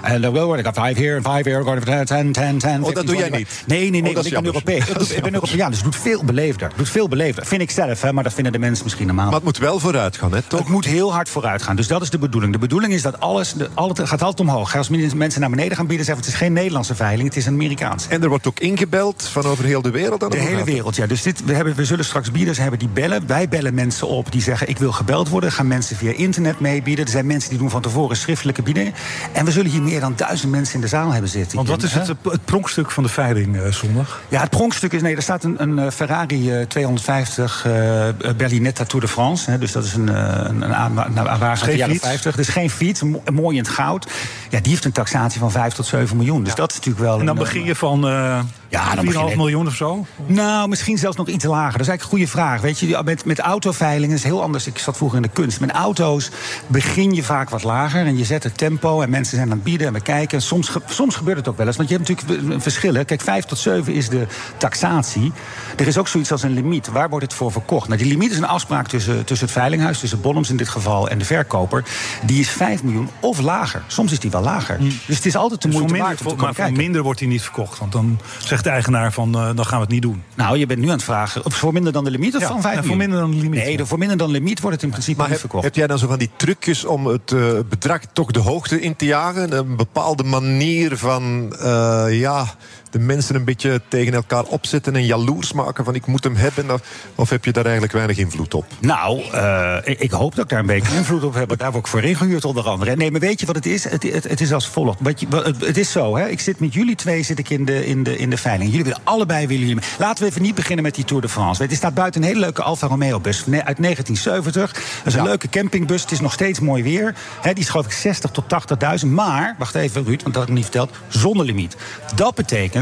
En dan ik ga vijf hier, vijf hier, ten, ten, ten, ten. Oh, dat doe jij 15, niet? Nee, nee, nee, Oh, want ik ben. Europees. Ik ben. Europeaan, dus het doet veel beleefder. Het doet veel beleefder. Vind ik zelf, hè, maar dat vinden de mensen misschien normaal. Maar het moet wel vooruit gaan, hè, toch? Het moet heel hard vooruit gaan. Dus dat is de bedoeling. De bedoeling is dat alles, het gaat altijd omhoog. Als mensen naar beneden gaan bieden, zeggen het is geen Nederlandse veiling, het is een Amerikaanse. En er wordt ook ingebeld van over heel de wereld. dan De hele gaat wereld, ja. Dus dit, we, hebben, we zullen straks bieders hebben die bellen. Wij bellen mensen op die zeggen: Ik wil gebeld worden. Gaan mensen via internet meebieden. Er zijn mensen die doen van tevoren schriftelijke biedingen. En we zullen hier meer dan duizend mensen in de zaal hebben zitten. Want wat is het, Hè? het pronkstuk van de veiling eh, zondag? Ja, het pronkstuk is... Nee, er staat een, een eh, Ferrari eh, 250 eh Berlinetta Tour de France. Hè, dus dat is een, eh, een, een aan- een wagen uit Geen de jaren fiets? 50. Dus geen fiets, mo- mooi in het goud. Ja, die heeft een taxatie van 5 tot 7 miljoen. Dus dat is natuurlijk wel... En dan begin je van eh Ja, dan 4,5 begin je- miljoen of zo? Nou, misschien zelfs nog iets lager. Dat is eigenlijk een goede vraag. Weet je, met, met autoveilingen is het heel anders. Ik zat vroeger in de kunst. Met auto's begin je vaak wat lager en je zet het tempo en mensen zijn aan het bieden en we kijken. En soms, soms gebeurt het ook wel eens. Want je hebt natuurlijk een verschil. hè. Kijk, 5 tot 7 is de taxatie. Er is ook zoiets als een limiet. Waar wordt het voor verkocht? Nou, die limiet is een afspraak tussen, tussen het veilinghuis, tussen Bonhams in dit geval en de verkoper. Die is 5 miljoen of lager. Soms is die wel lager. Dus het is altijd de Dus moeite waard om te voor, komen maar voor kijken. minder wordt hij niet verkocht. Want dan zegt de eigenaar van, eh, dan gaan we het niet doen. Nou, je bent nu aan het vragen. Of voor minder dan de limiet of Ja, van 5 ja, voor minder dan de limiet. Nee, voor minder dan de limiet wordt het in principe Maar niet heb, verkocht. heb jij dan zo van die trucjes om het eh, bedrag toch de hoogte in te jagen? Een bepaalde manier van eh, ja, de mensen een beetje tegen elkaar opzetten en jaloers maken van ik moet hem hebben? Of, of heb je daar eigenlijk weinig invloed op? Nou, eh, ik, ik hoop dat ik daar een beetje invloed op heb. Daar word ik voor ingehuurd onder andere. Nee, maar weet je wat het is? Het, het, het is als volgt. Wat je, wat- het, het is zo, hè? Ik zit met jullie twee zit ik in de, in de, in de veiling. Jullie willen allebei willen jullie. Laten we even niet beginnen met die Tour de France. Weet, er staat buiten een hele leuke Alfa Romeo bus uit 1970. Dat is een leuke campingbus. Het is nog steeds mooi weer. Die is geloof ik 60 tot 80.000. Maar, wacht even Ruud, want dat had ik niet verteld. Zonder limiet. Dat betekent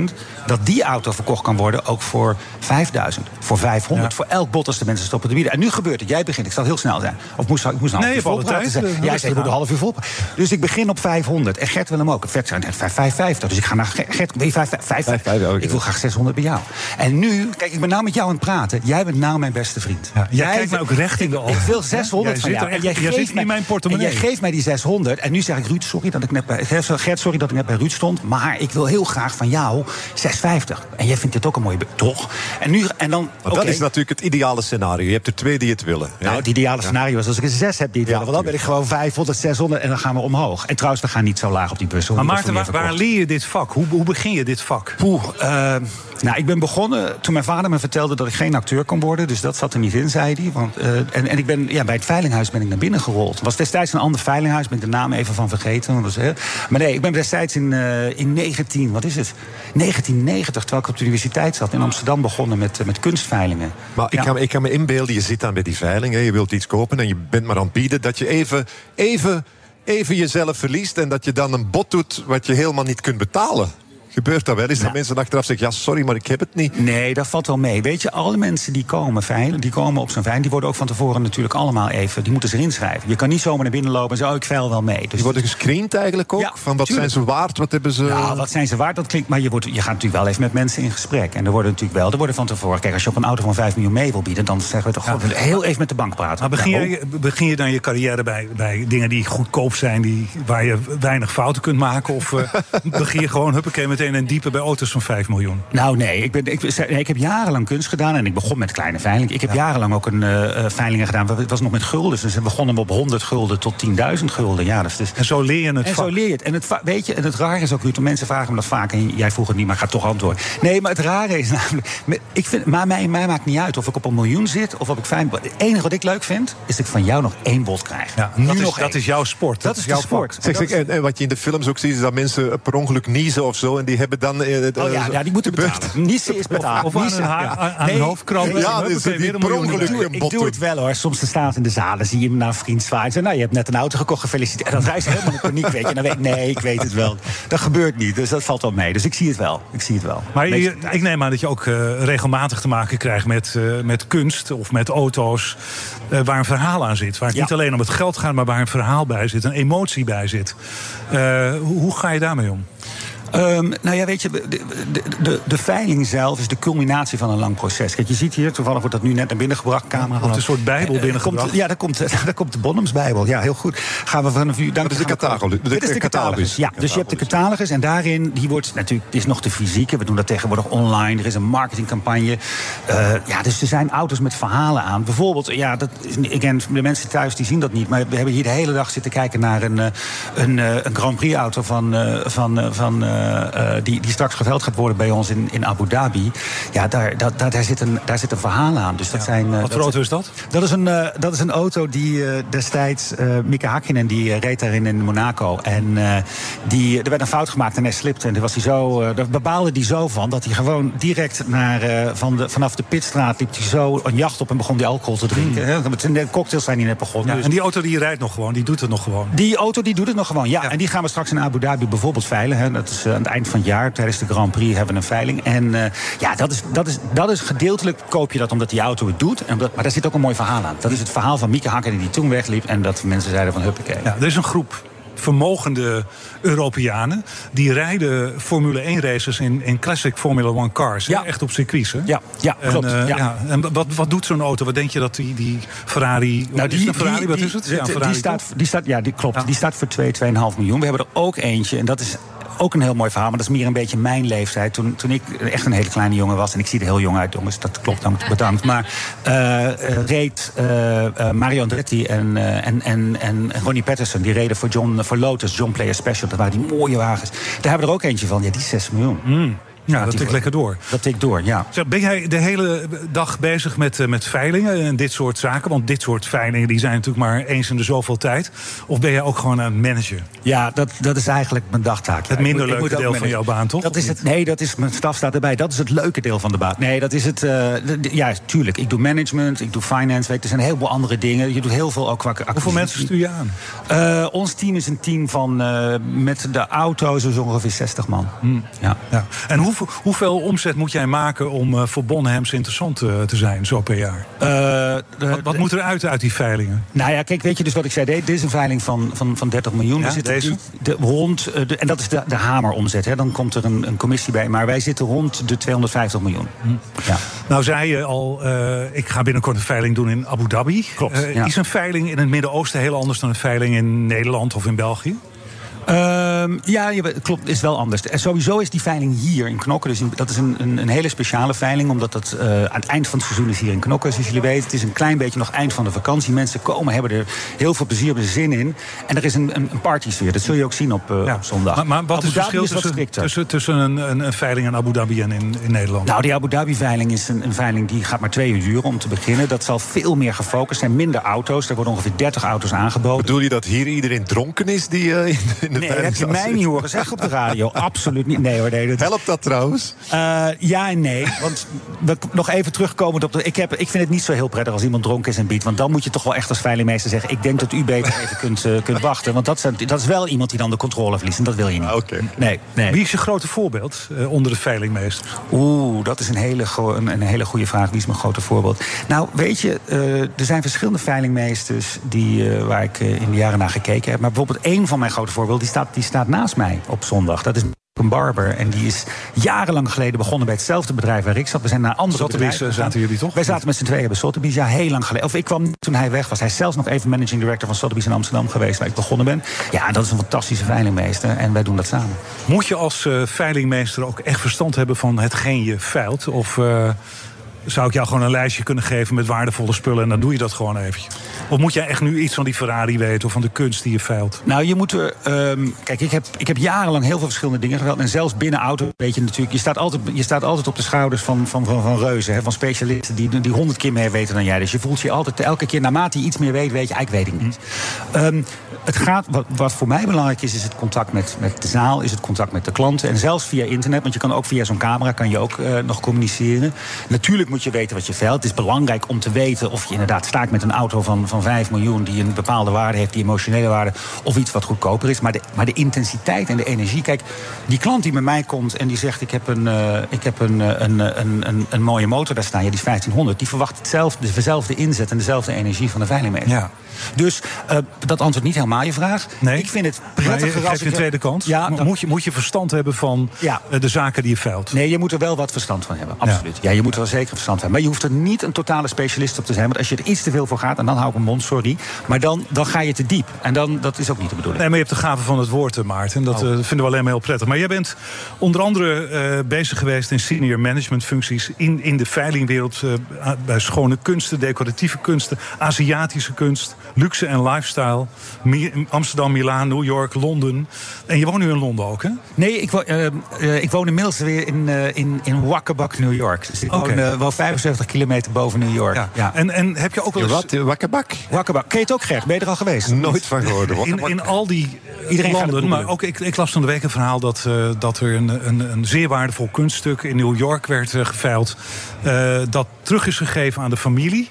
dat die auto verkocht kan worden ook voor 5000, voor 500. Voor elk bod als de mensen stoppen te bieden. En nu gebeurt het. Jij begint. Ik zal heel snel zijn. Of moest, ik moest nou Nee, volpraten tijd, zijn. eh, Jij rustig zei, moet een half uur vol. Dus ik begin op 500. En Gert wil hem ook. Vet zijn 550. Dus ik ga naar Gert. Je 550? Ik wil graag 600 bij jou. En nu, kijk, ik ben nou met jou aan het praten. Jij bent nou mijn beste vriend. jij kijkt mij ook recht in de ogen. Ik wil 600 Jij van jou. En jij jij geeft zit mij in mijn portemonnee. En jij geeft mij die 600. En nu zeg ik, Ruud, sorry dat ik net bij, Gert, sorry dat ik net bij Ruud stond. Maar ik wil heel graag van jou 650. En jij vindt dit ook een mooie... Toch? En, nu, en dan... Want dat is natuurlijk het ideale scenario. Je hebt er twee die het willen. hè? Nou, het ideale scenario is als ik een 6 heb die het willen. Want dan ben ik gewoon 500, 600 en dan gaan we omhoog. En trouwens, we gaan niet zo laag op die bus. Maar Maarten, waar, waar leer je dit vak? Hoe, hoe begin je dit vak? Poeh, eh, nou, ik ben begonnen toen mijn vader me vertelde dat ik geen acteur kon worden. Dus dat zat er niet in, zei hij. Want, eh, en, en ik ben, ja, bij het veilinghuis ben ik naar binnen gerold. Het was destijds een ander veilinghuis, ben ik de naam even van vergeten. want. Maar nee, ik ben destijds in, eh, in 19, wat is het? 1990, terwijl ik op de universiteit zat in Amsterdam begonnen met, eh, met kunstveilingen. Maar ik, kan, me- ik kan me inbeelden, je zit dan bij die veiling, hè, je wilt iets kopen en je bent maar aan het bieden, dat je even, even, even jezelf verliest en dat je dan een bod doet wat je helemaal niet kunt betalen. Gebeurt dat wel eens? Dat mensen achteraf zeggen, ja sorry, maar ik heb het niet. Nee, dat valt wel mee. Weet je, alle mensen die komen veilen, die komen op zo'n veiling, die worden ook van tevoren natuurlijk allemaal even, die moeten zich inschrijven. Je kan niet zomaar naar binnen lopen en zeggen, oh, ik veil wel mee. Dus Die worden gescreend eigenlijk ook? van wat tuurlijk. zijn ze waard? Wat hebben ze... Nou, wat zijn ze waard? Dat klinkt, maar je, wordt, je gaat natuurlijk wel even met mensen in gesprek. En er worden natuurlijk wel, er worden van tevoren. Kijk, als je op een auto van 5 miljoen mee wil bieden, dan zeggen we toch gewoon heel even met de bank praten. Maar begin, je, begin je dan je carrière bij, bij dingen die goedkoop zijn, die, waar je weinig fouten kunt maken? Of eh, begin je gewoon huppakee meteen een diepe bij auto's van 5 miljoen? Nou, nee. Ik, ben, ik, nee, ik heb jarenlang kunst gedaan en ik begon met kleine veilingen. Ik heb jarenlang ook een eh, eh, veilingen gedaan. Het was nog met gulden. Dus we begonnen op 100 gulden tot 10.000 gulden. Ja, dus, dus, En zo leer je het en vak. zo leer je het. En het, weet je, en het rare is ook, Ruud, mensen vragen me dat vaak. En jij vroeg het niet, maar ik ga toch antwoorden. Nee, maar het rare is namelijk... me- Ik vind, maar mij, mij maakt niet uit of ik op een miljoen zit of of ik fijn... Het enige wat ik leuk vind, is dat ik van jou nog één bod krijg. Ja, nu dat, is, nog dat één. is jouw sport. Dat is jouw sport. En en, en wat je in de films ook ziet, is dat mensen per ongeluk niezen of zo. En die hebben dan. eh, het, Oh ja, ja, die moeten gebeurt. betalen. Niezen is betalen. Of aan haar- ja. aan-. Ja, dus die weer een per ongeluk Ik doe, een ik doe het wel hoor. Soms dan staat in de zalen, zie je hem naar een vriend zwaaien. Zeg, nou, je hebt net een auto gekocht, gefeliciteerd. En dan rijdt ze helemaal in paniek, weet je. En dan weet ik, nee, ik weet het wel. Dat gebeurt niet, dus dat valt wel mee. Dus ik zie het wel. Ik zie het wel. Maar je- ik neem aan dat je ook eh, regelmatig te maken krijgt met, eh, met kunst of met auto's. eh, waar een verhaal aan zit. Waar het Ja. niet alleen om het geld gaat, maar waar een verhaal bij zit, een emotie bij zit. Eh, hoe, hoe ga je daarmee om? Um, nou ja, weet je, de, de, de, de, veiling zelf is de culminatie van een lang proces. Kijk, je ziet hier, toevallig wordt dat nu net naar binnen gebracht. Camera. Komt een soort bijbel uh, binnengebracht. Komt, ja, daar komt, daar komt de Bonhams-bijbel. Ja, heel goed. Gaan we vanaf u. Dat is de catalogus. Dit is de catalogus. Ja, dus je hebt de catalogus en daarin, die wordt natuurlijk, het is nog de fysieke. We doen dat tegenwoordig online. Er is een marketingcampagne. Uh, ja, dus er zijn auto's met verhalen aan. Bijvoorbeeld, ja, dat, again, de mensen thuis die zien dat niet. Maar we hebben hier de hele dag zitten kijken naar een, een, een Grand Prix auto van, van, van die, die straks geveld gaat worden bij ons in, in Abu Dhabi. Ja, daar, daar, daar, zit, een, daar zit een verhaal aan. Dus dat ja. zijn, uh, Wat voor auto is dat? Dat is een, dat is een auto die destijds... Mika Hakkinen die reed daarin in Monaco. En die, er werd een fout gemaakt en hij slipte. En daar, was hij zo, daar bepaalde hij zo van dat hij gewoon direct naar, van de, vanaf de pitstraat... liep hij zo een jacht op en begon die alcohol te drinken. Mm. De cocktails zijn hier net begonnen. Ja, dus en die auto die rijdt nog gewoon, die doet het nog gewoon? Die auto die doet het nog gewoon, ja. ja. En die gaan we straks in Abu Dhabi bijvoorbeeld veilen. Hè. Dat is aan het eind van het jaar, tijdens de Grand Prix, hebben we een veiling. En uh, ja, dat is, dat, is, dat is gedeeltelijk koop je dat omdat die auto het doet. En omdat, maar daar zit ook een mooi verhaal aan. Dat is het verhaal van Mieke Hakker die toen wegliep. En dat mensen zeiden van huppakee. Ja, er is een groep vermogende Europeanen. Die rijden Formule 1 races in, in classic Formula 1 cars. Ja. Echt op circuits. Hè? Ja, ja en, klopt. Uh, ja. ja. En wat, wat doet zo'n auto? Wat denk je dat die, die Ferrari... Nou, die, is een Ferrari, die, wat is het? Die, ja, Ferrari, die, staat, die staat, ja, die klopt. Die staat voor 2, 2,5 miljoen. We hebben er ook eentje. En dat is ook een heel mooi verhaal, maar dat is meer een beetje mijn leeftijd. Toen, toen ik echt een hele kleine jongen was, en ik zie er heel jong uit, jongens, dat klopt, dan bedankt. Maar uh, reed uh, Mario Andretti en, en, en, en Ronnie Patterson, die reden voor, John, voor Lotus, John Player Special. Dat waren die mooie wagens. Daar hebben we er ook eentje van, ja, die is 6 miljoen. Mm. Ja, dat tikt lekker door. Dat tikt door, ja. Zeg, ben jij de hele dag bezig met, met veilingen en dit soort zaken? Want dit soort veilingen die zijn natuurlijk maar eens in de zoveel tijd. Of ben jij ook gewoon aan het managen? Ja, dat, dat is eigenlijk mijn dagtaak. Het minder leuke deel van jouw baan, toch? Dat is het, nee, dat is, mijn staf staat erbij. Dat is het leuke deel van de baan. Nee, dat is het... Uh, ja, tuurlijk. Ik doe management, ik doe finance. Weet, er zijn een heleboel andere dingen. Je doet heel veel ook qua Hoeveel mensen stuur je aan? Uh, ons team is een team van... Met de auto's is ongeveer 60 man. Hmm. Ja. ja. En hoeveel, hoeveel omzet moet jij maken om uh, voor Bonhams interessant uh, te zijn, zo per jaar? Uh, de, wat, wat moet er uit uit die veilingen? Nou ja, kijk, weet je dus wat ik zei? Dit is een veiling van, van, van 30 miljoen. Ja, zit deze? De, rond, de, en dat is de, de hameromzet. Hè. Dan komt er een, een, commissie bij. Maar wij zitten rond de 250 miljoen. Hm. Ja. Nou zei je al, ik ga binnenkort een veiling doen in Abu Dhabi. Klopt, ja. Is een veiling in het Midden-Oosten heel anders dan een veiling in Nederland of in België? Um, ja, klopt, is wel anders. En sowieso is die veiling hier in Knokken. Dus dat is een, een, een hele speciale veiling, omdat het uh, aan het eind van het seizoen is hier in Knokken. Zoals jullie weten, het is een klein beetje nog eind van de vakantie. Mensen komen, hebben er heel veel plezier, hebben er zin in. En er is een, een, een partysfeer. Dat zul je ook zien op, uh, ja. op zondag. Maar, maar wat Abu is het verschil is tussen, tussen, tussen een, een, een, veiling in Abu Dhabi en in, in Nederland? Nou, die Abu Dhabi-veiling is een, een, veiling die gaat maar twee uur duren om te beginnen. Dat zal veel meer gefocust zijn. Minder auto's. Er worden ongeveer 30 auto's aangeboden. Bedoel je dat hier iedereen dronken is die uh, in nee, heb je mij niet horen zeggen op de radio. Absoluut niet. Nee hoor, nee. Dat... Helpt dat trouwens? Uh, ja en nee. Want we nog even terugkomend op de. Ik, heb, ik vind het niet zo heel prettig als iemand dronken is en biedt. Want dan moet je toch wel echt als veilingmeester zeggen: Ik denk dat u beter even kunt, uh, kunt wachten. Want dat, zijn, dat is wel iemand die dan de controle verliest. En dat wil je niet. Oké. Okay. Nee, nee. Wie is je grote voorbeeld uh, onder de veilingmeester? Oeh, dat is een hele, een, een, hele goede vraag. Wie is mijn grote voorbeeld? Nou, weet je, er zijn verschillende veilingmeesters die, waar ik in de jaren naar gekeken heb. Maar bijvoorbeeld één van mijn grote voorbeelden die staat, die staat naast mij op zondag. Dat is een barber. En die is jarenlang geleden begonnen bij hetzelfde bedrijf waar ik zat. We zijn naar andere Sotheby's bedrijven zaten jullie toch? Wij zaten met z'n tweeën bij Sotheby's, ja, heel lang geleden. Of ik kwam toen hij weg was. Hij is zelfs nog even managing director van Sotheby's in Amsterdam geweest... waar ik begonnen ben. Ja, dat is een fantastische veilingmeester. En wij doen dat samen. Moet je als uh, veilingmeester ook echt verstand hebben van hetgeen je veilt? Of... Uh zou ik jou gewoon een lijstje kunnen geven met waardevolle spullen en dan doe je dat gewoon eventjes? Of moet jij echt nu iets van die Ferrari weten of van de kunst die je veilt? Nou, je moet er. Um, kijk, ik heb, ik heb jarenlang heel veel verschillende dingen gedaan. En zelfs binnen auto weet je natuurlijk. Je staat altijd, je staat altijd op de schouders van, van, van, reuzen, hè, van specialisten die, die honderd keer meer weten dan jij. Dus je voelt je altijd elke keer, naarmate je iets meer weet, weet je, eigenlijk weet ik niet. Um, het gaat, wat, wat voor mij belangrijk is, is het contact met, met de zaal, is het contact met de klanten. En zelfs via internet, want je kan ook via zo'n camera kan je ook uh, nog communiceren. Natuurlijk moet je weten wat je veilt. Het is belangrijk om te weten of je inderdaad staat met een auto van, van 5 miljoen... die een bepaalde waarde heeft, die emotionele waarde... of iets wat goedkoper is. Maar de, maar de intensiteit en de energie... Kijk, die klant die bij mij komt en die zegt... ik heb een, uh, ik heb een, een, een, een, een, mooie motor daar staan, ja, die is 1500... die verwacht hetzelfde, dezelfde inzet en dezelfde energie van de veilingmeter. Ja. Dus uh, dat antwoordt niet helemaal je vraag. Nee. Ik vind het prettiger als je een tweede kans. Ja, dan... moet, je, moet je verstand hebben van ja. de zaken die je veilt. Nee, je moet er wel wat verstand van hebben. Absoluut. Ja, ja je moet er wel zeker verstand van hebben. Maar je hoeft er niet een totale specialist op te zijn. Want als je er iets te veel voor gaat, en dan hou ik mijn mond, sorry. Maar dan, dan ga je te diep. En dan, dat is ook niet de bedoeling. Nee, maar je hebt de gave van het woord, Maarten. Dat oh. uh, vinden we alleen maar heel prettig. Maar jij bent onder andere uh, bezig geweest in senior management functies in, in de veilingwereld. Uh, bij schone kunsten, decoratieve kunsten, Aziatische kunst, luxe en lifestyle. Amsterdam, Milaan, New York, Londen. En je woont nu in Londen ook, hè? Nee, ik, wo ik woon inmiddels weer in, in, in Wakkerbak, New York. Dus ik okay. woon wel 75 kilometer boven New York. Ja. ja. En, en heb je ook wel eens... Wat? Wakkerbak? Wakkerbak. Ken je het ook, Gert? Ben je er al geweest? Nooit van gehoord. In, in al die Iedereen landen, maar ook ik, ik las van de week een verhaal... dat, uh, dat er een, een, een zeer waardevol kunststuk in New York werd uh, geveild... Uh, dat terug is gegeven aan de familie.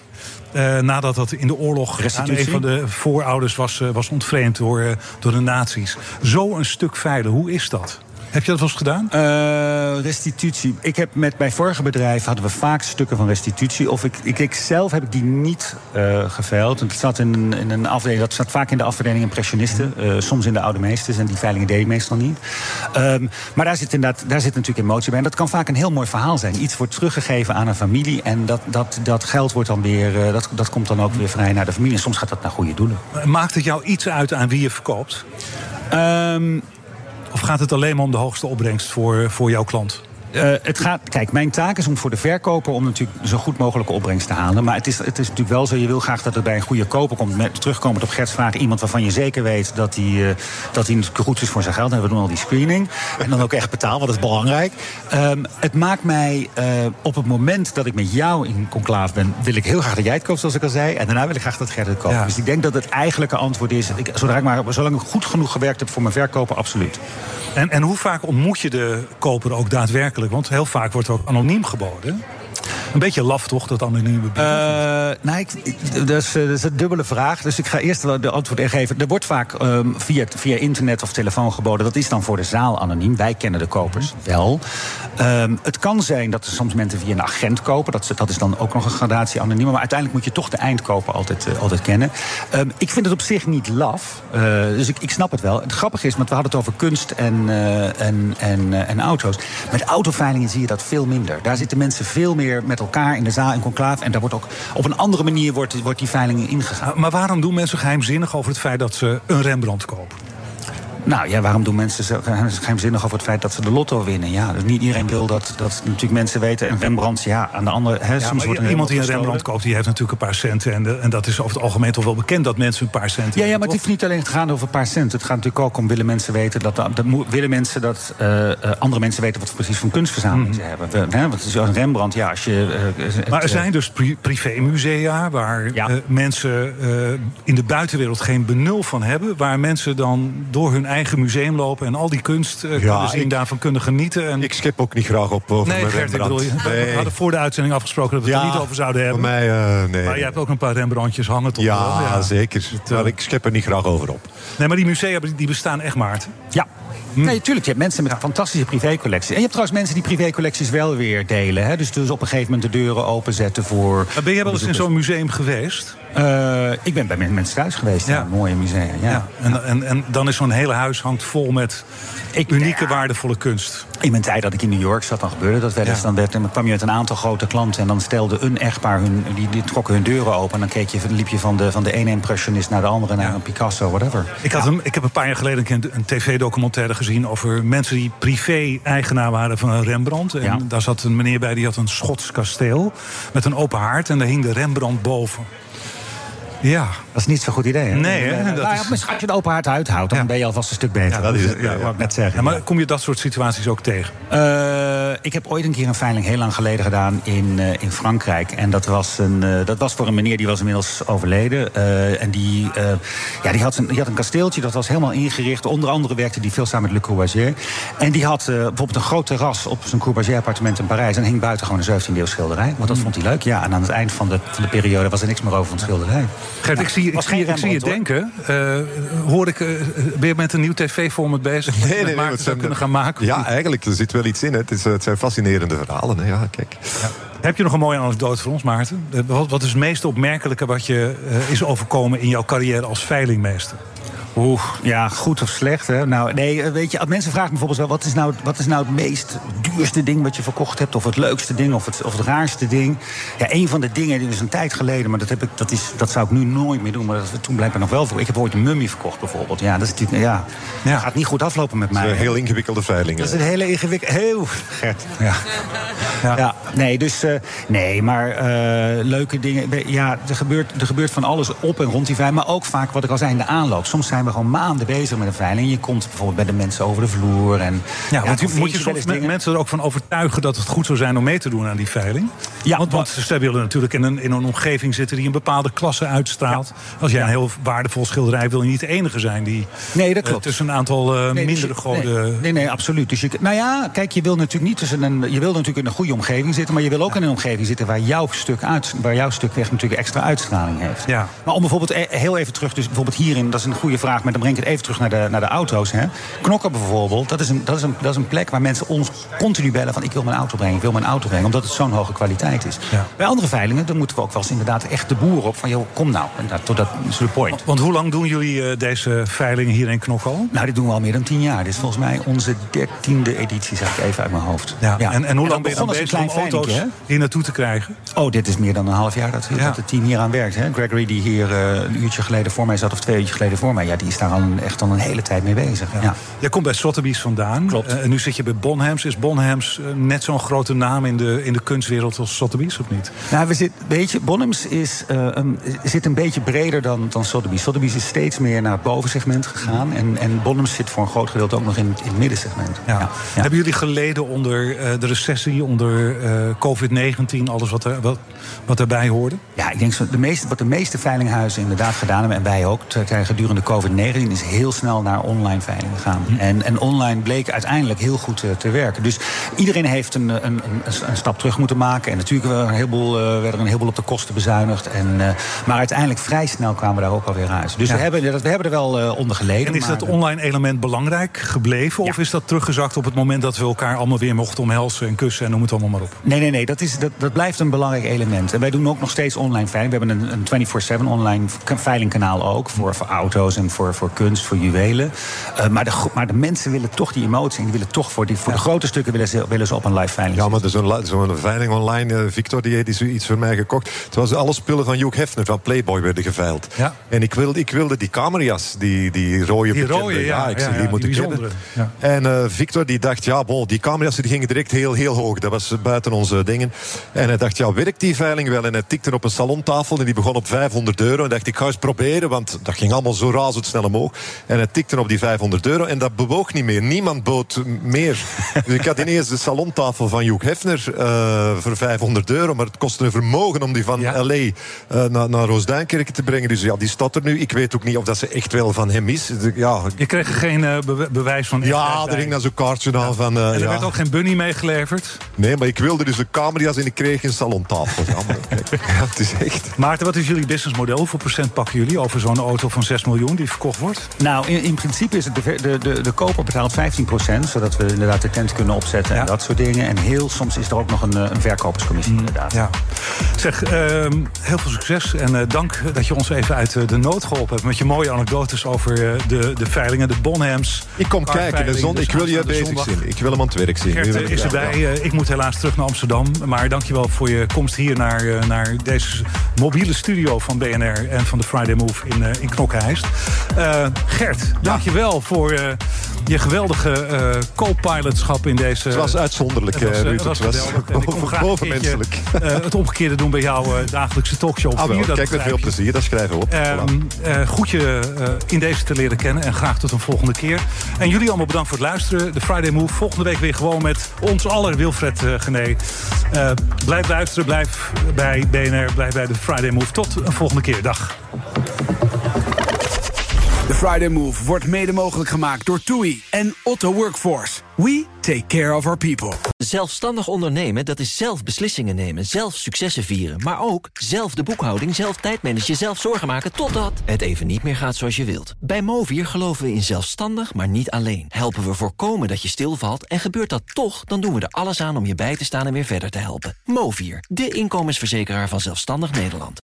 Uh, nadat dat in de oorlog aan een van de voorouders was, uh, was ontvreemd door, uh, door de nazi's. Zo een stuk veilen, hoe is dat? Heb je dat wel eens gedaan? Uh, restitutie. Ik heb met mijn vorige bedrijf hadden we vaak stukken van restitutie. Of ik, ik, ik zelf heb ik die niet uh, geveild. Het zat in, in, een afdeling, dat zat vaak in de afdeling impressionisten. Uh, soms in de oude meesters. En die veilingen deed ik meestal niet. Um, maar daar zit, inderdaad, daar zit natuurlijk emotie bij. En dat kan vaak een heel mooi verhaal zijn. Iets wordt teruggegeven aan een familie. En dat, dat, dat geld wordt dan weer. dat, dat komt dan ook weer vrij naar de familie. En soms gaat dat naar goede doelen. Maakt het jou iets uit aan wie je verkoopt? Um, of gaat het alleen maar om de hoogste opbrengst voor, voor jouw klant? Uh, het gaat, kijk, mijn taak is om voor de verkoper om natuurlijk zo goed mogelijke opbrengst te halen. Maar het is, het is natuurlijk wel zo, je wil graag dat het bij een goede koper komt. Met, terugkomend op Gert's vraag, iemand waarvan je zeker weet dat hij, uh, dat goed is voor zijn geld. En we doen al die screening. En dan ook echt betalen, want dat is belangrijk. Um, het maakt mij uh, op het moment dat ik met jou in conclave ben, wil ik heel graag dat jij het koopt, zoals ik al zei. En daarna wil ik graag dat Gert het koopt. Ja. Dus ik denk dat het eigenlijke antwoord is, ik, zodra ik maar, zolang ik goed genoeg gewerkt heb voor mijn verkoper, absoluut. En, en hoe vaak ontmoet je de koper ook daadwerkelijk? Want heel vaak wordt ook anoniem geboden. Een beetje laf toch, dat anonieme uh, nou, ik, dat, is, dat, is, een dubbele vraag. Dus ik ga eerst de antwoord geven. Er wordt vaak um, via, via internet of telefoon geboden. Dat is dan voor de zaal anoniem. Wij kennen de kopers wel. Um, het kan zijn dat er soms mensen via een agent kopen. Dat, dat is dan ook nog een gradatie anoniem. Maar uiteindelijk moet je toch de eindkoper altijd, uh, altijd kennen. Um, ik vind het op zich niet laf. Dus ik, ik snap het wel. Het grappige is, want we hadden het over kunst en, en, en, en auto's. Met autoveilingen zie je dat veel minder. Daar zitten mensen veel meer met elkaar in de zaal in conclave. En daar wordt ook op een andere manier wordt, wordt die veiling ingegaan. Maar waarom doen mensen geheimzinnig over het feit dat ze een Rembrandt kopen? Nou ja, waarom doen mensen zo geheimzinnig over het feit dat ze de lotto winnen? Ja, dus niet iedereen wil dat, dat natuurlijk mensen weten. En Rembrandt, ja, aan de andere... Hè, ja, soms wordt iemand die een Rembrandt koopt, die heeft natuurlijk een paar centen. En, de, en dat is over het algemeen toch wel bekend dat mensen een paar centen Ja, ja maar het hoeft niet alleen te gaan over een paar cent. Het gaat natuurlijk ook om willen mensen weten dat... dat willen mensen dat uh, andere mensen weten wat ze precies van kunstverzameling mm. ze hebben. We, hè, want een Rembrandt, ja, als je... Uh, maar er zijn dus pri privémusea waar ja. mensen in de buitenwereld geen benul van hebben. Waar mensen dan door hun eigen museum lopen en al die kunst uh, ja, kunnen zien, ik, daarvan kunnen genieten. En... Ik schip ook niet graag op over nee, mijn Gert, Rembrandt. Ik bedoel, nee. We hadden voor de uitzending afgesproken dat we ja, het er niet over zouden hebben. Voor mij, uh, nee. Maar je hebt ook een paar Rembrandtjes hangen toch ja, ja, zeker. Maar ik schip er niet graag over op. Nee, maar die musea die bestaan echt, Maarten. Ja. Hm. Nee, tuurlijk. Je hebt mensen met een fantastische privécollecties. En je hebt trouwens mensen die privécollecties wel weer delen. Hè? Dus, dus op een gegeven moment de deuren openzetten voor. Maar ben jij wel eens in zo'n museum geweest? Uh, ik ben bij mensen thuis geweest. Ja. een mooie musea. Ja. ja. En, en, en dan is zo'n hele huis hangt vol met ik, unieke, ja. waardevolle kunst. In mijn tijd dat ik in New York zat, dan gebeurde dat wel eens. Dan, werd, dan kwam je met een aantal grote klanten en dan stelde een echtpaar hun, die, die trokken hun deuren open. En dan keek je, liep je van de, van de ene impressionist naar de andere, naar een Picasso, whatever. Ik, had een, ik heb een paar jaar geleden een, een tv-documentaire gezien over mensen die privé-eigenaar waren van een Rembrandt. En daar zat een meneer bij die had een Schots kasteel met een open haard en daar hing de Rembrandt boven. Ja. Dat is niet zo'n goed idee. Hè? Nee, hè? Dat nou, is... Als je de open haard uithoudt, dan ja. ben je alvast een stuk beter. Ja, dat is het. Ja, ja, ik net zeggen. Ja, maar kom je dat soort situaties ook tegen? Uh, ik heb ooit een keer een veiling heel lang geleden gedaan in, eh, in Frankrijk. En dat was, een, eh, dat was voor een meneer die was inmiddels overleden. Eh, en die, eh, ja, die, had een, die had een kasteeltje, dat was helemaal ingericht. Onder andere werkte die veel samen met Le Courvoisier. En die had eh, bijvoorbeeld een groot terras op zijn Courvoisier appartement in Parijs. En hing buiten gewoon een 17e eeuw schilderij. Want dat vond hij leuk. Ja, en aan het eind van de, van de periode was er niks meer over van het schilderij. Gert, ik zie, ik zie, geen ik zie je hoor. denken. Eh, hoor ik, eh, ben je met een nieuw tv-format bezig? Nee, nee, nee. Zou kunnen gaan maken? Ja, eigenlijk, er zit wel iets in. Hè. Het, is, eh, het zijn fascinerende verhalen. Hè. Ja, kijk. Heb je nog een mooie anekdote voor ons, Maarten? Eh, Wat, wat is het meest opmerkelijke wat je eh, is overkomen in jouw carrière als veilingmeester? Oeh, ja, goed of slecht. Hè? Nou, nee, eh, weet je, mensen vragen bijvoorbeeld wel... Wat is, nou, wat is nou het meest duurste ding wat je verkocht hebt... of het leukste ding of het, of het raarste ding? Ja, een van de dingen, dit is een tijd geleden... maar dat, heb ik, dat, is, dat zou ik nu nooit meer doen... maar dat toen blijkbaar nog wel voor. Ik heb ooit een mummie verkocht bijvoorbeeld. Ja, dat is natuurlijk, ja, gaat niet goed aflopen met mij. zijn hè. heel ingewikkelde veilingen. Dat is een hele ingewikkelde... Heel, Gert. Ja. Ja. nee, dus eh, nee, maar eh, leuke dingen. Ja, er gebeurt, er gebeurt van alles op en rond die veiling. Maar ook vaak, wat ik al zei, in de aanloop. Soms zijn we gewoon maanden bezig met een veiling. Je komt bijvoorbeeld bij de mensen over de vloer. En, Ja, want dan moet je soms mensen er ook van overtuigen dat het goed zou zijn om mee te doen aan die veiling? Ja, want, want ze willen natuurlijk in een, in een omgeving zitten die een bepaalde klasse uitstraalt. Als jij een heel waardevol schilderij wil je niet de enige zijn die Nee, dat eh, klopt. tussen een aantal Nee, dus mindere je- goden. Nee, nee, nee, absoluut. Dus je, nou ja, kijk, je wil natuurlijk niet tussen een. Je wil natuurlijk in een goede omgeving zitten, maar je wil ook in een omgeving zitten waar jouw stuk uit, waar jouw stuk echt natuurlijk extra uitstraling heeft. Ja. Maar om bijvoorbeeld e- heel even terug, dus bijvoorbeeld hierin, dat is een goede vraag, maar dan breng ik het even terug naar de, naar de auto's. Hè. Knokken bijvoorbeeld, dat is, een, dat, is een, dat is een plek waar mensen ons continu bellen van ik wil mijn auto brengen, ik wil mijn auto brengen, omdat het zo'n hoge kwaliteit is. Bij andere veilingen, dan moeten we ook wel eens inderdaad echt de boer op van joh, kom nou, en dat, tot dat is de point. Want hoe lang doen jullie eh, deze veilingen hier in Knok al? Nou, dit doen we al meer dan tien jaar. Dit is volgens mij onze dertiende editie, zeg ik even uit mijn hoofd. Ja. En, en hoe lang ben je dan bezig om auto's veilingje, hier naartoe te krijgen? Oh, dit is meer dan een half jaar dat, Ja. dat het team hier aan werkt. Hè? Gregory, die hier eh, een uurtje geleden voor mij zat, of twee uurtjes geleden voor mij, ja, die is daar al een- echt al een hele tijd mee bezig. Ja. Jij komt bij Sotheby's vandaan. Klopt. Eh, en nu zit je bij Bonhams. Is Bonhams eh, net zo'n grote naam in de, in de kunstwereld als Sotheby's, of niet? Nou, we zit, weet je, Bonhams is, eh, een, zit een beetje breder dan, dan Sotheby's. Sotheby's is steeds meer naar het bovensegment gegaan. En, en Bonhams zit voor een groot gedeelte ook nog in, in het middensegment. Ja. Hebben jullie geleden onder de recessie, onder eh, COVID-19, alles wat, er, wat, wat daarbij hoorde? Ja, ik denk zo, de meeste, wat de meeste veilinghuizen inderdaad gedaan hebben, en wij ook, gedurende COVID-19, is heel snel naar online veilingen gegaan. Hm. En, en online bleek uiteindelijk heel goed eh, te werken. Dus iedereen heeft een, een, een, een stap terug moeten maken. En natuurlijk werden er een heleboel, eh, werden er een heleboel op de kosten bezuinigd. En, eh, maar uiteindelijk vrij snel kwamen we daar ook alweer uit. Dus Ja. we, hebben, dat- we hebben er wel eh, onder geleden. En is dat online element belangrijk gebleven? Of is dat teruggezakt op het moment dat we elkaar allemaal weer mochten omhelzen en kussen en noem het allemaal maar op? Nee, nee, nee. Dat, is, dat, dat blijft een belangrijk element. En wij doen ook nog steeds online veiling. We hebben een, een 24-7 online veilingkanaal ook. Voor, voor auto's en voor, voor kunst, voor juwelen. Eh, maar, de, maar de mensen willen toch die emotie. En die willen toch voor, die, voor de grote stukken willen ze, willen ze op een live veiling. Ja, maar er is zo'n li- zo'n veiling online. eh, Victor die heeft iets voor mij gekocht. Het was alle spullen van Hugh Hefner van Playboy werden geveild. Ja. En ik wilde, ik wilde die camera's, die, die rode Die bekende. rode, ja, ik ja, die die ik hebben. bijzondere, ja. En eh, Victor die dacht, ja, bon, die camera's die gingen direct heel, heel hoog. Dat was buiten onze dingen. En hij dacht, ja, werkt die veiling wel? En hij tikte op een salontafel en die begon op 500 euro. En dacht, ik ga eens proberen, want dat ging allemaal zo razendsnel omhoog. En hij tikte op die 500 euro en dat bewoog niet meer. Niemand bood meer. dus ik had ineens de salontafel van Hugh Hefner eh, voor 500 euro. Maar het kostte een vermogen om die van L.A. eh, naar, naar Roosduinkerke te brengen. Dus ja, die staat er nu. Ik weet ook niet of dat ze echt wel van hem is. De- Ja, Je kreeg geen eh, bewijs van. ja er hing bij. dan zo'n kaartje aan van... En er ja. werd ook geen bunny meegeleverd. Nee, maar ik wilde dus de camera's en ik kreeg een salontafel. Ja, ja, het is echt... Maarten, wat is jullie businessmodel? Hoeveel procent pakken jullie over zo'n auto van 6 miljoen die verkocht wordt? Nou, in, in principe is het de, de, de, de koper betaalt 15%, zodat we inderdaad de tent kunnen opzetten en dat soort dingen. En heel soms is er ook nog een, eh, een verkoperscommissie, inderdaad. Ja. Zeg, ehm, heel veel succes en eh, dank dat je ons even uit eh, de nood geholpen hebt met je mooie anekdotes over de, de veilingen, de Bonhams. Ik kom kijken, de zon, ik wil je bezig zien. Ik wil hem aan het werk zien. Gert is erbij. ja. Ik moet helaas terug naar Amsterdam. Maar dankjewel voor je komst hier naar, naar deze mobiele studio van BNR en van de Friday Move in, in Knokkenheist. Eh, Gert, dankjewel voor, eh, je geweldige uh, co-pilotschap in deze... Het was uitzonderlijk, het was, Ruud. Het was, het was uh, het omgekeerde doen bij jouw uh, dagelijkse talkshow. Ah, wel, kijk met veel plezier, dat schrijven we op. Uh, goed je uh, in deze te leren kennen en graag tot een volgende keer. En jullie allemaal bedankt voor het luisteren. De Friday Move volgende week weer gewoon met ons aller Wilfred uh, Gené. blijf luisteren, blijf bij BNR, blijf bij de Friday Move. Tot een volgende keer. Dag. De Friday Move wordt mede mogelijk gemaakt door TUI en Otto Workforce. We take care of our people. Zelfstandig ondernemen, dat is zelf beslissingen nemen, zelf successen vieren. Maar ook zelf de boekhouding, zelf tijdmanagen, zelf zorgen maken... totdat het even niet meer gaat zoals je wilt. Bij Movier geloven we in zelfstandig, maar niet alleen. Helpen we voorkomen dat je stilvalt en gebeurt dat toch... dan doen we er alles aan om je bij te staan en weer verder te helpen. Movier, de inkomensverzekeraar van Zelfstandig Nederland.